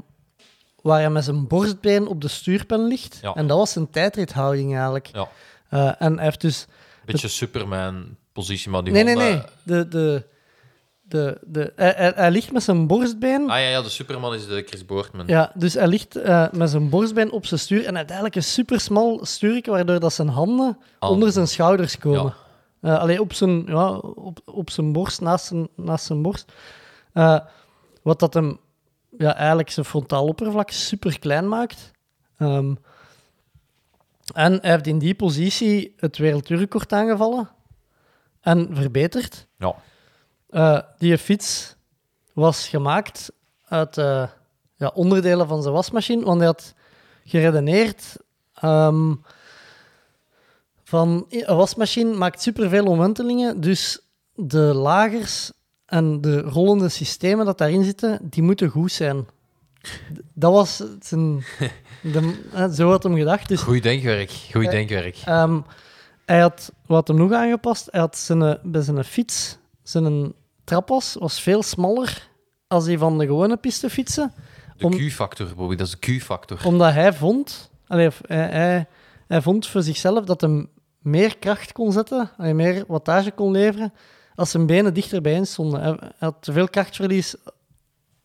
G: waar hij met zijn borstbeen op de stuurpen ligt.
H: Ja.
G: En dat was zijn tijdrithouding eigenlijk.
H: Ja.
G: Eh, en hij heeft dus...
H: Beetje Superman-positie, maar die
G: Nee, nee, nee. De, de, de, de, hij, hij, hij ligt met zijn borstbeen...
H: Ah ja, ja, de Superman is de Chris Boortman.
G: Ja, dus hij ligt eh, met zijn borstbeen op zijn stuur en uiteindelijk een supersmal stuurtje, waardoor dat zijn handen
H: Ah.
G: onder zijn schouders komen. Eh alleen op zijn, ja, op, op zijn borst, naast zijn, naast zijn borst. Eh, wat dat hem ja, eigenlijk zijn frontaal oppervlak super klein maakt. Ehm, en hij heeft in die positie het wereldrecord aangevallen en verbeterd.
H: Ja.
G: Eh, die fiets was gemaakt uit eh, ja, onderdelen van zijn wasmachine, want hij had geredeneerd ehm, van een wasmachine maakt superveel omwentelingen, dus de lagers en de rollende systemen dat daarin zitten, die moeten goed zijn. Dat was zijn... (laughs) De, zo had hem gedacht. Dus
H: Goed denkwerk, goed
G: Eh,
H: denkwerk.
G: Ehm, hij had wat hem nog aangepast. Hij had zijn, bij zijn fiets, zijn trappas was veel smaller als die van de gewone pistefietsen.
H: De
G: om-
H: Q-factor, Bobby, dat is de Q-factor.
G: Omdat hij vond, allee, hij, hij, hij vond voor zichzelf dat hij meer kracht kon zetten, allee, meer wattage kon leveren, als zijn benen dichter bijeen stonden. Hij, hij had te veel krachtverlies.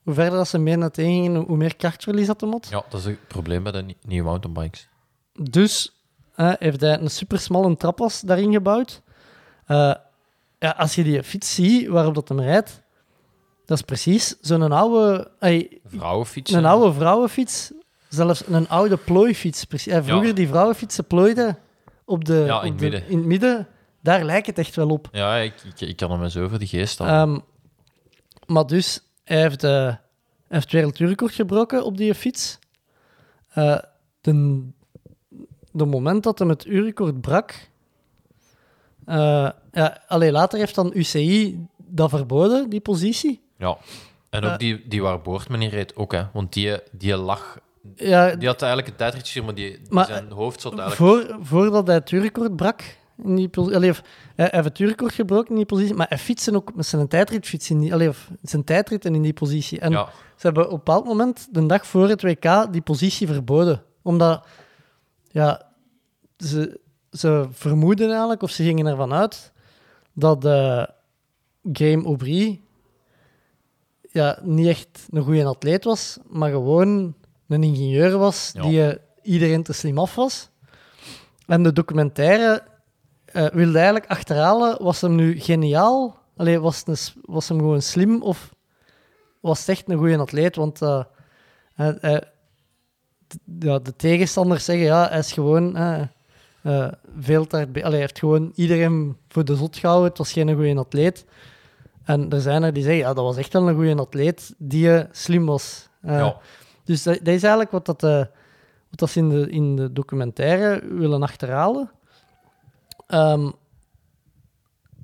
G: Hoe verder dat zijn benen uiteengingen, hoe meer krachtverlies dat hij had.
H: Ja, dat is het probleem bij de nie- nieuwe mountainbikes.
G: Dus heeft hij een supersmalle trappas daarin gebouwd. Eh, ja, als je die fiets ziet waarop dat hem rijdt, dat is precies zo'n oude, ey,
H: Vrouwenfietsen.
G: een oude vrouwenfiets. Zelfs een oude plooifiets. precies. Eh, vroeger
H: Ja.
G: die vrouwenfietsen plooiden op de,
H: Ja, in
G: op
H: het
G: de-
H: midden.
G: in het midden. Daar lijkt het echt wel op.
H: Ja, ik, ik, ik kan hem eens over de geest halen.
G: Ehm, maar dus, hij heeft, hij heeft wereldrecord gebroken op die fiets. Eh de, de moment dat hij het uurrecord brak... eh, ja, allee, later heeft dan UCI dat verboden, die positie.
H: ja. En ook
G: eh,
H: die, die waar in reed ook, hè. Want die, die lag...
G: Ja,
H: Die had eigenlijk een tijdritje, maar die,
G: Maar,
H: zijn hoofd zat eigenlijk...
G: voor, voordat hij het brak... In die allee, of, hij, heeft het gebroken in die positie, maar hij fietste ook met zijn tijdritfiets in die... Allee, of zijn tijdritten in die positie. En
H: Ja,
G: Ze hebben op een bepaald moment, de dag voor het WK, die positie verboden. Omdat, ja, ze, ze vermoeden eigenlijk, of ze gingen ervan uit, dat eh Graham Aubry ja, niet echt een goede atleet was, maar gewoon een ingenieur was
H: Ja.
G: die eh, iedereen te slim af was. En de documentaire eh, wilde eigenlijk achterhalen, was hem nu geniaal? Allee, was, een was hem gewoon slim of was het echt een goede atleet? Want hij- hij- d- ja, de tegenstanders zeggen, ja, hij is gewoon eh, veel te Allee, heeft gewoon iedereen voor de zot gehouden. Het was geen goede atleet. En er zijn er die zeggen, ja, dat was echt wel een goede atleet die eh, slim was. Eh,
H: ja.
G: dus dat, dat is eigenlijk wat, dat, wat dat ze in de, in de documentaire willen achterhalen. Ehm,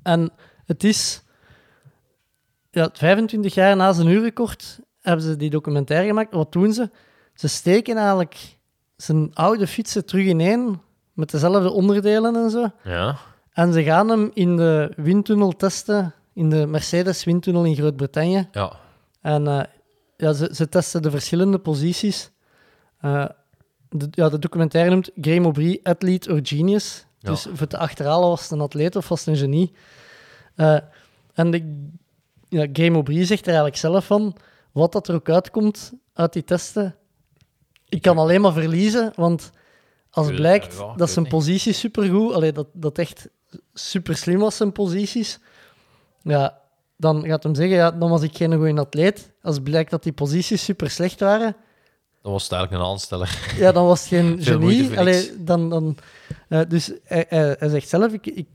G: en het is... Ja, 25 jaar na zijn uurrecord hebben ze die documentaire gemaakt. Wat doen ze? Ze steken eigenlijk zijn oude fietsen terug ineen, met dezelfde onderdelen en zo.
H: ja.
G: En ze gaan hem in de windtunnel testen, in de Mercedes-windtunnel in Groot-Brittannië.
H: ja.
G: En eh, ja, ze, ze testen de verschillende posities. Eh, de, ja, de documentaire noemt Graham Aubry Athlete or Genius.
H: Ja.
G: Dus voor te achterhalen was het een atleet of was het een genie. Eh, en de, ja, Graham Aubry zegt er eigenlijk zelf van, wat dat er ook uitkomt uit die testen, ik kan alleen maar verliezen, want als
H: weet-
G: blijkt
H: ja, ik
G: dat zijn positie supergoed, allee, dat, dat echt super slim was, zijn posities, ja, dan gaat hem zeggen, ja, dan was ik geen goede atleet. Als blijkt dat die posities super slecht waren,
H: Dan was het eigenlijk een aansteller.
G: ja, dan was het geen (laughs) genie. Allee, dan, dan, eh, dus hij, hij, hij zegt zelf, ik, ik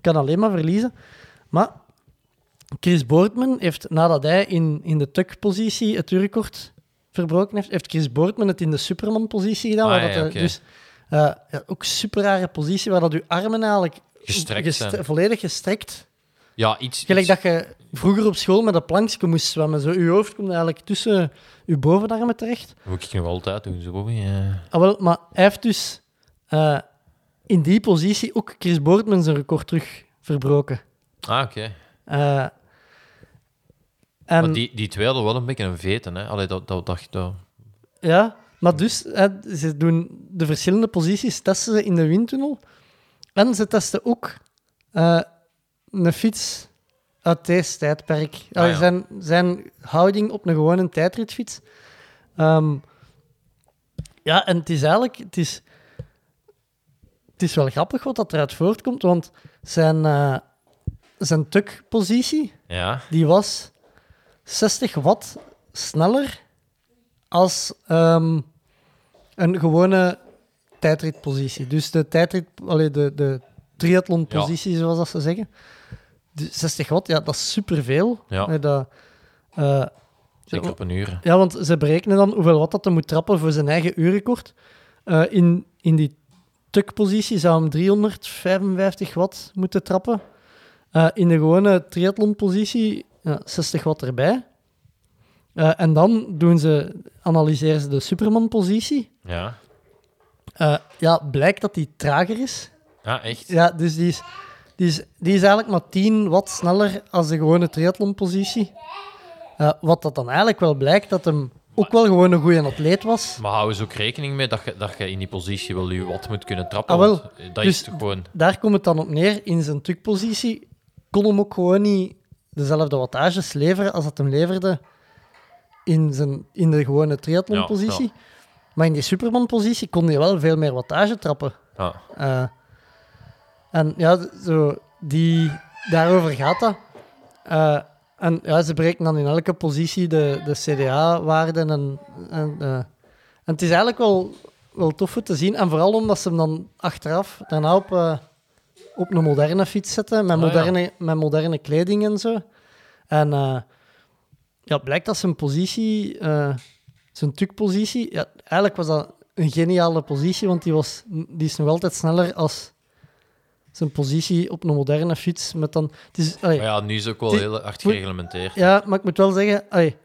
G: kan alleen maar verliezen. Maar Chris Boortman heeft, nadat hij in, in de tuck-positie het record verbroken heeft, heeft Chris Boortman het in de Superman-positie gedaan.
H: Ah, ja.
G: Dus eh, ja, ook super rare positie, waar dat je armen eigenlijk
H: Gestrekt
G: gestre- volledig gestrekt
H: Ja, iets...
G: Gelijk
H: iets-
G: dat je vroeger op school met een plankje moest zwemmen. Zo, uw hoofd komt eigenlijk tussen uw bovenarmen terecht.
H: Dat moet ik nog altijd doen, zo. Bobby. Ja.
G: Ah, wel, maar hij heeft dus eh, in die positie ook Chris Boardman zijn record terug verbroken.
H: Ah, oké.
G: Eh, en,
H: Maar die, die twee hadden wel een beetje een veten, hè. Allee, dat, dat dacht dat...
G: Ja, maar dus, hè, ze doen de verschillende posities testen ze in de windtunnel. En ze testen ook eh, een fiets uit deze tijdperk.
H: Ah, ja.
G: zijn, zijn houding op een gewone tijdritfiets. Ehm, ja, en het is eigenlijk... Het is, het is wel grappig wat dat eruit voortkomt, want zijn, eh zijn tukpositie
H: Ja.
G: die was 60 watt sneller als ehm, een gewone tijdritpositie. Dus de tijdrit, allee, de, de triathlonpositie, zoals dat ze zeggen. De 60 watt, ja, dat is superveel.
H: Ja.
G: Dat, eh,
H: Zeker op een uur.
G: ja, want ze berekenen dan hoeveel watt dat hij moet trappen voor zijn eigen uurrecord. Eh, in, in die tukpositie zou hem 355 watt moeten trappen. Eh, in de gewone triathlonpositie ja, 60 watt erbij. Eh, en dan doen ze, analyseren ze de Superman-positie.
H: Ja.
G: Eh, ja, blijkt dat die trager is.
H: Ja, echt.
G: Ja, dus die is, die is, die is eigenlijk maar 10 watt sneller als de gewone triathlonpositie. Eh wat dat dan eigenlijk wel blijkt, dat hem ook wel gewoon een goede atleet was.
H: Maar houden ze ook rekening mee dat je, dat je in die positie wel je wat moet kunnen trappen?
G: Ah, wel.
H: Dat
G: Dus
H: is toch gewoon...
G: Daar komt het dan op neer. In zijn tukpositie kon hem ook gewoon niet dezelfde wattages leveren als dat hem leverde in, zijn, in de gewone triathlonpositie.
H: Ja,
G: Maar in die Superman-positie kon hij wel veel meer wattage trappen.
H: Ja.
G: Eh, en ja, zo, die, daarover gaat dat. Eh, en ja, ze berekenen dan in elke positie de, de CDA-waarden. En, en, eh, en het is eigenlijk wel, wel tof te zien. En vooral omdat ze hem dan achteraf daarna op, op een moderne fiets zetten. Met,
H: Ah, ja.
G: moderne, met moderne kleding en zo. En ja, blijkt dat zijn positie, eh, zijn tukpositie, ja, eigenlijk was dat een geniale positie, want die, was, die is nog altijd sneller als zijn positie op een moderne fiets. Met dan, het is, allee,
H: Maar ja, nu is het ook wel
G: Die-
H: heel hard gereglementeerd.
G: ja, maar ik moet wel zeggen, allee,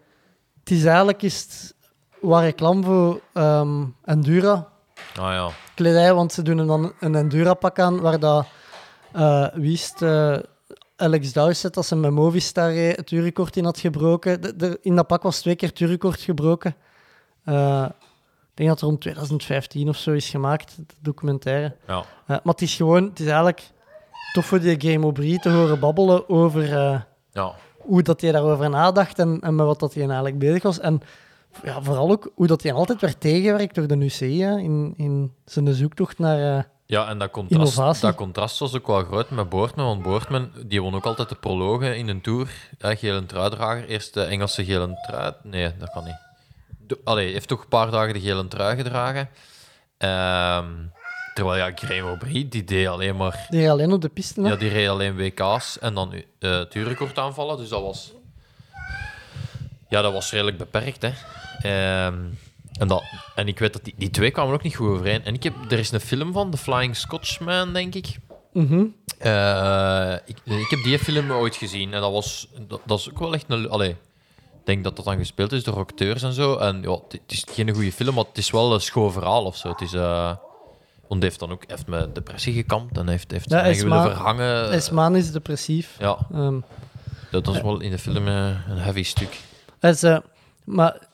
G: het is eigenlijk is het waar reclame voor ehm, Endura
H: Ah ja.
G: kledij, want ze doen dan een Endura-pak aan waar dat, eh wie is Alex Dowsett, als hij met Movistar het uurrecord in had gebroken. De- de- in dat pak was twee keer het uurrecord gebroken. Eh, ik denk dat het rond 2015 of zo is gemaakt, de documentaire.
H: ja.
G: Eh, maar het is gewoon, het is eigenlijk tof voor die Game Aubry te horen babbelen over eh,
H: Ja.
G: hoe dat hij daarover nadacht en, en met wat dat hij eigenlijk bezig was. En ja, vooral ook hoe dat hij altijd werd tegengewerkt door de UCI hè, in, in zijn zoektocht naar... eh,
H: Ja, en dat contrast,
G: Innovatie.
H: dat contrast was ook wel groot met Boortman. Want Boortman die won ook altijd de prologen in een Tour. Ja, gele truidrager. Eerst de Engelse gele trui. Nee, dat kan niet. Allee, heeft toch een paar dagen de gele trui gedragen. Ehm, terwijl, ja, Graham Aubry, die deed alleen maar...
G: die alleen op de piste. hè.
H: Ja, die reed alleen WK's en dan eh het uurrecord aanvallen. Dus dat was... Ja, dat was redelijk beperkt, hè. Ehm, en, dat, en ik weet dat die, die twee kwamen ook niet goed overeen. En ik heb, er is een film van, The Flying Scotchman, denk ik.
G: Mhm.
H: Eh, ik, ik heb die film ooit gezien en dat was dat, dat is ook wel echt een. Allee, ik denk dat dat dan gespeeld is door acteurs en zo. En ja, het, het is geen goede film, maar het is wel een schoon verhaal of zo. Het is. eh want hij heeft dan ook heeft met depressie gekampt en heeft, heeft
G: Ja,
H: zijn
G: hij is
H: eigen willen verhangen.
G: Is depressief.
H: Ja,
G: Ehm,
H: dat, is wel in de film eh, een heavy stuk.
G: hij is, eh, maar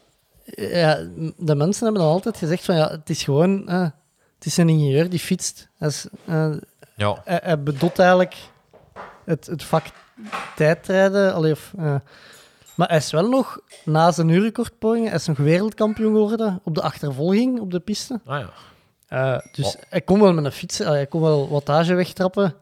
G: ja, de mensen hebben dan altijd gezegd van ja, het is gewoon... het is een ingenieur die fietst. Hij, is, eh,
H: Ja,
G: hij, hij bedoelt eigenlijk het, het vak tijdrijden. Allee, of, eh, maar hij is wel nog, na zijn uurrecordpogingen, hij is nog wereldkampioen geworden op de achtervolging op de piste.
H: ah ja.
G: Eh, dus
H: Oh.
G: hij kon wel met een fiets, hij kon wel wattage wegtrappen.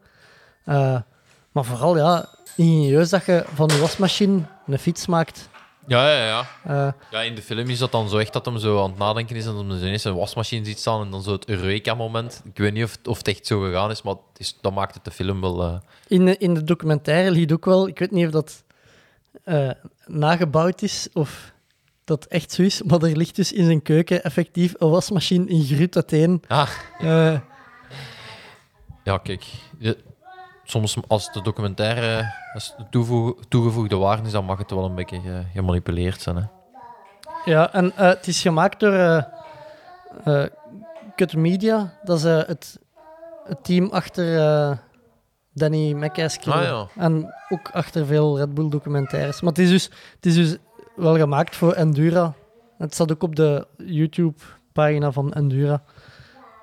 G: Maar vooral, ja, ingenieus dat je van je wasmachine een fiets maakt.
H: Ja, ja, ja.
G: Eh,
H: Ja, in de film is dat dan zo echt dat hem zo aan het nadenken is en dat hem zo ineens een wasmachine ziet staan en dan zo het Eureka-moment. Ik weet niet of, of het echt zo gegaan is, maar het is, dat maakt het de film wel... eh,
G: in, de, in de documentaire liet ook wel, ik weet niet of dat eh, nagebouwd is of dat echt zo is, maar er ligt dus in zijn keuken effectief een wasmachine in gruut uiteen.
H: Ah,
G: Eh,
H: ja, kijk. Soms als de documentaire als de toegevoegde waarde is, dan mag het wel een beetje ge- gemanipuleerd zijn. Hè.
G: Ja, en eh, het is gemaakt door eh eh, Cut Media. Dat is eh, het, het team achter eh, Danny McCaskill.
H: Ah, ja.
G: En ook achter veel Red Bull documentaires. Maar het is dus, het is dus wel gemaakt voor Endura. Het staat ook op de YouTube-pagina van Endura.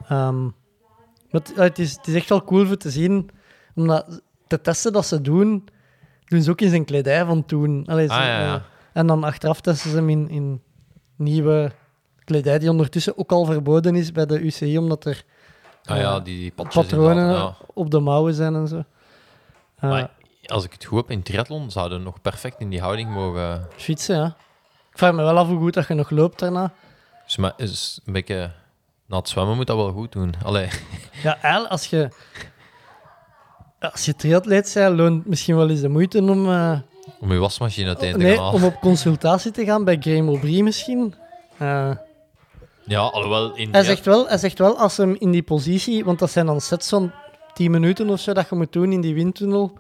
G: Ehm, maar het, is, het is echt wel cool voor te zien. Omdat de testen dat ze doen, doen ze ook in zijn kledij van toen. Allee, ze-
H: Ah, ja, ja.
G: eh, en dan achteraf testen ze hem in, in nieuwe kledij die ondertussen ook al verboden is bij de UCI, omdat er
H: Ah
G: eh,
H: ja, die, die
G: patronen op de mouwen zijn en zo. Eh,
H: Maar als ik het goed heb, in triathlon zouden nog perfect in die houding mogen...
G: Fietsen, ja. Ik vraag me wel af hoe goed dat je nog loopt daarna.
H: Dus maar is een beetje... Na het zwemmen moet dat wel goed doen. Allee,
G: Ja, als je... Als je triatleet bent, loont het misschien wel eens de moeite om... eh,
H: om je wasmachine uiteen te
G: nee,
H: gaan
G: om op consultatie te gaan bij Graham Aubry misschien. Eh,
H: Ja, alhoewel in...
G: hij, zegt wel, hij zegt wel, als hem in die positie... Want dat zijn dan sets van 10 minuten of zo dat je moet doen in die windtunnel.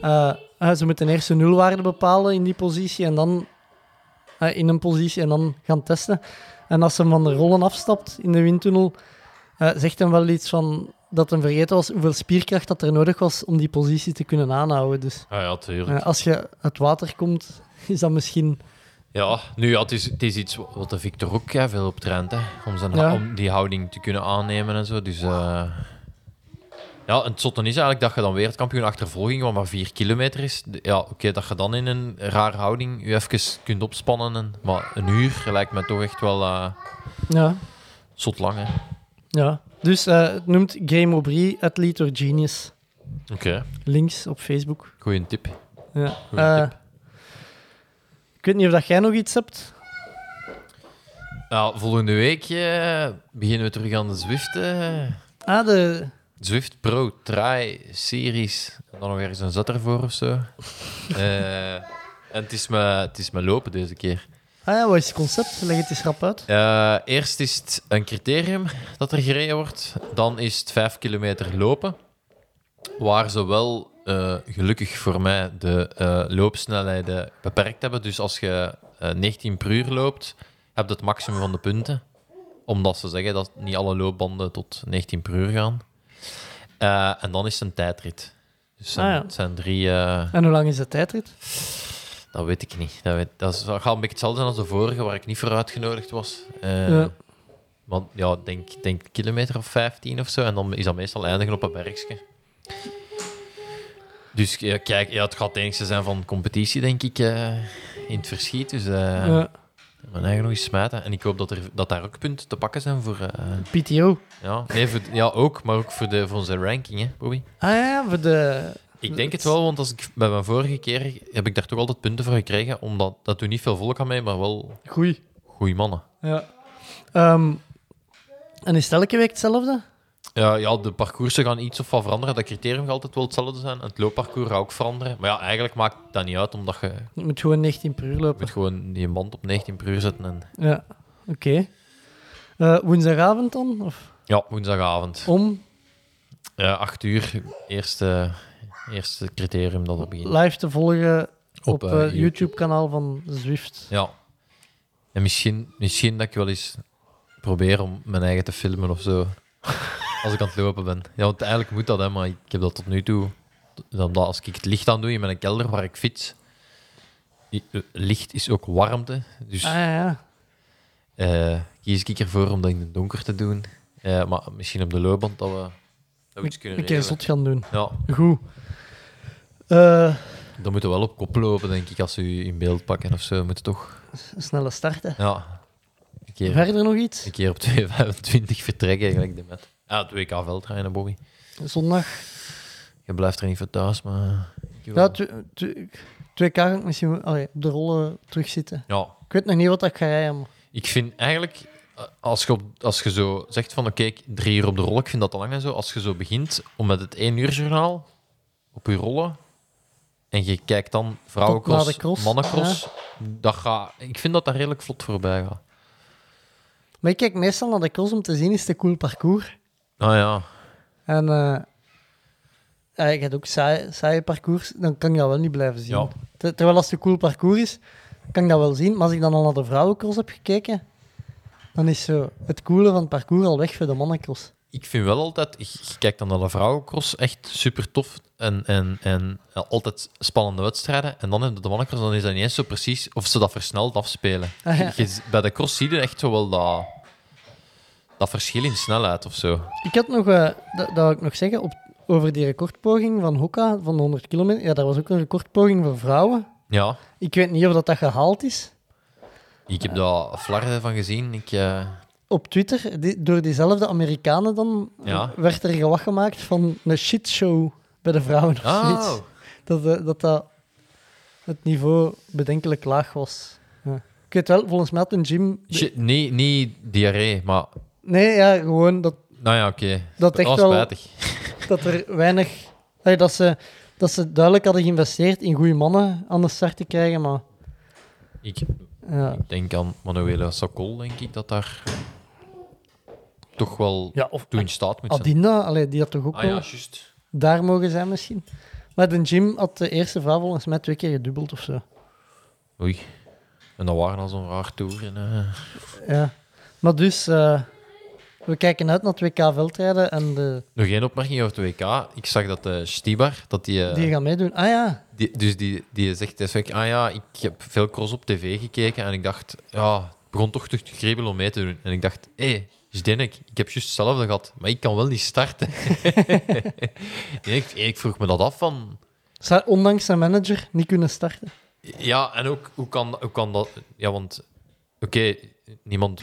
G: Eh, ze moeten eerst de nulwaarde bepalen in die positie en dan in een positie en dan gaan testen. En als hij van de rollen afstapt in de windtunnel, zegt hij wel iets van dat hij vergeten was hoeveel spierkracht dat er nodig was om die positie te kunnen aanhouden. Dus
H: Ja, ja, tuurlijk.
G: eh, als je uit water komt, (laughs) is dat misschien...
H: Ja, nu ja, het, is, het is iets wat de Victor ook ja, veel op traint, hè, om, zijn,
G: Ja.
H: om die houding te kunnen aannemen en zo. Dus eh, ja, en het zotte is eigenlijk dat je dan wereldkampioen achtervolging, wat maar 4 kilometer is. Ja, oké, dat je dan in een rare houding je even kunt opspannen. En, maar een uur lijkt me toch echt wel eh
G: Ja,
H: zot lang, hè.
G: ja. Dus eh, het noemt Graham Aubry Athlete or Genius.
H: Oké,
G: Links op Facebook.
H: goeie tip.
G: Ja.
H: Goeie
G: Eh,
H: tip.
G: ik weet niet of dat jij nog iets hebt.
H: Ja, volgende week eh, beginnen we terug aan de Zwift.
G: Ah, de...
H: Zwift Pro Tri Series. En dan nog ergens een zet ervoor of zo. (laughs) En het is, me, het is me lopen deze keer.
G: Ah ja, wat is het concept? Leg het eens rap uit.
H: Eh, eerst is het een criterium dat er gereden wordt. Dan is het 5 kilometer lopen. Waar ze wel eh, gelukkig voor mij de eh, loopsnelheden beperkt hebben. Dus als je eh, 19 per uur loopt, heb je het maximum van de punten. Omdat ze zeggen dat niet alle loopbanden tot 19 per uur gaan. En dan is het een tijdrit. Dus zijn,
G: Ah, ja.
H: het zijn drie.
G: En hoe lang is de tijdrit?
H: Dat weet ik niet. Dat, weet, dat, is- dat gaat een beetje hetzelfde zijn als de vorige, waar ik niet voor uitgenodigd was. Eh,
G: Ja.
H: Want ja, denk, denk kilometer of 15 of zo. En dan is dat meestal eindigen op een bergje. Dus ja, kijk, ja, het gaat het enigste zijn van competitie, denk ik, eh, in het verschiet. Dus eh
G: Ja.
H: mijn eigen nog eens smijten. En ik hoop dat, er, dat daar ook punten te pakken zijn voor...
G: PTO.
H: ja, nee, voor, ja, ook, maar ook voor, de, voor onze ranking, hè, Bobby.
G: Ah ja, voor de...
H: Ik denk het wel, want als ik, bij mijn vorige keer heb ik daar toch altijd punten voor gekregen. Omdat dat niet veel volk aan mee, maar wel
G: Goeie.
H: goede mannen.
G: Ja. Ehm, en is het elke week hetzelfde?
H: Ja, ja, de parcoursen gaan iets of wat veranderen. Dat criterium gaat altijd wel hetzelfde zijn. En het loopparcours gaat ook veranderen. Maar ja, eigenlijk maakt dat niet uit, omdat je
G: Je moet gewoon 19 per uur lopen.
H: moet gewoon die band op 19 per uur zetten. En...
G: Ja, oké. Eh, woensdagavond dan? Of
H: Ja, woensdagavond.
G: om
H: Ja, 8 uur, eerste, eerste criterium dat er begint.
G: live te volgen op,
H: eh, YouTube.
G: YouTube-kanaal van Zwift.
H: Ja. En misschien, misschien dat ik wel eens probeer om mijn eigen te filmen of zo. (laughs) Als ik aan het lopen ben. Ja, want eigenlijk moet dat, hè, maar ik heb dat tot nu toe. Omdat als ik het licht aan doe in mijn kelder waar ik fiets. eh, Licht is ook warmte. Dus
G: Ah ja,
H: eh, kies ik ervoor om dat in het donker te doen. Eh, maar misschien op de loopband dat we, dat we iets kunnen
G: een keer zot gaan doen.
H: Ja,
G: Goed. Eh,
H: dan moeten we wel op kop lopen, denk ik, als u in beeld pakken of zo. We moeten toch...
G: snelle starten.
H: Ja, een keer,
G: Verder nog iets?
H: een keer op 2.25 (laughs) vertrekken, gelijk de met. Ja, het WK veldrijden, Bobby.
G: Zondag.
H: Je blijft er niet voor thuis, maar...
G: Ja, twee ga ik misschien allee, op de rollen terugzitten.
H: ja,
G: Ik weet nog niet wat ik ga rijden. maar-
H: ik vind eigenlijk... eh, Als je, op- als je zo zegt van, oké, ik- drie uur op de rol, ik vind dat te lang en zo. Als je zo begint om met het één uur journaal op je rollen en je kijkt dan vrouwencross,
G: cross,
H: mannencross, dat gaat, ik vind dat daar redelijk vlot voorbij gaat.
G: Maar ik kijk meestal naar de cross om te zien, is het een cool parcours?
H: Ah ja,
G: En eh, ja, je hebt ook saai, saaie parcours, dan kan ik dat wel niet blijven zien.
H: Ja.
G: Ter- terwijl als het een cool parcours is, kan ik dat wel zien. Maar als ik dan al naar de vrouwencross heb gekeken, dan is zo het coole van het parcours al weg voor de mannencross.
H: Ik vind wel altijd, je kijkt dan naar de vrouwencross, echt super tof en, en, en altijd spannende wedstrijden. En dan in de mannencross, dan is dat niet eens zo precies of ze dat versneld afspelen.
G: Ah, ja.
H: Je- bij de cross zie je echt zo wel dat, dat verschil in snelheid of zo.
G: Ik had nog, eh, dat, dat wil ik nog zeggen, op, over die recordpoging van Hoka van de 100 kilometer. Ja, daar was ook een recordpoging voor vrouwen.
H: Ja,
G: Ik weet niet of dat, dat gehaald is.
H: ik heb daar flarden van gezien. Ik, eh,
G: Op Twitter, die- door diezelfde Amerikanen dan,
H: Ja.
G: werd er gewag gemaakt van een shitshow bij de vrouwen of
H: Oh.
G: zoiets. Dat, eh, dat dat het niveau bedenkelijk laag was. Ja. Ik weet wel, volgens mij had een gym...
H: Shit, nee, niet diarree, maar...
G: Nee, ja, gewoon dat,
H: Nou ja, oké.
G: Dat echt
H: was
G: wel-
H: spijtig. (laughs)
G: dat er weinig... dat, ze, dat ze duidelijk hadden geïnvesteerd in goede mannen aan de start te krijgen, maar...
H: Ik
G: Ja,
H: denk aan Manuela Sokol, denk ik, dat daar toch wel
G: ja of
H: toe in staat moet zijn.
G: Adina, allee, die had toch ook
H: Ah ja,
G: wel
H: juist.
G: daar mogen zijn misschien. Maar de gym had de eerste vrouw volgens mij twee keer gedubbeld of zo.
H: Oei. En dat waren al zo'n raar toer. Eh,
G: Ja. Maar dus, eh, we kijken uit naar het WK veldrijden en de,
H: Nog één opmerking over het WK. Ik zag dat de Stibar, dat die, eh,
G: die gaan meedoen. Ah ja,
H: die- dus die, die zegt deze week, ah ja, ik heb veel cross op tv gekeken en ik dacht, ja, het begon toch te kriebelen om mee te doen. En ik dacht, hé, hey, Zdenek, ik heb juist hetzelfde gehad, maar ik kan wel niet starten. (laughs) nee, ik, ik vroeg me dat af van,
G: zou ondanks zijn manager niet kunnen starten.
H: Ja, en ook, hoe kan, hoe kan dat... Ja, want... Oké, niemand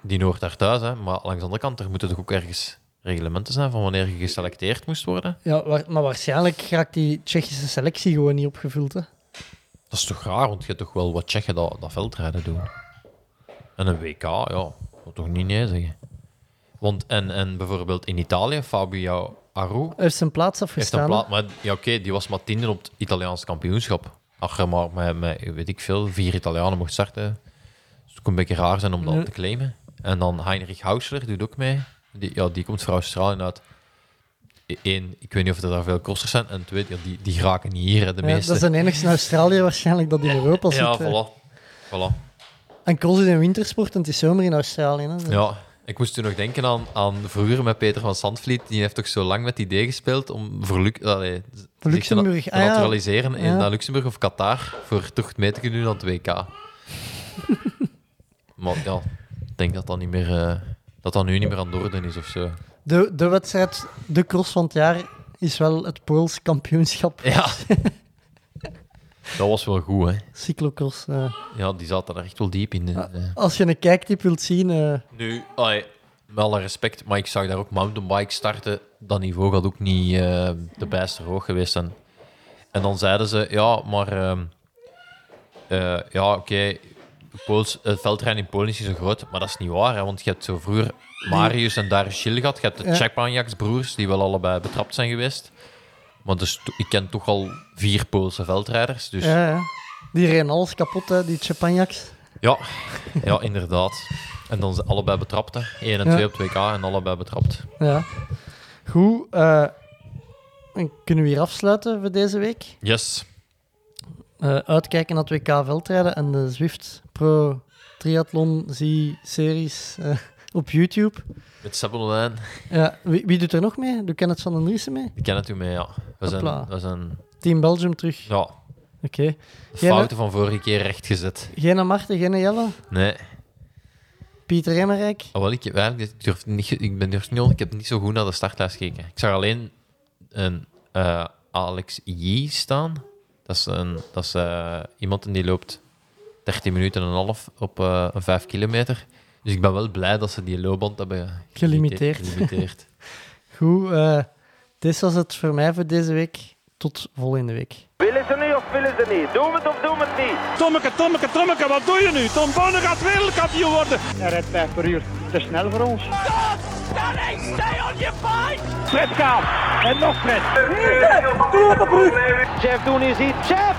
H: die hoort daar thuis, hè, maar langs de andere kant, er moeten toch ook ergens reglementen zijn van wanneer je geselecteerd moest worden?
G: Ja, maar waarschijnlijk raakt die Tsjechische selectie gewoon niet opgevuld. Hè?
H: Dat is toch raar, want je hebt toch wel wat Tsjechen dat, dat veldrijden doen. En een WK, ja, dat toch niet nee zeggen. Want, en, en bijvoorbeeld in Italië, Fabio Aru
G: heeft zijn plaats
H: heeft
G: afgestaan.
H: een
G: hè?
H: plaat, maar ja, oké, die was maar tiende op het Italiaans kampioenschap. Je maar met, met, weet ik veel, vier Italianen mocht starten, het een beetje raar zijn om dat
G: Ja.
H: te claimen. En dan Heinrich Hausler doet ook mee. Die, ja, die komt voor Australië uit. Eén, ik weet niet of er daar veel crossers zijn. En twee, ja, die, die raken niet hier, de
G: Ja,
H: meeste.
G: dat is de enigste in Australië waarschijnlijk dat in Europa
H: ja,
G: zit. hè.
H: voilà. voilà.
G: En cross is een wintersport en het is zomer in Australië. Hè?
H: Ja, ik moest toen nog denken aan, aan vroeger met Peter van Sandvliet. Die heeft toch zo lang met het idee gespeeld om voor, Lu allee,
G: Luxemburg,
H: te
G: ah ja.
H: naturaliseren in
G: Ja.
H: naar Luxemburg of Qatar. Voor toch mee te kunnen doen aan het WK. (laughs) maar ja, ik denk dat dat, niet meer, eh, dat dat nu niet meer aan de orde is of zo.
G: De, de wedstrijd, de cross van het jaar, is wel het Pools kampioenschap
H: Ja. (laughs) dat was wel goed, hè.
G: cyclocross.
H: Ja, die zaten er echt wel diep in.
G: als je een kijktip wilt zien, eh,
H: Nu, met alle respect, maar ik zag daar ook mountainbike starten. Dat niveau gaat ook niet eh, de bijster hoog geweest zijn. En dan zeiden ze, ja, maar... ehm, eh, ja, oké, Pools- het veldrijden in Polen is niet zo groot, maar dat is niet waar, hè, want je hebt zo vroeger Marius en Darius Gil gehad. Je hebt de
G: Ja.
H: Broers, die wel allebei betrapt zijn geweest. Maar dus, ik ken toch al vier Poolse veldrijders, dus...
G: ja, ja. die reden alles kapot, hè, die Chepanjaks.
H: Ja, ja, inderdaad. En dan zijn allebei betrapt. hè. 1 en
G: Ja.
H: 2 op 2K en allebei betrapt.
G: Ja. Goed, eh, en kunnen we hier afsluiten voor deze week?
H: Yes.
G: Eh, uitkijken naar het WK veldrijden en de Zwift Pro Triathlon Z-series eh, op YouTube.
H: Met Sebelijn.
G: Ja, wie, wie doet er nog mee? Doe Kenneth van den Driessen mee?
H: Die kennen het u mee, ja. We zijn,
G: Hopla.
H: we zijn
G: Team Belgium terug.
H: ja,
G: Oké.
H: fouten van vorige keer rechtgezet.
G: Geen Marten, geen Jelle.
H: Nee.
G: Pieter Emmerijk.
H: Oh, wel, ik, heb eigenlijk- ik, durf niet, ik ben durf niet, ik heb niet zo goed naar de startlijst gekeken. Ik zag alleen een eh, Alex Yee staan. Dat is, een, dat is eh, iemand die loopt 13 minuten en een half op eh, een 5 kilometer. Dus ik ben wel blij dat ze die loopband hebben
G: Gelimiteerd.
H: gelimiteerd. (laughs)
G: Goed, eh, dit was het voor mij voor deze week. Tot volgende week.
A: Willen ze nu of willen ze niet? Doen we het of doen we het niet?
B: Tommeke, Tommeke, Tommeke, wat doe je nu? Tom Bonne gaat wereldkampioen worden.
C: Hij rijdt 5 per uur. Te snel voor ons.
A: Fred gaat. En nog Fred. Jeff doen is iets. Jeff!